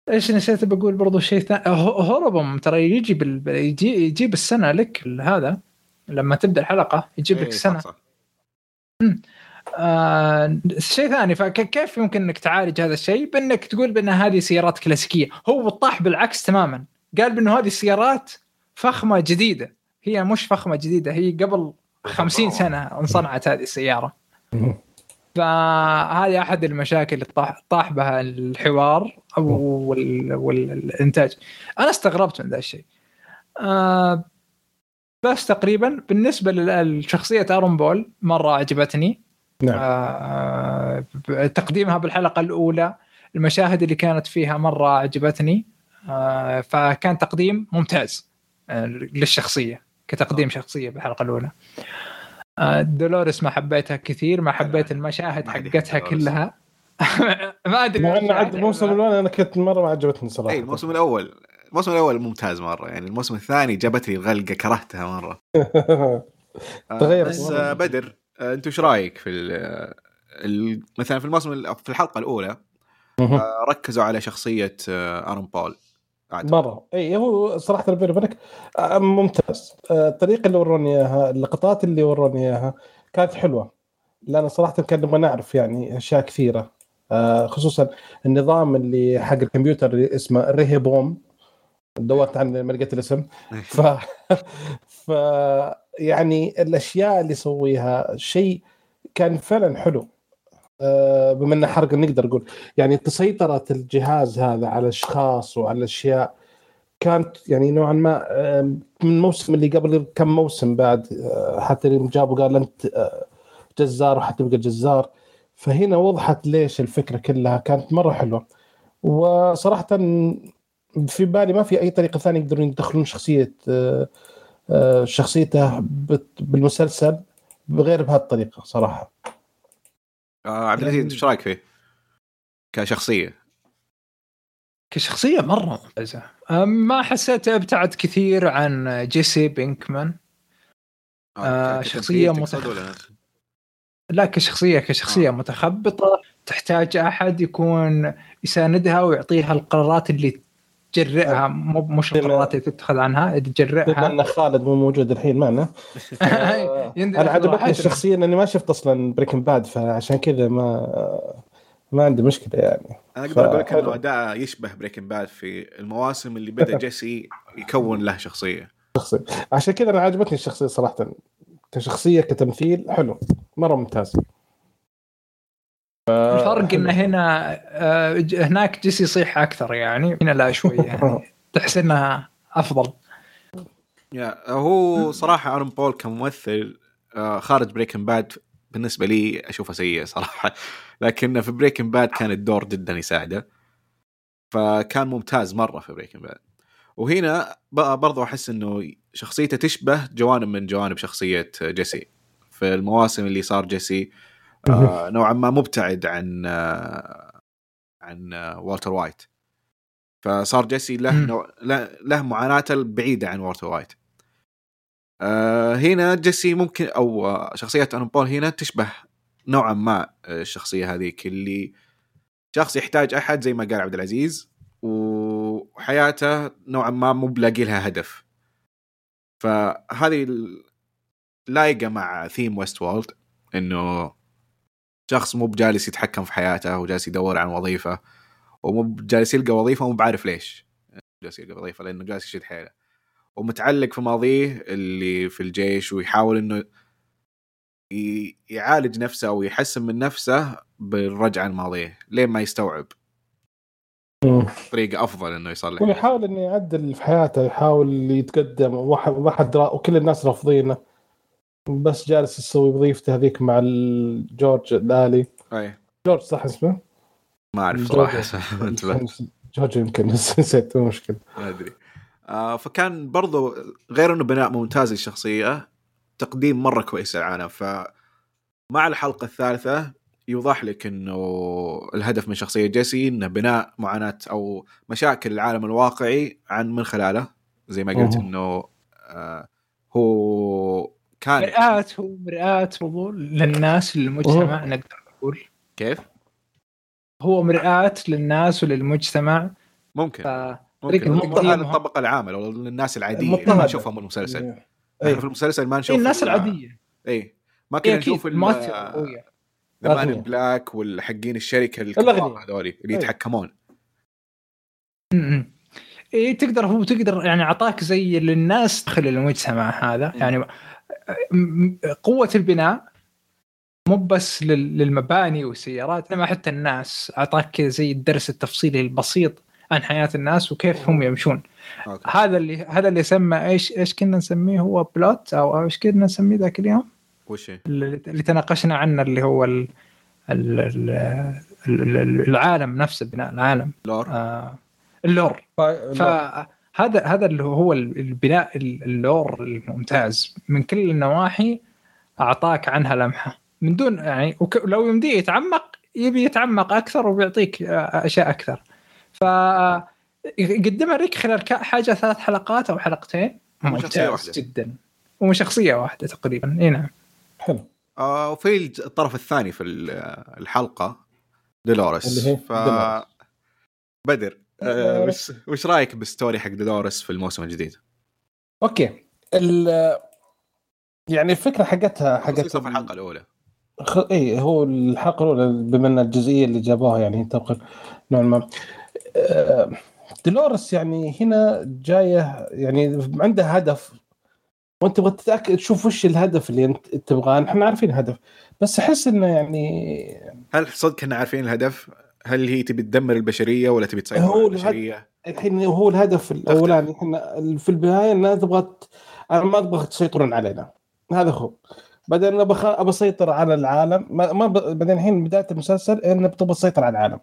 إيش نسيت بقول برضو شيء ثاني هوربوم ترى يجي بال... يجي يجيب السنة لك هذا. لما تبدأ الحلقة يجيب لك إيه، سنة. صح. آه شيء ثاني فكيف يمكن إنك تعالج هذا الشيء؟ بإنك تقول بأن هذه سيارات كلاسيكية. هو طاح بالعكس تماما. قال بانه هذه السيارات فخمة جديدة. هي مش فخمة جديدة هي قبل خمسين سنة انصنعت هذه السيارة. فهذه أحد المشاكل اللي طاح, طاح بها الحوار أو والإنتاج. أنا استغربت من ذا الشيء. آه بس تقريبا بالنسبة لشخصية أرون بول مرة عجبتني. نعم. آه تقديمها بالحلقة الأولى المشاهد اللي كانت فيها مرة عجبتني. آه فكان تقديم ممتاز آه للشخصية كتقديم شخصية بالحلقة الأولى. آه دولوريس ما حبيتها كثير ما حبيت المشاهد حقتها كلها. ما أدري مع الموسم الأول أنا كنت مرة ما عجبتني صراحة. اي الموسم الأول. الموسم الأول ممتاز مرة يعني الموسم الثاني جابت لي الغلقة كرهتها مرة. تغير. بس مرة. بدر انت إيش رأيك في مثلا في الموسم في الحلقة الأولى ركزوا على شخصية أرون بول. مرة. إي هو صراحة بيني وبينك آه، ممتاز. آه، الطريقة اللي وروني إياها اللقطات اللي وروني إياها كانت حلوة. لأن صراحة كان نبغى نعرف يعني أشياء كثيرة. آه، خصوصا النظام اللي حق الكمبيوتر اللي اسمه ريهبوم دورت ما لقيت الاسم. ف ف يعني الأشياء اللي يسويها شيء كان فعلا حلو. آه، بما إنه حرق نقدر نقول. يعني تسيطرة الجهاز هذا على اشخاص وعلى اشياء كانت يعني نوعا ما من الموسم اللي قبل كم موسم بعد آه، حتى اللي جابوا قال أنت آه، جزار وحتى تبقى جزار. فهنا وضحت ليش الفكرة كلها كانت مرة حلوة. وصراحه في بالي ما في أي طريقة ثانية يقدرون يدخلون شخصية آه، آه، شخصيته بت- بالمسلسل بغير بهالطريقه صراحة آه عبد العزيز إنت إيش رأيك فيه؟ كشخصية كشخصية مرة ممتازة أم، ما حسيت أبتعد كثير عن جيسي بينكمان آه، ك- شخصية كتمثيل تقصد متخ- ولا نفس؟ لا كشخصية كشخصية آه. متخبطة تحتاج أحد يكون يساندها ويعطيها القرارات اللي تجرئها مو مش القرارات اللي تتخذ عنها تجرئها. أن خالد مو موجود الحين معنا. آه، أنا عجبتني. الشخصية لأني ما شفت أصلا بريكن باد فعشان كذا ما ما عندي مشكلة يعني. أنا أقدر أقول لك. إنه أداء يشبه بريكن باد في المواسم اللي بدأ جيسي يكون له شخصية. شخصية. عشان كذا أنا عجبتني الشخصية صراحة. كشخصية كتمثيل حلو. مرة ممتاز. الفرق. انه هنا آه، هناك جيسي يصيح أكثر يعني هنا لا شوية يعني. تحس إنها أفضل. يا هو صراحة ارون بول كممثل آه، خارج Breaking Bad بالنسبة لي أشوفه سيء صراحة. لكن في Breaking Bad كان الدور جدا يساعده. فكان ممتاز مرة في Breaking Bad. وهنا بقى برضو أحس إنه شخصيته تشبه جوانب من جوانب شخصية جيسي. في المواسم اللي صار جيسي آه نوعا ما مبتعد عن آه عن آه والتر وايت. فصار جيسي له. نوع له, معاناته البعيدة عن والتر وايت. آه هنا جيسي ممكن أو آه، شخصية آرون بول هنا تشبه نوعا ما آه، الشخصية هذيك اللي شخص يحتاج أحد زي ما قال عبد العزيز وحياته نوعا ما مو بلاقي لها هدف. فهذه لايقه مع theme Westworld إنه شخص مو بجالس يتحكم في حياته وجالس يدور عن وظيفة ومو بجالس يلقى وظيفة ومو بعارف ليش جالس يلقى وظيفة لأنه جالس يشد حيله ومتعلق في ماضيه اللي في الجيش ويحاول إنه يعالج نفسه ويحسن من نفسه بالرجعه لماضيه لين ما يستوعب. طريقة أفضل إنه يصلح ويحاول إنه يعدل في حياته يحاول يتقدم واحد واحد. وكل الناس رافضينه بس جالس يسوي وظيفته هذيك مع الجورج الآلي. أي. جورج صح اسمه؟ ما أعرف جورج. صراحة. جورج يمكن. نسيت مو مشكلة. ما أدري. آه فكان برضو غير إنه بناء ممتاز للشخصية تقديم مرة كويس للعالم. فمع الحلقة الثالثة يوضح لك إنه الهدف من شخصية جيسي إنه بناء معاناة أو مشاكل العالم الواقعي عن من خلاله. زي ما قلت. إنه آه هو كان. مرآة هو مرآة برضو للناس للمجتمع نقدر نقول. كيف؟ هو مرآة للناس وللمجتمع. ممكن. ف ممكن. الطبقه العامة أو الناس العادية. اللي. ما نشوفهم بالمسلسل إيه. إحنا في المسلسل ما نشوف إيه الناس ال- العادية. اي ما كنا إيه نشوف المؤثر قوية. ذا. بلاك والحقين الشركة. الكبار هذولي اللي. يتحكمون. إيه تقدر هو تقدر يعني أعطاك زي للناس داخل المجتمع هذا. يعني قوة البناء مو بس لل- للمباني والسيارات إنما حتى الناس. أعطاك كذا زي الدرس التفصيلي البسيط عن حياة الناس وكيف هم يمشون. أوكي. هذا اللي هذا اللي سمى إيش إيش كنا نسميه؟ هو plot أو أو إيش كنا نسميه ذاك اليوم؟ وش هي؟ اللي تناقشنا عنه اللي هو ال ال ال ال- العالم نفسه بناء العالم. lore. آه ال lore. فهذا هذا اللي هو البناء ال lore الممتاز. من كل النواحي أعطاك عنها لمحة. من دون يعني وك- لو يمديه يتعمق يبي يتعمق أكثر وبيعطيك أشياء أكثر. ف يقدمها لك خلال ك- حاجة ثلاث حلقات أو حلقتين. ممتاز واحدة. جدا. ومن شخصية واحدة تقريبا. إي نعم. حلو. آه وفي الطرف الثاني في ال- الحلقة دولوريس. اللي هي ف دولوريس. بدر. آه، وش وش رأيك بالستوري حق دولوريس في الموسم الجديد؟ أوكي. ال يعني الفكرة حقتها خصوصا حقت في الحلقة الأولى. خ... اي هو الحلقة الأولى بما إن الجزئية اللي جابوها يعني تبقى نوعا ما. آه، دولوريس يعني هنا جاية يعني عندها هدف. وأنت تبغى تتأكد تشوف وش الهدف اللي أنت تبغاه. إحنا عارفين الهدف. بس أحس إنه يعني هل صدق إحنا عارفين الهدف؟ هل هي تبي تدمر البشرية ولا تبي تسيطر على البشرية؟ الحين هو الهدف الأولاني. إحنا في البداية انها تبغى أنا ما أبغى تسيطرون علينا. هذا هو. بعدين أنا بخ... ابى أسيطر على العالم. ما, ما ب... بعدين الحين بداية المسلسل انه تبغى تسيطر على العالم.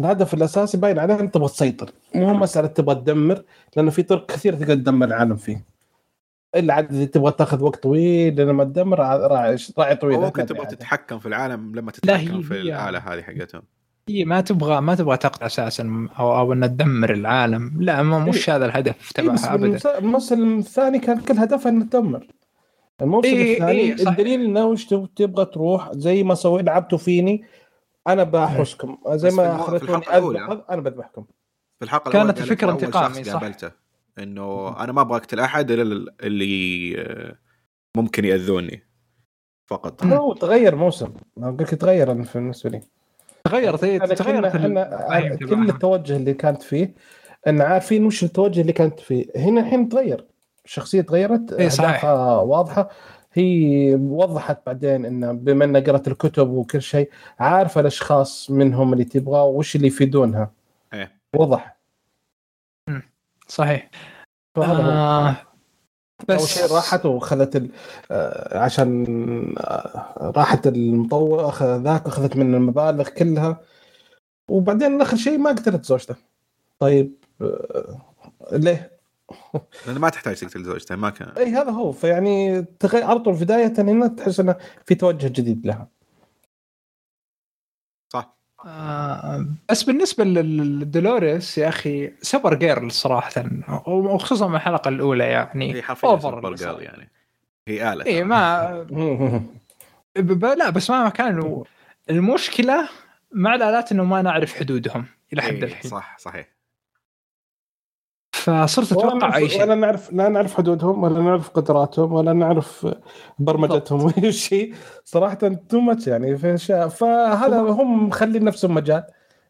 الهدف الأساسي باين عليه انك تبغى تسيطر. مو مسألة تبغى تدمر لأنه في طرق كثيرة تقدر تدمر العالم فيه. إلا عاد إذا تبغى تاخذ وقت طويل لما تدمر راعي راعي طويل. ممكن تبغى. تتحكم في العالم لما تتحكم في الآلة هذه حقتهم. هي ما تبغى ما تبغى تقطع أساسا أو أو ان تدمر العالم. لا ما مش هذا الهدف إيه تبعها ابدا. الموسم الثاني كان كل هدفها إنه تدمر. الموسم إيه، الثاني إيه،. الدليل إنه وش تب- تبغى تروح؟ زي ما سويت لعبتوا فيني أنا بحوسكم زي ما. اذبح أنا بذبحكم. في الحلقة كانت أول انتقامي، صح. قابلته إنه أنا ما أبغى أقتل أحد إلا ال- اللي آه، ممكن يأذوني. فقط. هو تغير موسم. أقول لك تغير بالنسبة لي. تغيرت هي أنا تغيرت الفهم كل. التوجه اللي كانت فيه إن عارفين وش التوجه اللي كانت فيه. هنا الحين تغير. الشخصيه تغيرت إيه، صحيح. واضحة. هي وضحت بعدين إن بما إنها قرأت الكتب وكل شيء عارفة الأشخاص منهم اللي تبغى وش اللي يفيدونها. إيه. وضح صحيح. فهذا آه أول بس. شيء راحت وخذت ال... آه، عشان آه، راحت المطور أخذ ذاك أخذت من المبالغ كلها. وبعدين آخر شيء ما قتلت زوجته. طيب آه، ليه؟ لأن ما تحتاج تقتل زوجته ما كان. إي هذا هو. فيعني تغير على طول بداية هنا تحس إنه في توجه جديد لها. آه بس بالنسبة للدولوريس يا أخي سوبر جيرل صراحة وخصوصا من الحلقة الأولى يعني هي حرفيا super. girl يعني. هي آلة. اي ما لا بس ما كانوا المشكلة مع الآلات إنه ما نعرف حدودهم إلى حد إيه، الحين. صح صحيح. فصرت أتوقع أي نعرف شيء. ولا نعرف لا نعرف حدودهم ولا نعرف قدراتهم ولا نعرف برمجتهم ولا شيء. صراحة too much يعني. في اشياء فهذا هم مخلين نفسهم مجال.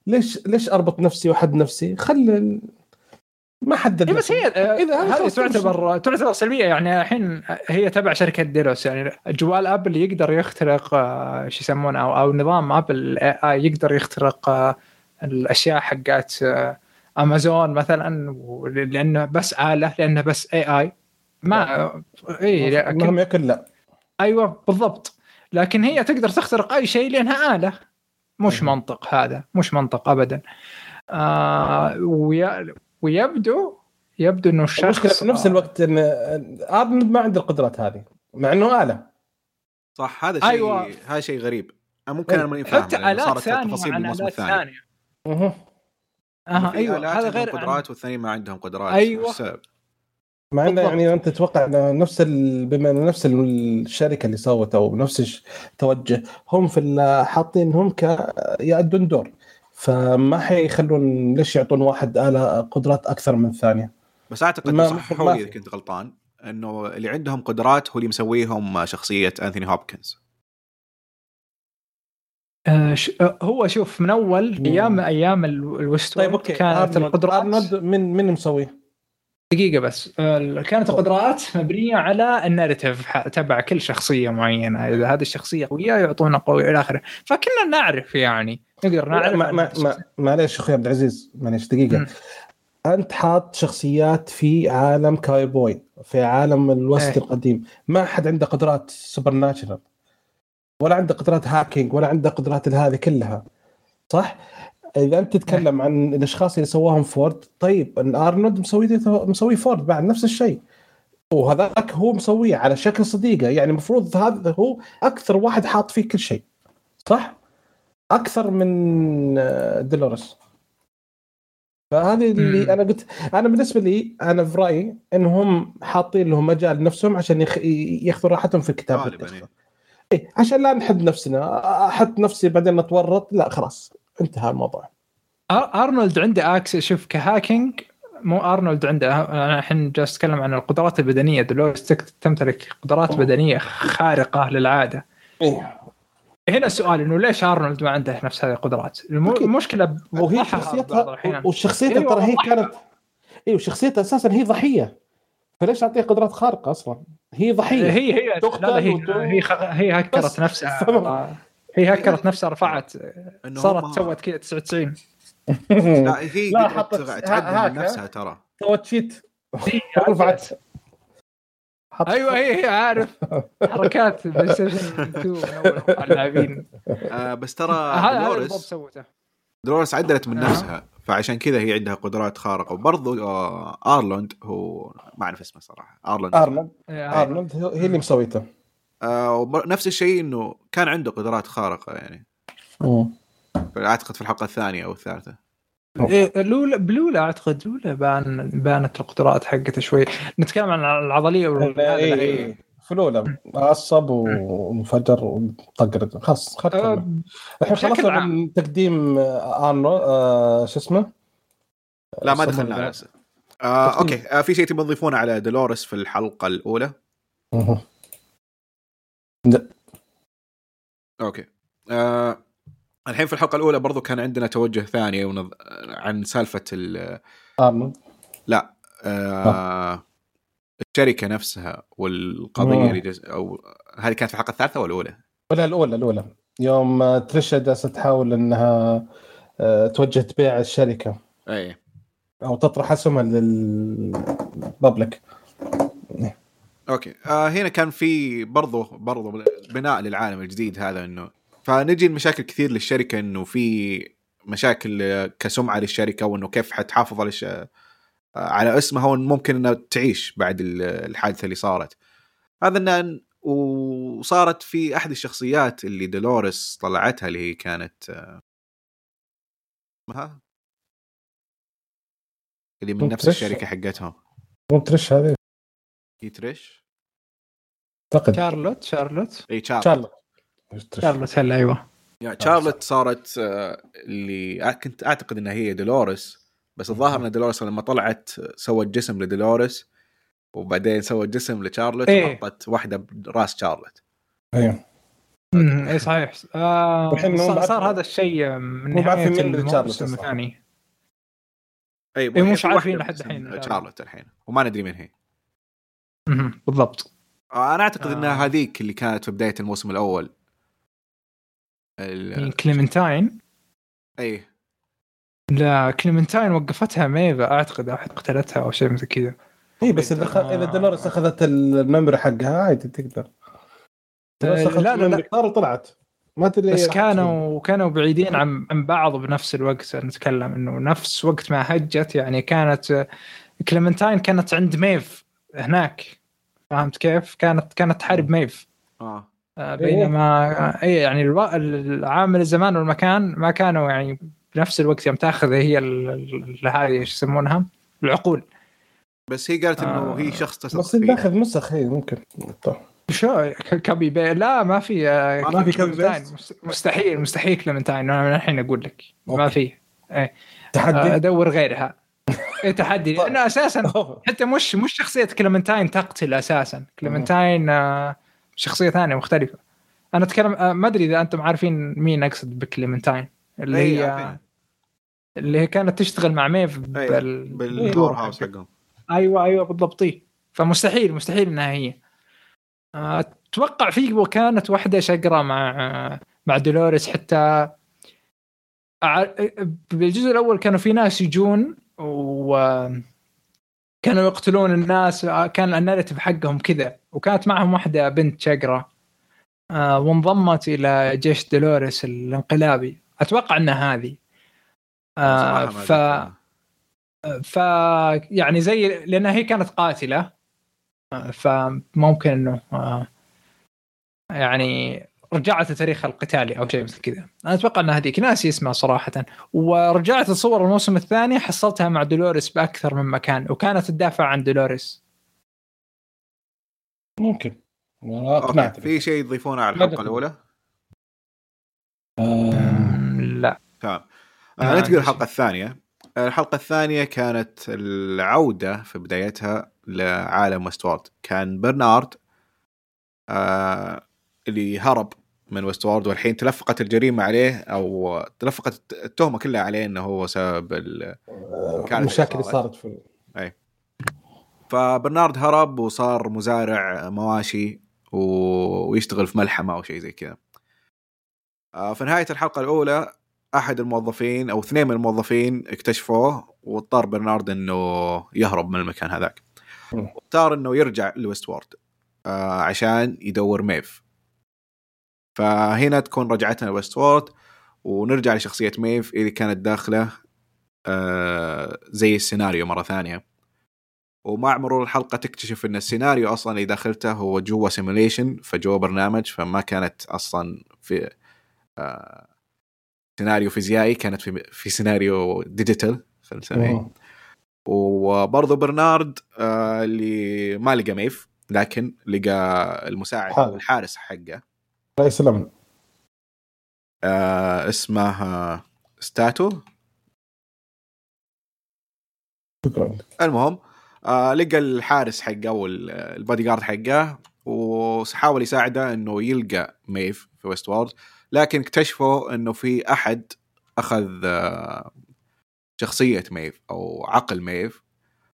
ليش ليش أربط نفسي وأحد نفسي؟ خلي ما حدد إيه بس هي إذا هذا هذه تعتبر تعتبر سلبية. يعني الحين هي تبع شركة Delos. يعني جوال Apple يقدر يخترق آه، شو يسمونه أو أو نظام Apple يقدر يخترق آه، الأشياء حقات آه، امازون مثلا لأنه بس آلة لأنه بس اي اي ما اي لكن مهما يكن لا. أيوه بالضبط. لكن هي تقدر تخترق أي شيء لأنها آلة. مش. منطق هذا. مش منطق ابدا. آه وي... ويبدو يبدو إنه الشخص المشكلة في نفس الوقت إن ارنولد ما عنده القدرات هذه مع إنه آلة. صح هذا شيء أيوة. هذا شيء غريب. ممكن إيه. أنا ماني فاهم حتى الات صارت ثانية تفاصيل عن آلات ثانية. أها أيوه هذا عندهم غير عن... قدرات والثانيين ما عندهم قدرات السبب؟ مع إنه. يعني أنت تتوقع إنه نفس ال... بما إنه نفس الشركة اللي سوت أو نفس التوجه هم في ال- حاطينهم ك يأدون دور فما حيخلون ليش يعطون واحد آلة قدرات أكثر من الثانية بس أعتقد ما- صححوا ما لي في. إذا كنت غلطان إنه اللي عندهم قدرات هو اللي مسويهم شخصية أنثوني هوبكنز آه. آه هو شوف من أول. أيام أيام ال- ال West طيب أوكي كانت القدرات أرنولد من من مسويه؟ دقيقة بس آه، كانت القدرات مبنية على ال narrative تبع كل شخصية معينة إذا هذه الشخصية قوية يعطونا قوي إلى آخره فكنا نعرف يعني نقدر نعرف ما ما. ما معليش أخوي عبد العزيز معليش دقيقة مم. أنت حاط شخصيات في عالم كاي بوي في عالم ال West إيه. القديم ما حد عنده قدرات supernatural ولا عنده قدرات hacking ولا عنده قدرات هذه كلها. صح؟ إذا أنت تتكلم عن الأشخاص اللي سواهم فورد طيب إن ارنولد مسوي مسوي فورد بعد نفس الشيء. وهذاك هو مسويه على شكل صديقة. يعني المفروض هذا هو أكثر واحد حاط فيه كل شيء. صح؟ أكثر من آه، دولوريس فهذه اللي. أنا قلت أنا بالنسبة لي أنا في رايي إنهم حاطين لهم مجال نفسهم عشان يخ... ياخذوا راحتهم في الكتابة غالبا إيه. عشان لا نحد نفسنا أحط نفسي بعدين أتورط لا خلاص انتهى الموضوع أرنولد عنده excuse شوف ك hacking مو أرنولد عنده أنا الحين جالس أتكلم عن القدرات البدنية تك- تمتلك قدرات بدنية خارقة للعادة إيه. هنا السؤال إنه ليش أرنولد ما عنده نفس هذه القدرات؟ الم-. المشكلة وهي شخصيتها. وشخصيتها أيوة، ترى هي. كانت أيوه شخصيتها أساسا هي ضحية فليش اعطيها قدرات خارقة أصلا؟ هي ضحية. هي هي تقتل لا لا هي هي خ- هي. هكرت نفسها. هي هكرت نفسها رفعت صارت سوت كذا 99 لا هي لا، حطت- تعدل؟ نفسها ترى. سوت cheat. هي رفعت. أيوه هي هي عارف. حركات بلاي ستيشن 2 من أول مع اللاعبين. آه بس ترى دولوريس سوته. دولوريس عدلت من آه. نفسها فعشان كذا هي عندها قدرات خارقة. وبرضه آه أرنولد هو ما أعرف اسمه صراحة. آرلوند. ارنولد إيه، ارنولد هو- هي اللي مسويته. آه وبر- نفس الشيء إنه كان عنده قدرات خارقة يعني. أعتقد في الحلقة الثانية أو الثالثة. إيه، لولا بلولا أعتقد لولا بان بانت القدرات حقته شوي. نتكلم عن العضلية وال- هذا إيه، لا، إيه، إيه. فلوله عصب وانفجر وطقر خلاص آه، خدت الحين خلصنا. من تقديم آه، ارنو آه، شو اسمه؟ لا ما دخلنا. على. آه. okay آه في شيء تبغى تضيفونه على دولوريس في الحلقة الأولى مه. okay آه الحين في الحلقة الأولى برضو كان عندنا توجه ثاني ونض... عن سالفة ال... أرنولد آه الشركة نفسها والقضية مم. اللي جز... أو هذه كانت في الحلقة الثالثة ولا الأولى؟ ولا الأولى الأولى. يوم تريشا جالسه تحاول إنها آه، توجه تبيع الشركة. أي. أو تطرح اسهمها للببليك أوكي. آه هنا كان في برضو برضو بناء للعالم الجديد هذا إنه فنجي المشاكل كثير للشركة إنه في مشاكل كسمعة للشركة وإنه كيف حتحافظ على الش... على اسمها وممكن انها تعيش بعد ال- الحادثة اللي صارت. هذا إنه وصارت في أحد الشخصيات اللي دولوريس طلعتها اللي هي كانت آه، اسمها؟ اللي من نفس؟ الشركة حقتهم. مو تريش هذه؟ هي تريش أعتقد. شارلوت؟ شارلوت؟ إي شارلوت. شارلوت. هلا أيوه. يعني شارلوت صارت آه، اللي كنت أعتقد إنها هي دولوريس. بس الظاهر إن دولوريس لما طلعت سوت جسم لدولوريس وبعدين سوت جسم لشارلوت إيه. وحطت واحدة براس شارلوت أيوه أمم، اي صحيح. آه صار, هذا الشيء من نهاية مين اللي شارلوت الموسم. الثاني. اي إيه، مش في عارفين لحد الحين. شارلوت الحين. وما ندري من هي. أمم، بالضبط. آه، أنا أعتقد آه. انها هذيك اللي كانت في بداية الموسم الأول. ال- من كليمنتاين؟ اي لا كليمنتاين وقفتها ميف أعتقد أو قتلتها أو شيء مثل كذا اي إيه، بس إذا خ... آه. اذا دولوريس أخذت ال memory حقها عادي تقدر دولوريس لا، لا، لا. وطلعت ما تدري بس كانوا كانوا بعيدين عن عن بعض بنفس الوقت نتكلم إنه نفس وقت ما هجت يعني كانت كليمنتاين كانت عند ميف هناك فهمت كيف؟ كانت كانت تحارب ميف آه آه، بينما اي يعني. العامل الزمان والمكان ما كانوا يعني بنفس الوقت يوم تاخذ هي ال- ال- هذه إيش يسمونها؟ العقول. بس هي قالت إنه آه. هي شخص تثق بس داخل نسخ هي ممكن. شو؟ ك- copy بي. لا ما في آه، ما في copy. paste؟ مستحيل مستحيل كليمنتاين. أنا من الحين أقول لك. ما. في. آه، تحدي؟ أدور غيرها. اي تحدي. طيب. لأنه أساسا حتى مش مش شخصية كليمنتاين تقتل أساسا. كليمنتاين آه، شخصية ثانية مختلفة. أنا أتكلم آه، ما أدري إذا أنتم عارفين مين أقصد بكليمنتاين. اللي إي، هي عارفين. اللي هي كانت تشتغل مع ميف اي بال... بال powerhouse حقهم. أيوه أيوه بالضبط. إيه. فمستحيل مستحيل إنها هي. أتوقع في كانت واحدة شقرة مع مع دولوريس حتى بالجزء الأول كانوا في ناس يجون و كانوا يقتلون الناس كان الناريتيف حقهم كذا. وكانت معهم واحدة بنت شقرة آه، وانضمت إلى جيش دولوريس الانقلابي. أتوقع إنها هذه. آه، ف. ف يعني زي لأنها هي كانت قاتلة فممكن إنه آه، يعني رجعت لتاريخ القتالي أو شيء مثل كذا. أنا أتوقع ان هذيك. ناسي اسمها صراحة. ورجعت اتصور الموسم الثاني حصلتها مع دولوريس بأكثر من مكان وكانت تدافع عن دولوريس. ممكن. اقنعت في شيء تضيفونه على الحلقة. الأولى؟ آه، تمام. آه آه، ننتقل للحلقة الثانية. الحلقة الثانية كانت العودة في بدايتها لعالم وستورد كان برنارد آه اللي هرب من وستورد والحين تلفقت الجريمة عليه أو تلفقت التهمة كلها عليه إنه هو سبب المشاكل اللي صارت. في فبرنارد هرب وصار مزارع مواشي و... ويشتغل في ملحمة أو شيء زي كذا. آه، في نهايه الحلقة الأولى أحد الموظفين أو اثنين من الموظفين اكتشفوه واضطر برنارد إنه يهرب من المكان هذاك. واختار إنه يرجع ل Westworld آه، عشان يدور ميف. فهنا تكون رجعتنا ل Westworld ونرجع لشخصية ميف اللي كانت داخلة آه، زي السيناريو مرة ثانية. ومع مرور الحلقة تكتشف إن السيناريو أصلا اللي داخلته هو جوا simulation فجوا برنامج فما كانت أصلا في آه سيناريو فيزيائي كانت في في سيناريو digital خلينا نسميه. وبرضه برنارد آه اللي ما لقى ميف لكن لقى المساعد. أو الحارس حقه. لا يسلمنا آه اسمه آه ستاتو. شكرا. المهم آه لقى الحارس حقه أو ال- البادي جارد حقه وحاول يساعده إنه يلقى ميف في Westworld لكن اكتشفوا إنه في أحد أخذ آه شخصية ميف أو عقل ميف.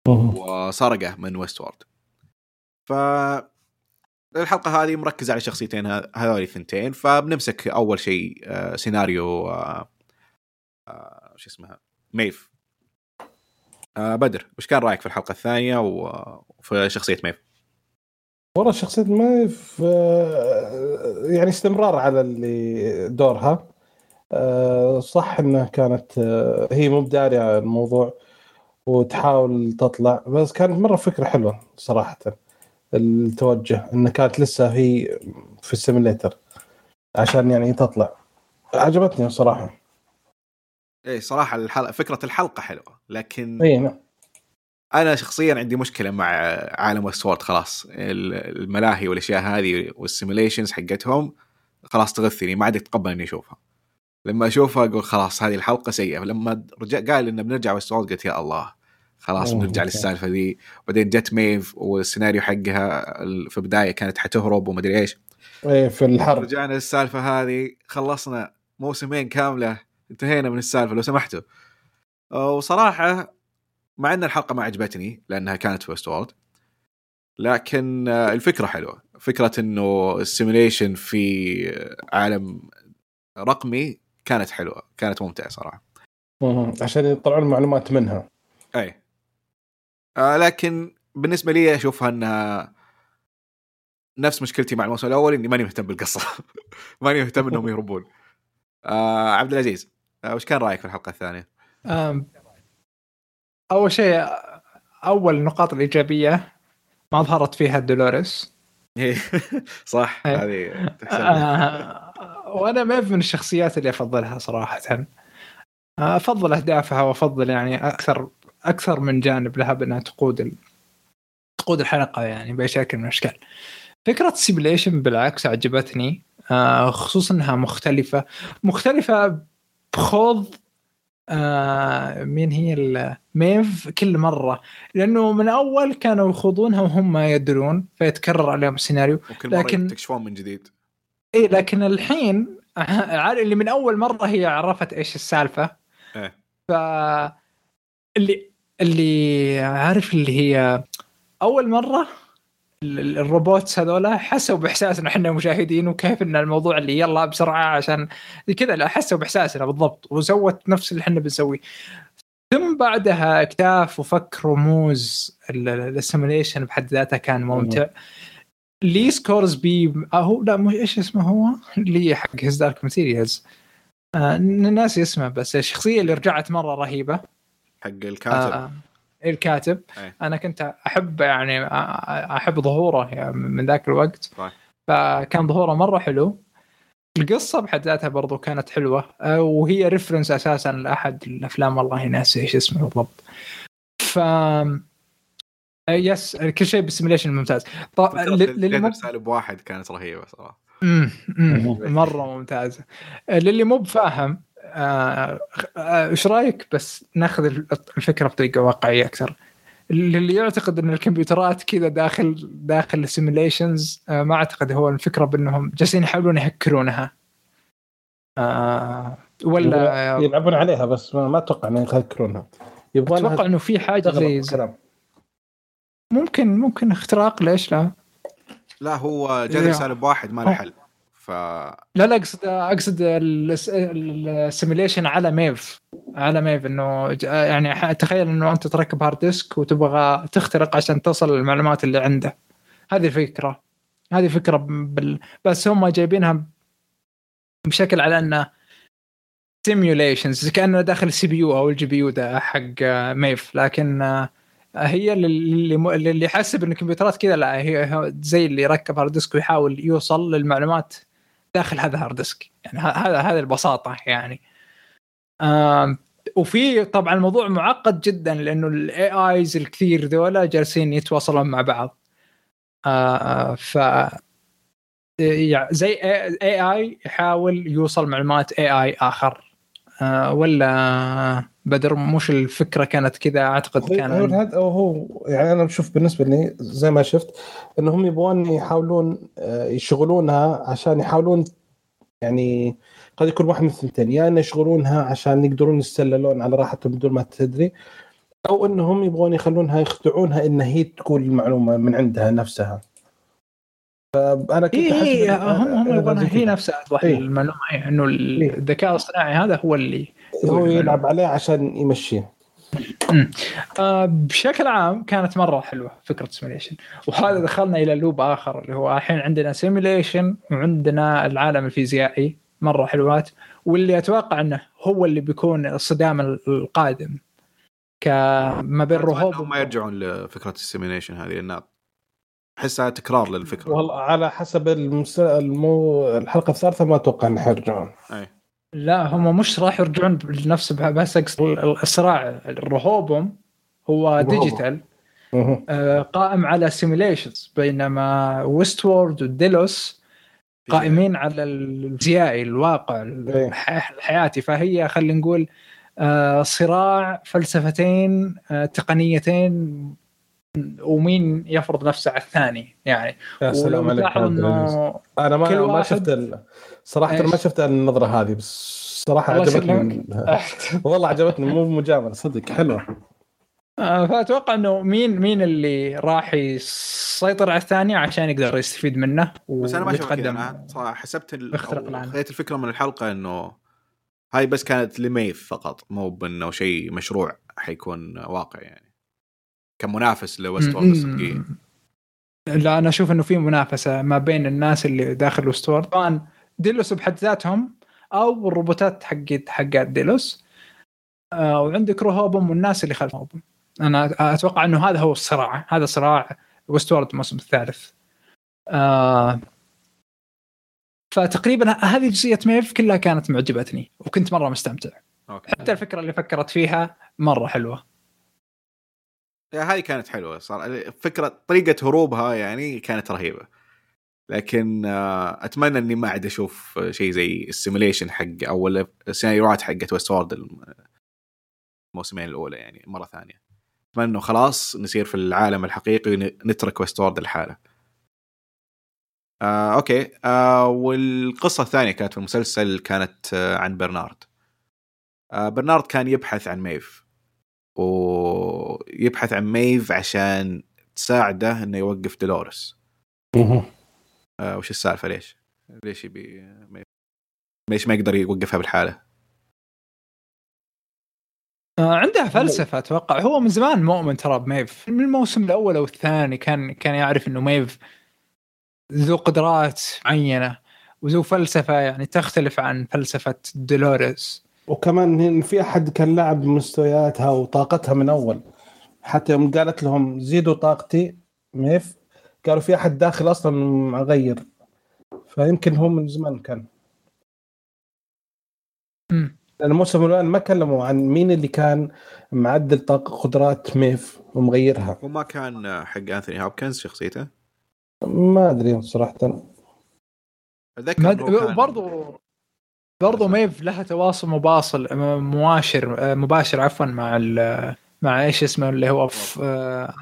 وسرقه من Westworld ف الحلقة هذه مركزة على شخصيتين هذول الثنتين فبنمسك أول شيء آه سيناريو آه شو اسمها ميف بدر وش كان رأيك في الحلقة الثانية وفي شخصية ميف؟ والله شخصية آه، يعني استمرار على اللي دورها. آه، صح إنها كانت آه، هي مو بدارية الموضوع وتحاول تطلع بس كانت مرة فكرة حلوة صراحة. التوجه إنها كانت لسه هي في ال simulator عشان يعني تطلع. عجبتني صراحة. إيه صراحة الحلقة فكرة الحلقة حلوة لكن اي نعم. أنا شخصيا عندي مشكلة مع عالم Westworld خلاص. ال- الملاهي والأشياء هذه وال simulations حقتهم خلاص تغثني ما عاد اتقبل إني أشوفها. لما أشوفها أقول خلاص هذه الحلقة سيئة. لما رجع قال إنه بنرجع Westworld قلت يا الله خلاص بنرجع. للسالفة ذي. بعدين جت ميف والسيناريو حقها في البداية كانت حتهرب ومدري إيش. اي في الحرب. رجعنا للسالفة هذه خلصنا موسمين كاملة انتهينا من السالفة لو سمحتوا. وصراحة مع إن الحلقة ما عجبتني لأنها كانت في Westworld لكن آه، الفكرة حلوة. فكرة إنه ال simulation في عالم رقمي كانت حلوة. كانت ممتعة صراحة. عشان يطلعون معلومات منها. أي. آه لكن بالنسبة لي أشوفها إنها نفس مشكلتي مع الموسم الأول إني ماني مهتم بالقصة. ماني مهتم إنهم يهربون. آه عبد العزيز آه وش كان رأيك في الحلقة الثانية؟ أول شيء أول النقاط الإيجابية ما ظهرت فيها دولوريس. صح إيه. هذه لها. آه، وأنا ما من الشخصيات اللي أفضلها صراحة. آه، أفضل أهدافها وأفضل يعني أكثر أكثر من جانب لها بأنها تقود ال... تقود الحلقة يعني بأي شكل من الأشكال. فكرة ال simulation بالعكس عجبتني. آه، خصوصا إنها مختلفة. مختلفة بخوض آه مين هي الميف كل مرة. لأنه من أول كانوا يخوضونها وهم ما يدرون فيتكرر عليهم السيناريو. وكل مرة لكن- يكتشفون من جديد. إيه لكن الحين اللي من أول مرة هي عرفت إيش السالفة. إيه. ف اللي اللي عارف اللي هي أول مرة ال robots هذولا حسوا بإحساسنا إحنا مشاهدين وكيف إن الموضوع اللي يلا بسرعة عشان كذا لا حسوا بإحساسنا بالضبط وسوت نفس اللي إحنا بنسويه. ثم بعدها اكتاف وفك رموز ال simulation بحد ذاتها كان ممتع. لي سكورز بي هو لا مو إيش اسمه هو؟ اللي حق هيز دارك ماتيريالز آه ناسي اسمه بس الشخصية اللي رجعت مرة رهيبة. حق الكاتب. آه الكاتب. أي. أنا كنت أحب يعني أحب ظهوره يعني من ذاك الوقت. صح. فكان ظهوره مرة حلو. القصة بحد ذاتها برضو كانت حلوة. آه، وهي ريفرنس أساسا لأحد الأفلام والله ناسي إيش اسمه بالضبط. ف يس كل شيء بالسيميليشن ممتاز. طب فكرة للي سالب واحد كانت رهيبة صراحة. مم، مم، مرة ممتازة. للي مو بفاهم إيش رأيك بس ناخذ الفكرة بطريقة واقعية أكثر؟ اللي يعتقد إن الكمبيوترات كذا داخل داخل السيميليشنز ما أعتقد هو الفكرة بأنهم جالسين يحاولون يهكرونها. آه ولا يلعبون عليها بس ما أتوقع إنهم يهكرونها. يبغون أتوقع إنه في حاجة زي ممكن ممكن اختراق ليش لا؟ لا هو جذر سالب واحد ما له حل. ف لا لا اقصد أقصد ال simulation على ميف على ميف إنه يعني تخيل إنه أنت تركب hard disk وتبغى تخترق عشان تصل المعلومات اللي عنده. هذه الفكرة هذه فكرة بال... بس هم جايبينها بشكل على إنه simulations كأنه داخل ال CPU أو ال GPU ده حق ميف لكن هي اللي اللي يحسب إن الكمبيوترات كذا لا هي زي اللي يركب hard disk ويحاول يوصل للمعلومات داخل هذا hard disk يعني هذا هذا البساطة يعني. وفي طبعا الموضوع معقد جدا لأنه ال AIs الكثير ذولا جالسين يتواصلون مع بعض. ف زي اي اي يحاول يوصل معلومات اي اي آخر. ولا بدر مش الفكرة كانت كذا؟ أعتقد كان هو هذا هو يعني أنا بشوف بالنسبة لي زي ما شفت إنهم يبغون يحاولون آه، يشغلونها عشان يحاولون يعني قد يكون واحد من الثنتين يا ان يشغلونها عشان يقدرون يستللون على راحتهم بدون ما تدري أو إنهم يبغون يخلونها يخدعونها إن هي تقول المعلومة من عندها نفسها. فأنا كنت إيه إيه هم هم يبغون هي نفسها توضح إيه؟ المعلومة إنه إيه. الذكاء الاصطناعي هذا هو اللي هو يلعب عليه عشان يمشيه. آه بشكل عام كانت مرة حلوة فكرة simulation وهذا دخلنا إلى loop آخر اللي هو الحين عندنا simulation وعندنا العالم الفيزيائي مرة حلوات. واللي أتوقع إنه هو اللي بيكون الصدام القادم. كما بين Rehoboam ما يرجعون لفكرة ال simulation هذه لأن احسها تكرار للفكرة. والله على حسب المس... المو... الحلقة الثالثه ما أتوقع إنه حيرجعون. أي. لا هم مش راح يرجعون بنفس بس الصراع Rehoboam هو digital آه قائم على simulations بينما Westworld و Delos قائمين على الفيزيائي الواقع إيه. الحياتي. فهي خلينا نقول آه صراع فلسفتين آه تقنيتين ومين يفرض نفسه على الثاني يعني. يا سلام عليك إنه أنا ما ما شفت ال... صراحة ما شفت النظرة هذه بس صراحة عجبتني والله عجبتني مو مجاملة صدق حلوة. آه، فأتوقع إنه مين مين اللي راح يسيطر على الثاني عشان يقدر يستفيد منه بس أنا ما شفت أنا صراحة حسبت خذيت الفكرة من الحلقة إنه هاي بس كانت لميف فقط مو بإنه شيء مشروع حيكون واقع يعني. كمنافس لويست الصدقيه لا أنا أشوف إنه في منافسة ما بين الناس اللي داخل ويست طبعا ديلوس بحد ذاتهم أو الروبوتات حقت حقت ديلوس. آه وعندك روهوبم والناس اللي خلف أنا أتوقع إنه هذا هو الصراع. هذا صراع ويست وورد الموسم الثالث. آه فتقريبا هذه جزئية ميف كلها كانت معجبتني وكنت مرة مستمتع. Okay. حتى الفكرة اللي فكرت فيها مرة حلوة. هذه كانت حلوة صار فكره طريقة هروبها يعني كانت رهيبة. لكن آه، أتمنى إني ما عاد أشوف شيء زي ال simulation حق أو السيناريوهات حقت Westworld الموسمين الأولى يعني مرة ثانية. أتمنى إنه خلاص نصير في العالم الحقيقي ونترك Westworld لحاله. آه، okay. آه، والقصة الثانية كانت في المسلسل كانت آه، عن برنارد. آه، برنارد كان يبحث عن ميف ويبحث عن ميف عشان تساعده إنه يوقف دولوريس. آه وش السالفة؟ ليش؟ ليش يبي ليش ما يقدر يوقفها بلحاله؟ آه عندها فلسفة أتوقع. هو من زمان مؤمن ترى بميف. من الموسم الأول أو الثاني كان كان يعرف إنه ميف ذو قدرات معينة وذو فلسفة يعني تختلف عن فلسفة دولوريس. وكمان في أحد كان لعب مستوياتها وطاقتها من أول. حتى يوم قالت لهم زيدوا طاقتي ميف قالوا في أحد داخل أصلا مغير. فيمكن هو من زمان كان. لأن الموسم الأول ما كلموا عن مين اللي كان معدل طاقه قدرات ميف ومغيرها. وما كان حق أنثوني هوبكنز شخصيته؟ ما أدري صراحة. أتذكر برضو برضو ميف لها تواصل مباصل مباشر مباشر عفوا مع ال مع إيش اسمه اللي هو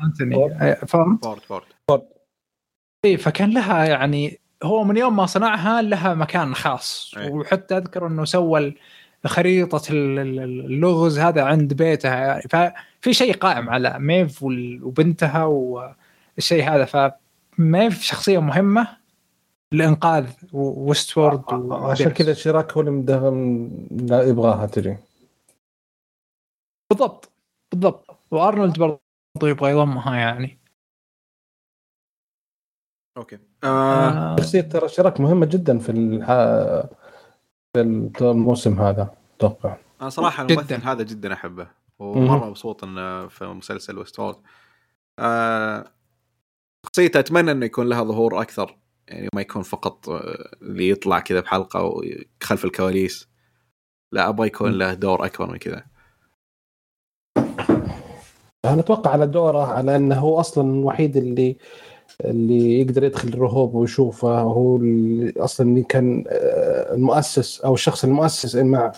انتوني فهمت؟ فورد فورد اي فكان لها يعني هو من يوم ما صنعها لها مكان خاص. أي. وحتى أذكر إنه سوى خريطة ال- ال- اللغز هذا عند بيتها يعني ففي شيء قائم على ميف وبنتها والشيء هذا فميف شخصية مهمة. لانقاذ Westworld عشان كذا سيراك هو اللي يبغاها تجي بالضبط بالضبط. وأرنولد برضه يبغى يضمها يعني. okay. آه آه. شخصية ترى سيراك مهمة جدا في الح... في الموسم هذا أتوقع. أنا صراحة جداً. الممثل هذا جدا أحبه ومرة مبسوط إنه في مسلسل وستورد آه شخصيته أتمنى إنه يكون لها ظهور أكثر. يعني ما يكون فقط آه، اللي يطلع كذا بحلقة وخلف الكواليس. لا أبغى يكون له دور أكبر من كذا. أنا أتوقع على دوره على إنه هو أصلا الوحيد اللي اللي يقدر يدخل الرهوب ويشوفه هو اللي أصلا اللي كان آه، المؤسس أو الشخص المؤسس مع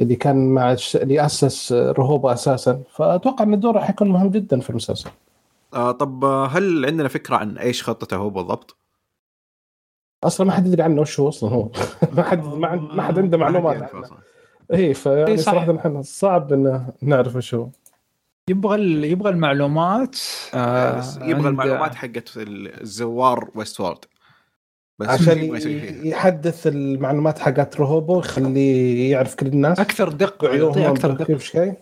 اللي كان مع اللي أسس رهوبه أساسا. فأتوقع إن دوره حيكون مهم جدا في المسلسل. آه طب آه، هل عندنا فكرة عن إيش خطته هو بالضبط؟ أصلا ما حد يدري عنه وش هو أصلا هو ما حد ما, عند- ما حد عنده معلومات عنه. اي فيعني إي صح. صراحة نحن صعب إن نعرف وش هو يبغى ال- يبغى المعلومات آه يبغى المعلومات حقت الزوار ويست وورد بس عشان. يحدث المعلومات حقت رهوبه ويخليه يعرف كل الناس أكثر دقة يعطيه أكثر دقة شيء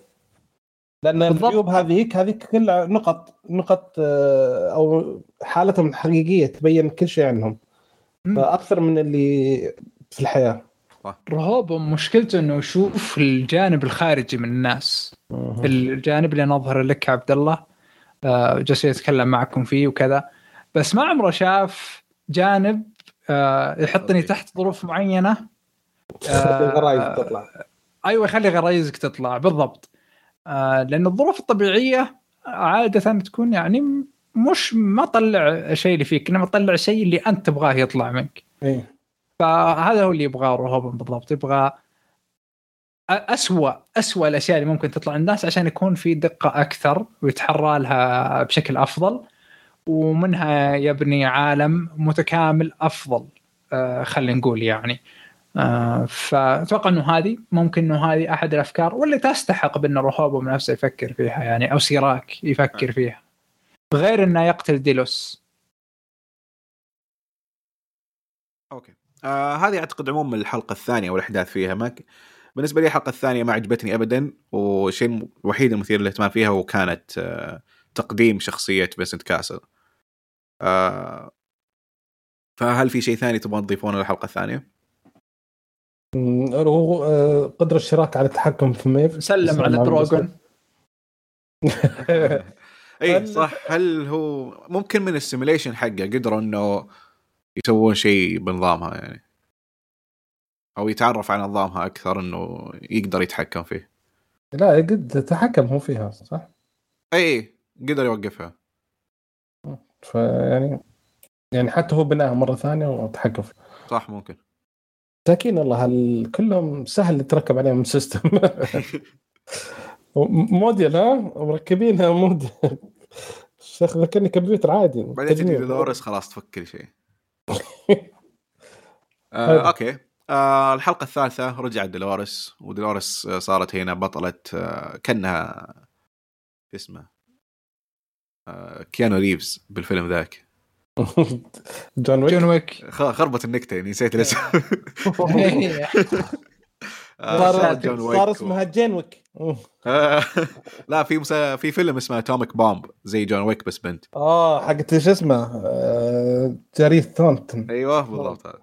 لأن. العيوب هذيك هذيك كلها نقط نقط آه، أو حالتهم الحقيقية تبين كل شيء عنهم مم. فأكثر من اللي في الحياة. رهوب مشكلته إنه يشوف الجانب الخارجي من الناس. الجانب اللي نظهر لك عبد الله آه، جالس يتكلم معكم فيه وكذا. بس ما عمره شاف جانب آه، يحطني okay. تحت ظروف معينة. آه، الغرايز تطلع. أيوه يخلي غرايزك تطلع بالضبط. آه لأن الظروف الطبيعية عادة تكون يعني مش ما طلع شيء اللي فيك إنما طلع شيء اللي أنت تبغاه يطلع منك. إيه. فهذا هو اللي يبغاه روبن بالضبط يبغى أسوأ أسوأ الأشياء اللي ممكن تطلع عند الناس عشان يكون في دقة أكثر ويتحرى لها بشكل أفضل ومنها يبني عالم متكامل أفضل آه خلينا نقول يعني. آه فأتوقع أنه هذه ممكن أنه هذه أحد الأفكار واللي تستحق بأن روهوبو نفسه يفكر فيها يعني أو سيراك يفكر فيها. غير أنه يقتل ديلوس. أوكي. آه هذه أعتقد عموما الحلقة الثانية والأحداث فيها. ما ك... بالنسبة لي الحلقة الثانية ما عجبتني ابدا والشيء الوحيد المثير للاهتمام فيها هو كانت آه تقديم شخصية فينسنت كاسل. آه فهل في شيء ثاني تبغون تضيفونه للحلقة الثانية؟ آه، قدرة سيراك على التحكم في ميف سلم على دروغون اي صح. هل هو ممكن من ال simulation حقه قدروا إنه يسوون شيء بنظامها يعني؟ أو يتعرف على نظامها أكثر إنه يقدر يتحكم فيه؟ لا قد تحكم هو فيها صح؟ اي قدر يوقفها. فيعني يعني حتى هو بناها مرة ثانية وتحكم فيها. صح ممكن. مساكين والله هل كلهم سهل يتركب عليهم سيستم موديل ها؟ مركبينها موديل. شيخ ذكرني كمبيوتر عادي بعدين تجي. دولوريس خلاص تفكر شيء. آه، أوكي. آه، الحلقة الثالثة رجعت دولوريس ودولوريس آه، صارت هنا بطلة آه، كأنها شو اسمه؟ آه، كيانو ريفز بالفيلم ذاك. جون ويك. جون ويك. خ- خربت النكتة يعني نسيت الاسم. آه، صار جون ويك صار اسمها جين ويك. آه، لا في مسا... في فيلم اسمه Atomic Blonde زي جون ويك بس بنت. آه حقت شو اسمه؟ آه، تشارليز ثيرون. أيوه بالضبط هذا.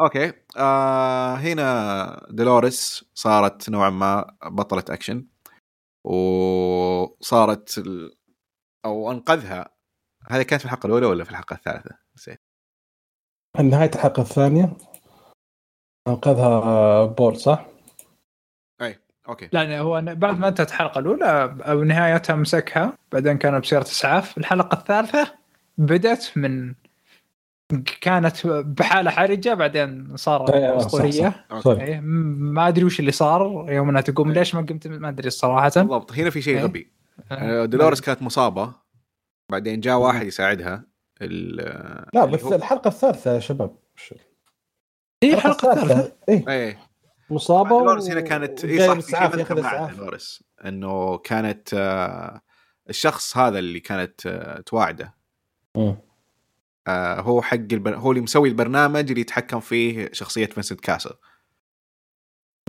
okay. آه هنا دولوريس صارت نوعا ما بطلة أكشن وصارت ال... أو أنقذها. هذه كانت في الحلقة الأولى ولا في الحلقة الثالثة؟ نسيت. نهاية الحلقة الثانية. أنقذها بول صح؟ okay. لا هو بعد ما انتهت الحلقة الأولى أو نهايتها مسكها بعدين كانوا بسيارة اسعاف الحلقة الثالثة بدأت من كانت بحالة حرجة بعدين صارت أيوة، صح، أسطورية. إيه، ما أدري وش اللي صار. يوم انها تقوم ليش ما قمت؟ ما أدري الصراحة. بالضبط. هنا في شيء إيه. غبي. آه، دولوريس كانت مصابة. بعدين جاء واحد يساعدها. ال- لا اللي بس الحلقة الثالثة يا شباب. اي الحلقة الثالثة. اي مصابة دولوريس هنا كانت إي صح في شيء إنه كانت آه، الشخص هذا اللي كانت آه، تواعده. آه، هو حق البر... هو اللي مسوي البرنامج اللي يتحكم فيه شخصية فينسنت كاسل.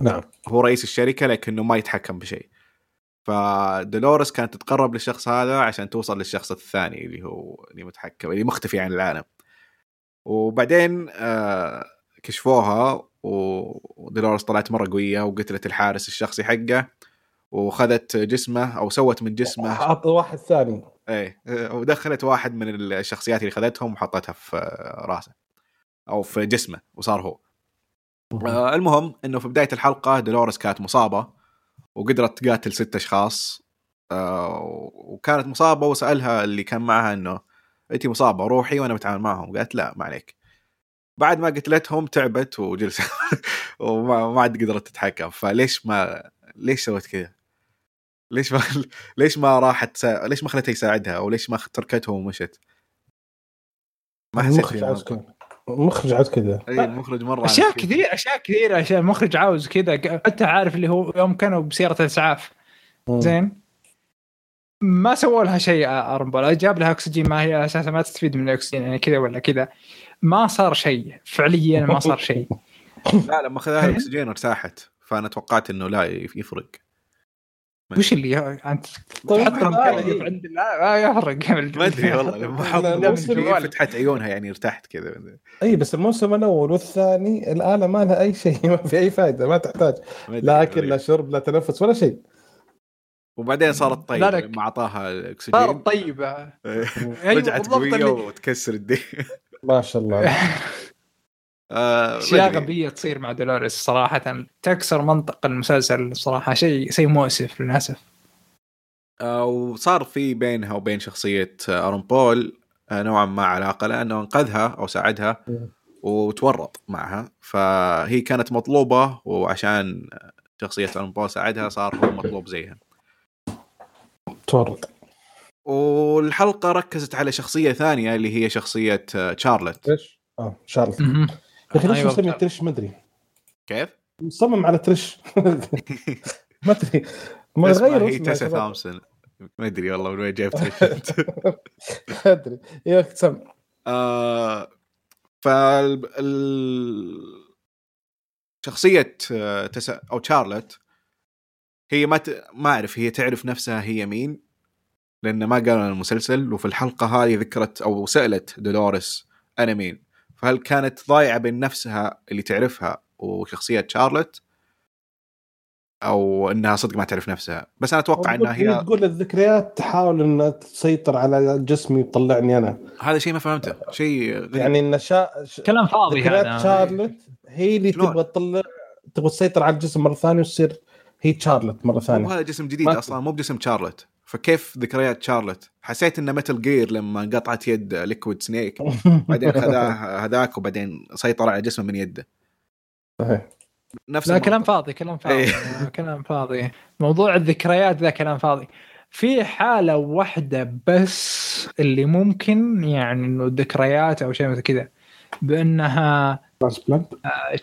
نعم. هو رئيس الشركة لكنه ما يتحكم بشيء. فدولوريس كانت تتقرب للشخص هذا عشان توصل للشخص الثاني اللي هو اللي متحكم اللي مختفي عن العالم. وبعدين آه كشفوها و- ودولوريس طلعت مرة قوية وقتلت الحارس الشخصي حقه وخذت جسمه أو سوت من جسمه. حط واحد ثاني. إيه ودخلت واحد من الشخصيات اللي خذتهم وحطتها في رأسه أو في جسمه وصار هو. آه المهم إنه في بداية الحلقة دولوريس كانت مصابة وقدرت تقاتل ست أشخاص. آه وكانت مصابة وسألها اللي كان معها إنه انت مصابة روحي وأنا بتعامل معهم؟ قالت لا ما عليك. بعد ما قتلتهم تعبت وجلست. وما ما عاد قدرت تتحكم فليش ما ليش سوت كذا؟ ليش ما ليش ما راحت سا... ليش ما خلتها يساعدها؟ أو ليش ما تركتهم ومشت؟ ما حسيت المخرج فيها عاوز كذا. المخرج عاوز كذا. إي المخرج مرة أشياء. كثير أشياء كثيره أشياء المخرج عاوز كذا. حتى عارف اللي هو يوم كانوا بسيارة الإسعاف. زين؟ ما سووا لها شيء آرون بول جاب لها أكسجين ما هي أساسا ما تستفيد من الأكسجين يعني كذا ولا كذا. ما صار شيء. فعليا ما صار شيء. لا لما اخذها الأكسجين ارتاحت فأنا توقعت إنه لا يفرق. وش اللي أنت طيب، تحط المكيف. عند لا ما يفرق. ما أدري والله لما حط. فتحت عيونها يعني ارتحت كذا. إي بس الموسم الأول والثاني الآلة ما لها أي شيء ما في أي فائده ما تحتاج. لا أكل لا شرب لا تنفس ولا شيء. وبعدين صارت طيبة. لما أعطاها الأكسجين. صارت طيبة. أيوة رجعت بالضبط قوية وتكسر الدين ما شاء الله آه، أشياء. غبية تصير مع دولوريس صراحة. تكسر منطق المسلسل صراحة شيء شيء مؤسف للأسف. آه، وصار في بينها وبين شخصية أرون بول آه، نوعا ما علاقة لأنه أنقذها أو ساعدها. وتورط معها. فهي كانت مطلوبة وعشان شخصية أرون بول ساعدها صار هو مطلوب زيها. تورط. والحلقة ركزت على شخصية ثانية اللي هي شخصية آه، شارلوت. تريش آه شارلوت. يا مهم. أخي ليش أيوة، مسمي. تريش؟ ما أدري. كيف؟ مصمم على تريش. ما أدري. ما يغير هي تيسا يا شباب. ثامسون ما أدري والله من وين جايب تريش ما أدري. يا أخي سم. آه فال ال... شخصية آه، تسا أو شارلوت هي ما ت... ما أعرف هي تعرف نفسها هي مين. لأن ما قالوا لنا المسلسل وفي الحلقة هذه ذكرت أو سألت دولوريس أنا مين فهل كانت ضايعة بين نفسها اللي تعرفها وشخصية شارلوت؟ أو إنها صدق ما تعرف نفسها. بس أنا أتوقع إنها هي تقول الذكريات تحاول إنها تسيطر على جسمي وتطلعني أنا. هذا شيء ما فهمته. شيء. يعني إن شا... ش... كلام فاضي ذكريات هذا شارلوت هي اللي شلون؟ تبغى تطلع تبغى تسيطر على الجسم مرة ثانية وتصير هي شارلوت مرة ثانية. هذا جسم جديد ما- أصلا مو بجسم شارلوت. فكيف ذكريات شارلوت؟ حسيت إنه Metal Gear لما قطعت يد Liquid Snake بعدين خذاه هذاك وبعدين سيطر على جسمه من يده. صحيح. نفس لا. كلام فاضي كلام فاضي. إيه. كلام فاضي. موضوع الذكريات ذا كلام فاضي. في حالة واحدة بس اللي ممكن يعني إنه ذكريات أو شيء مثل كذا. بأنها transplant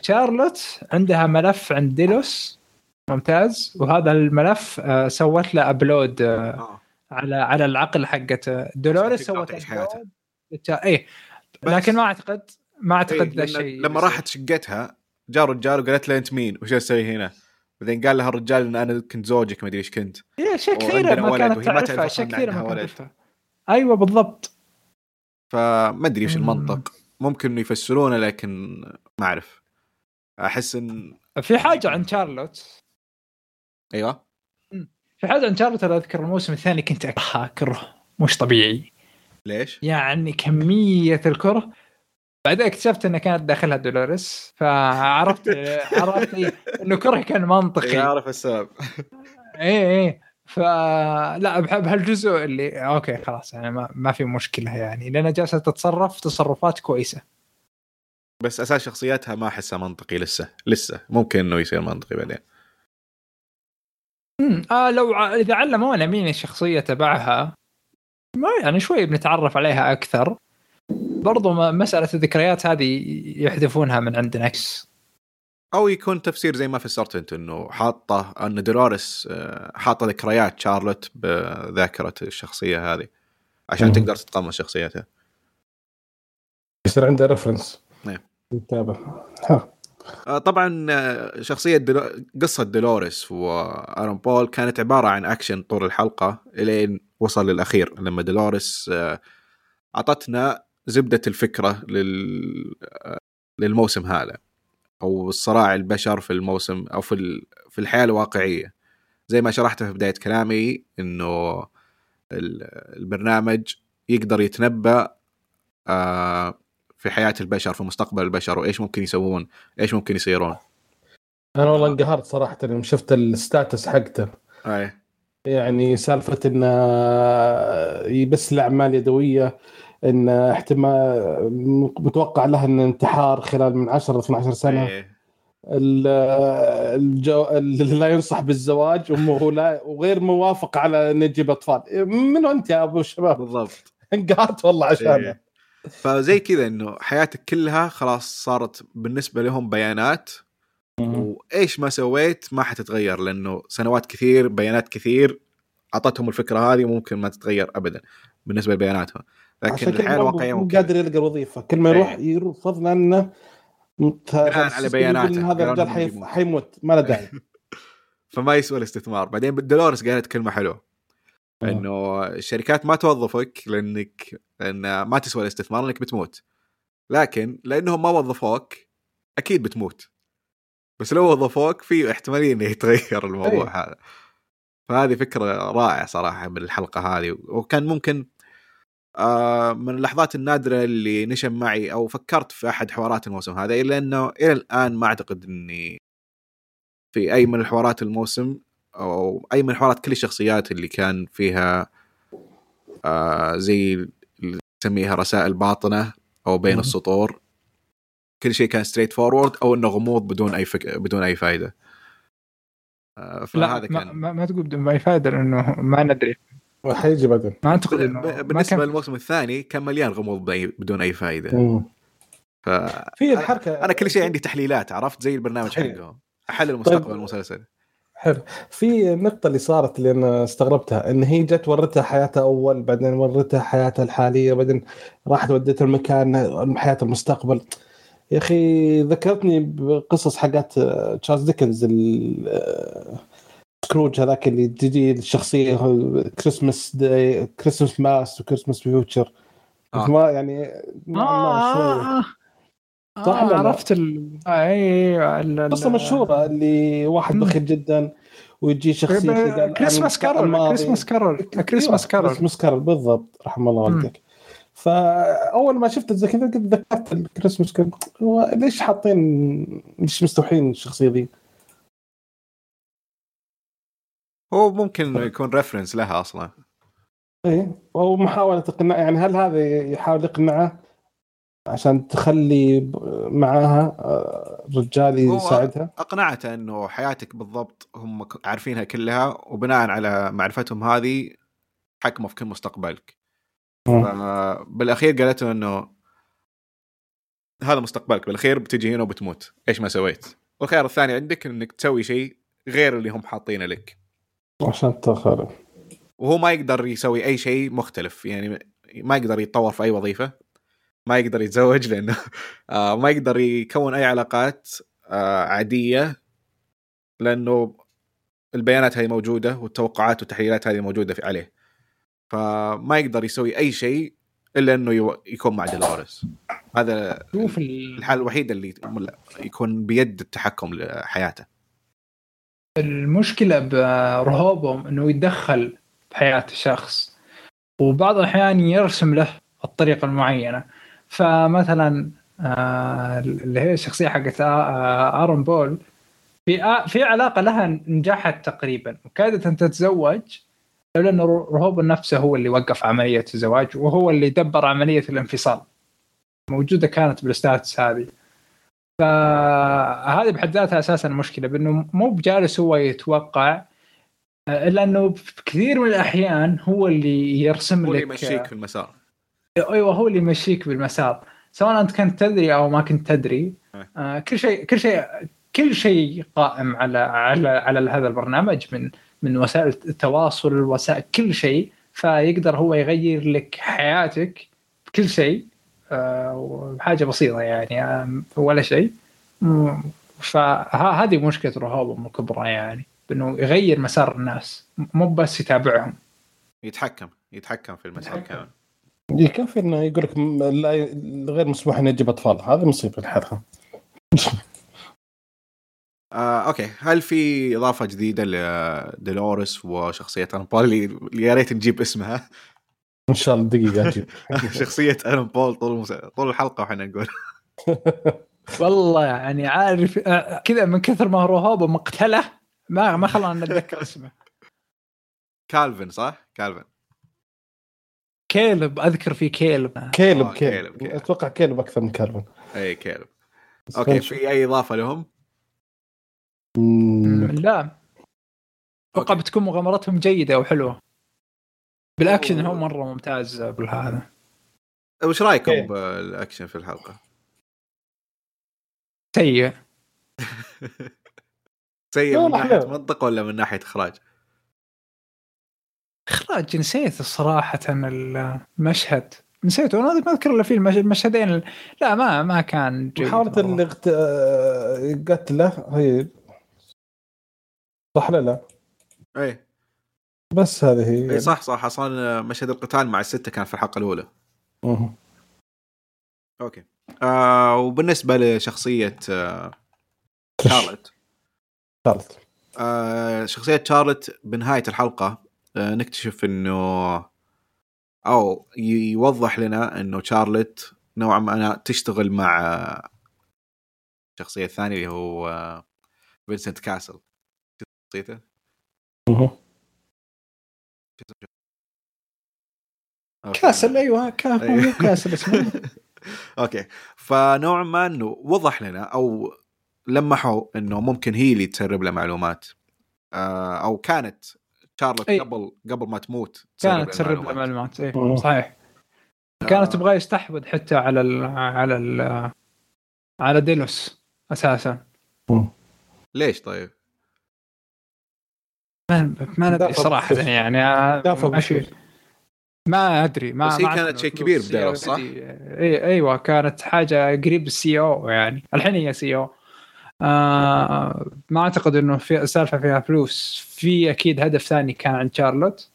شارلوت عندها ملف عند ديلوس. ممتاز. وهذا الملف آه، سوت له upload آه. على على العقل حقت آه، دولوريس. سوت حياتها. upload. اي لكن ما أعتقد ما إيه، أعتقد ذا الشيء لما راحت شقتها جاء رجال وقالت له أنت مين؟ وش تسوي هنا؟ بعدين قال لها الرجال إن أنا كنت زوجك ما أدري إيش كنت. إيه، اشياء كثيرة ما كانت تعرفها تعرف اشياء كثيرة ما كانت. تعرفها. أيوه بالضبط. فما أدري إيش. المنطق. ممكن يفسرونه لكن ما أعرف. أحس إن في حاجة عن شارلوت. أيوه. في شارلوت أنا أذكر الموسم الثاني كنت اكرهها كره مش طبيعي. ليش؟ يعني كمية الكره. بعدين اكتشفت إنها كانت داخلها دولوريس فعرفت عرفت إيه، إنه كره كان منطقي. أعرف السبب. إيه إيه. فلا بهالجزء اللي okay خلاص يعني ما, ما في مشكلة يعني. لأن جالسة تتصرف تصرفات كويسة. بس أساس شخصيتها ما أحسها منطقي لسه. لسه. ممكن إنه يصير منطقي بعدين. امم آه لو ع... إذا علمونا مين الشخصية تبعها ما يعني شوي بنتعرف عليها أكثر برضو ما- مسألة الذكريات هذه يحذفونها من عند نكس أو يكون تفسير زي ما فسرت أنت إنه حاطة أن دولوريس آه، حاطة ذكريات شارلوت بذاكرة الشخصية هذه عشان مم. تقدر تتقمص شخصيتها يصير عنده reference نعم. يتابع ها. آه، طبعا آه، شخصية دلو... قصة دولوريس وآرون بول كانت عبارة عن أكشن طول الحلقة إلين وصل للأخير لما دولوريس آه، أعطتنا زبدة الفكرة لل... للموسم هذا أو الصراع البشر في الموسم أو في ال... في الحياة الواقعية. زي ما شرحت في بداية كلامي إنه ال- البرنامج يقدر يتنبأ آه، في حياة البشر في مستقبل البشر وإيش ممكن يسوون؟ إيش ممكن يصيرون؟ أنا والله انقهرت صراحة يوم شفت الستاتس حقته. أي. يعني سالفة انه بس الاعمال يدويه إن احتمال متوقع له إن انتحار خلال من 10 ل 12 سنة. إيه. ال- الجو... اللي لا ينصح بالزواج وهو لا وغير موافق على إن يجيب أطفال. منو أنت يا أبو الشباب بالضبط. انقهرت والله عشانه. إيه. فزي كذا إنه حياتك كلها خلاص صارت بالنسبة لهم بيانات وإيش ما سويت ما حتتغير لأنه سنوات كثير بيانات كثير أعطتهم الفكرة هذه ممكن ما تتغير ابدا بالنسبة لبياناتهم لكن الحياة الواقعية مو ممكن قادر يلقى وظيفه كل ما يروح إيه. يرفض لأنه بناء على بياناته. هذا الرجال. حيموت ما له داعي فما يسوى الاستثمار بعدين دولوريس قالت كلمه حلوة. إنه الشركات ما توظفك لأنك لأن ما تسوى الاستثمار لأنك بتموت. لكن لأنهم ما وظفوك أكيد بتموت. بس لو وظفوك في احتمالية إنه يتغير الموضوع أي. هذا. فهذه فكرة رائعة صراحة من الحلقة هذه. وكان ممكن آه من اللحظات النادرة اللي نشم معي أو فكرت في أحد حوارات الموسم هذا الا إنه إلى الآن ما أعتقد إني في أي من الحوارات الموسم أو أي من حوارات كل الشخصيات اللي كان فيها آه زي اللي نسميها رسائل باطنة أو بين مم. السطور. كل شيء كان straightforward أو إنه غموض بدون أي فك... بدون أي فائده آه لا فهذا ما, كان. ما, ما تقول بدون ما فائده لأنه ما ندري. حيجي بعدين. ما أعتقد انه بالنسبة كان للموسم الثاني كان مليان غموض بدون أي فائده مم. ف في الحركة أنا كل شيء عندي تحليلات عرفت؟ زي البرنامج. حقهم أحلل مستقبل طيب. المسلسل. حلو في النقطة اللي صارت اللي أنا استغربتها إن هي جت ورتها حياتها أول بعدين ورتها حياتها الحالية بعدين راحت ودتها المكان حياتها المستقبل يا أخي ذكرتني بقصص حقات آه، تشارلز ديكنز سكروج هذاك اللي تجي الشخصية Christmas day Christmas past و Christmas future آه. ما يعني ما. آه آه صح آه ولا لا؟ عرفت ال... آه اي ال- ال- قصة مشهورة اللي واحد. بخيل جدا ويجي شخصية قال Christmas Carol. Christmas Carol Christmas أيوة، Carol Christmas Carol بالضبط رحم الله. والديك فأول ما شفت زي كذا قلت ذكرت الكريسماس كارول هو ليش حاطين ليش مستوحين الشخصية ذي؟ هو ممكن انه يكون ريفرنس لها أصلا إيه أو محاولة إقناع يعني هل هذا يحاول يقنعه عشان تخلي معاها آه، رجال يساعدها؟ اقنعته انه حياتك بالضبط هم عارفينها كلها وبناء على معرفتهم هذه حكموا في كل مستقبلك. بالأخير قالت له إنه هذا مستقبلك بالأخير بتجي هنا وبتموت. إيش ما سويت؟ والخيار الثاني عندك إنك تسوي شيء غير اللي هم حاطينه لك. عشان تخرب وهو ما يقدر يسوي أي شيء مختلف يعني ما يقدر يتطور في أي وظيفة. ما يقدر يتزوج لأنه آه، ما يقدر يكون أي علاقات آه، عادية لأنه البيانات هذه موجودة والتوقعات والتحليلات هذه موجودة في عليه. فما يقدر يسوي أي شيء إلا إنه يكون مع دولوريس. هذا شوف ال- الحاله الوحيده اللي يكون بيد التحكم لحياته. المشكلة برهوبهم إنه يتدخل بحياه الشخص وبعض الأحيان يرسم له الطريقة المعينة. فمثلا آه، اللي هي الشخصية حقت آه، آرون بول في آه في علاقة لها نجحت تقريبا وكادت أن تتزوج لولا انه رهوب نفسه هو اللي وقف عملية الزواج وهو اللي دبر عملية الانفصال موجودة كانت بال stats هذه. فهذه بحد ذاتها أساسا مشكلة بأنه مو بجالس هو يتوقع آه، إلا أنه في كثير من الأحيان هو اللي يرسم هو لك اللي يمشيك في المسار. أيوه هو اللي يمشيك بالمسار. سواء أنت كنت تدري أو ما كنت تدري آه كل شيء كل شيء كل شيء قائم على على على هذا البرنامج من من وسائل التواصل وسائل كل شيء. فيقدر هو يغير لك حياتك بكل شيء آه حاجة بسيطة يعني آه ولا شيء. فهذه مشكلة رهوبهم الكبرى يعني انه يغير مسار الناس مو بس يتابعهم. يتحكم يتحكم في المسار يتحكم. يكفي إنه يقول لك غير مسموح إنه يجيب أطفال. هذه مصيبة لحالها آه، okay. هل في إضافة جديدة لدولوريس وشخصية آرون بول؟ يا ريت نجيب اسمها. إن شاء الله دقيقة أجيب. شخصية آرون بول طول المس... طول الحلقة وإحنا نقول. والله يعني عارف آه، كذا من كثر ما هو رهوب ومقتله ما ما خلانا نتذكر اسمه. كالفن صح؟ كالفن. كيلب أذكر في كيلب كيلب آه، كيلب، كيلب كيلب. أتوقع كيلب أكثر من كالفن أي كيلب okay. في أي إضافة لهم؟ مم، لا أتوقع. بتكون مغامراتهم جيدة وحلوه بالأكشن أوه. هو مرة ممتاز بالهذا وش رأيكم إيه. بالأكشن في الحلقة؟ سيء سيء من ناحية. منطق ولا من ناحية إخراج؟ إخراج نسيت الصراحه المشهد. نسيته؟ أنا ما أذكر إلا في المش- المشهدين ال- لا ما ما كان جيد. محاولة. الاغت... قتله هي صح ولا لا؟ اي بس هذه هي اي صح صح. أصلا مشهد القتال مع الستة كان في الحلقة الأولى. مهم. okay. آه وبالنسبة لشخصية آه شارلت شارلت آه شخصية شارلت بنهاية الحلقة نكتشف إنه أو يوضح لنا إنه شارلت نوعا ما تشتغل مع آه، الشخصيه الثانية اللي هو آه، فينسنت كاسل. شخصيته. كاسل أيوه كا... أيوه. مو كاسل اسمه. okay. فنوعا ما إنه وضح لنا أو لمحوا إنه ممكن هي اللي تسرب له معلومات. آه، أو كانت شارلوت أي. قبل قبل ما تموت كانت تسرب المعلومات. معلومات إيه مم. صحيح آه. كانت تبغى يستحوذ حتى على ال على ال على ديلوس أساسا ليش طيب؟ ما, ما ندري صراحة. يعني آه، ماشي. ما أدري ما بس هي كانت شيء. كبير بديلوس، صح؟ اي إيوه كانت حاجة قريب ال CEO يعني الحين هي CEO آه ما أعتقد إنه في السالفه فيها فلوس. في أكيد هدف ثاني كان عند شارلوت.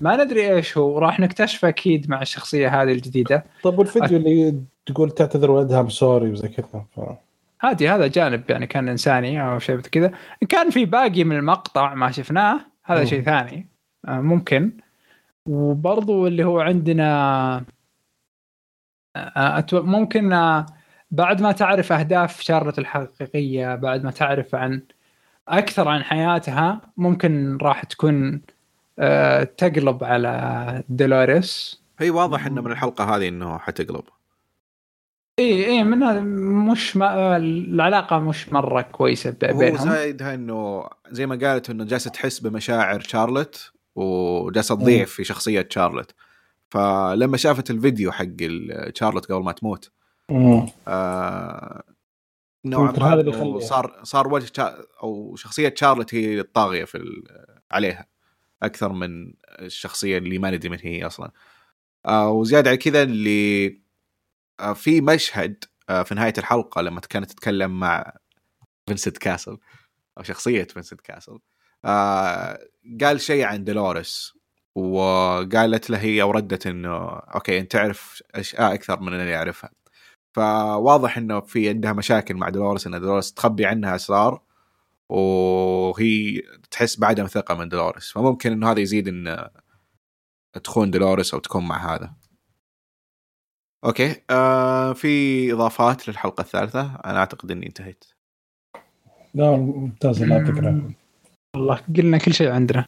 ما ندري إيش هو. راح نكتشفه أكيد مع الشخصية هذه الجديدة. طيب والفيديو اللي تقول تعتذر ولدها sorry وزي كذا. ف... عادي هذا جانب يعني كان إنساني أو شيء كذا. إن كان في باقي من المقطع ما شفناه هذا. شيء ثاني. آه، ممكن. وبرضو اللي هو عندنا آه، أتو- ممكن بعد ما تعرف أهداف شارلوت الحقيقية بعد ما تعرف عن أكثر عن حياتها ممكن راح تكون آه، تقلب على دولوريس هي واضح إنه من الحلقة هذه إنه حتقلب. إي إي من هذا مش ما العلاقة مش مرة كويسة ب- هو بينهم. زايدها إنه زي ما قالت إنه جالسة تحس بمشاعر شارلوت وجالسة تضيع في شخصية شارلوت فلما شافت الفيديو حق شارلوت قبل ما تموت. آه نوعا ما هذا اللي إنه يخليها. صار صار وجه شا أو شخصية شارلوت هي الطاغية في ال- عليها. أكثر من الشخصية اللي ما ندري من هي أصلا. آه وزيادة على كذا اللي آه في مشهد آه في نهاية الحلقة لما كانت تتكلم مع فينسنت كاسل أو شخصية فينسنت كاسل آه قال شيء عن دولوريس وقالت له هي وردت إنه okay أنت تعرف اشياء أكثر من اللي أعرفها. فواضح إنه في عندها مشاكل مع دولوريس إن دولوريس تخبي عنها أسرار وهي تحس بعدم ثقة من دولوريس فممكن إنه هذا يزيد إن تخون دولوريس أو تكون مع هذا okay آه في إضافات للحلقة الثالثة أنا أعتقد إني انتهيت لا ممتاز على فكره. والله قلنا كل شيء عندنا.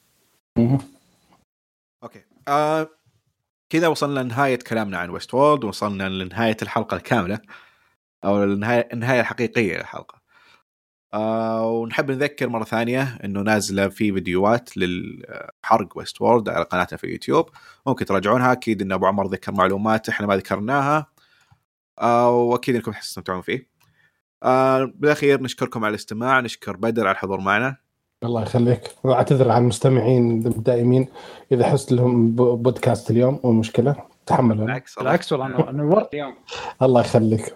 okay آه كذا وصلنا لنهاية كلامنا عن ويست وورلد وصلنا لنهاية الحلقة الكاملة أو النهايه النهاية الحقيقية للحلقة. آه ونحب نذكر مرة ثانية إنه نازلة في فيديوهات للحرق ويست وورلد على قناتنا في اليوتيوب ممكن تراجعونها أكيد إن أبو عمر ذكر معلومات إحنا ما ذكرناها. آه وأكيد إنكم تستمتعون فيه. آه بالأخير نشكركم على الاستماع نشكر بدر على الحضور معنا. الله يخليك. واعتذر عن المستمعين الدائمين إذا حست لهم بودكاست اليوم مو مشكلة. تحملوا بالعكس بالعكس والله نورت اليوم. الله يخليك.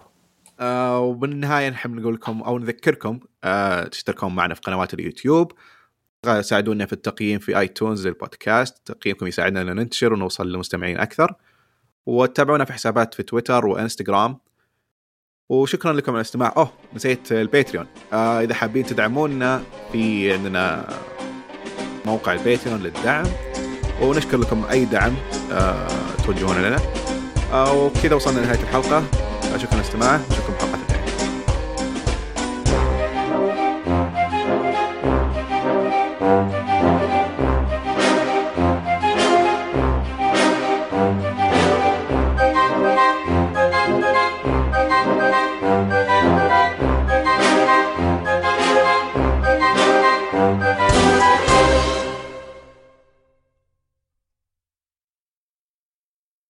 آه وبالنهايه نحب نقول لكم أو نذكركم آه تشتركون معنا في قنوات اليوتيوب. ساعدونا في التقييم في iTunes للبودكاست. تقييمكم يساعدنا ان ننتشر ونوصل لمستمعين أكثر. وتابعونا في حسابات في تويتر وإنستغرام. وشكرا لكم على الاستماع. أوه نسيت ال Patreon. آه إذا حابين تدعمونا في عندنا موقع ال Patreon للدعم ونشكر لكم أي دعم آه توجهونه لنا. آه وبكذا وصلنا لنهاية الحلقة. آه شكرا للاستماع نشوفكم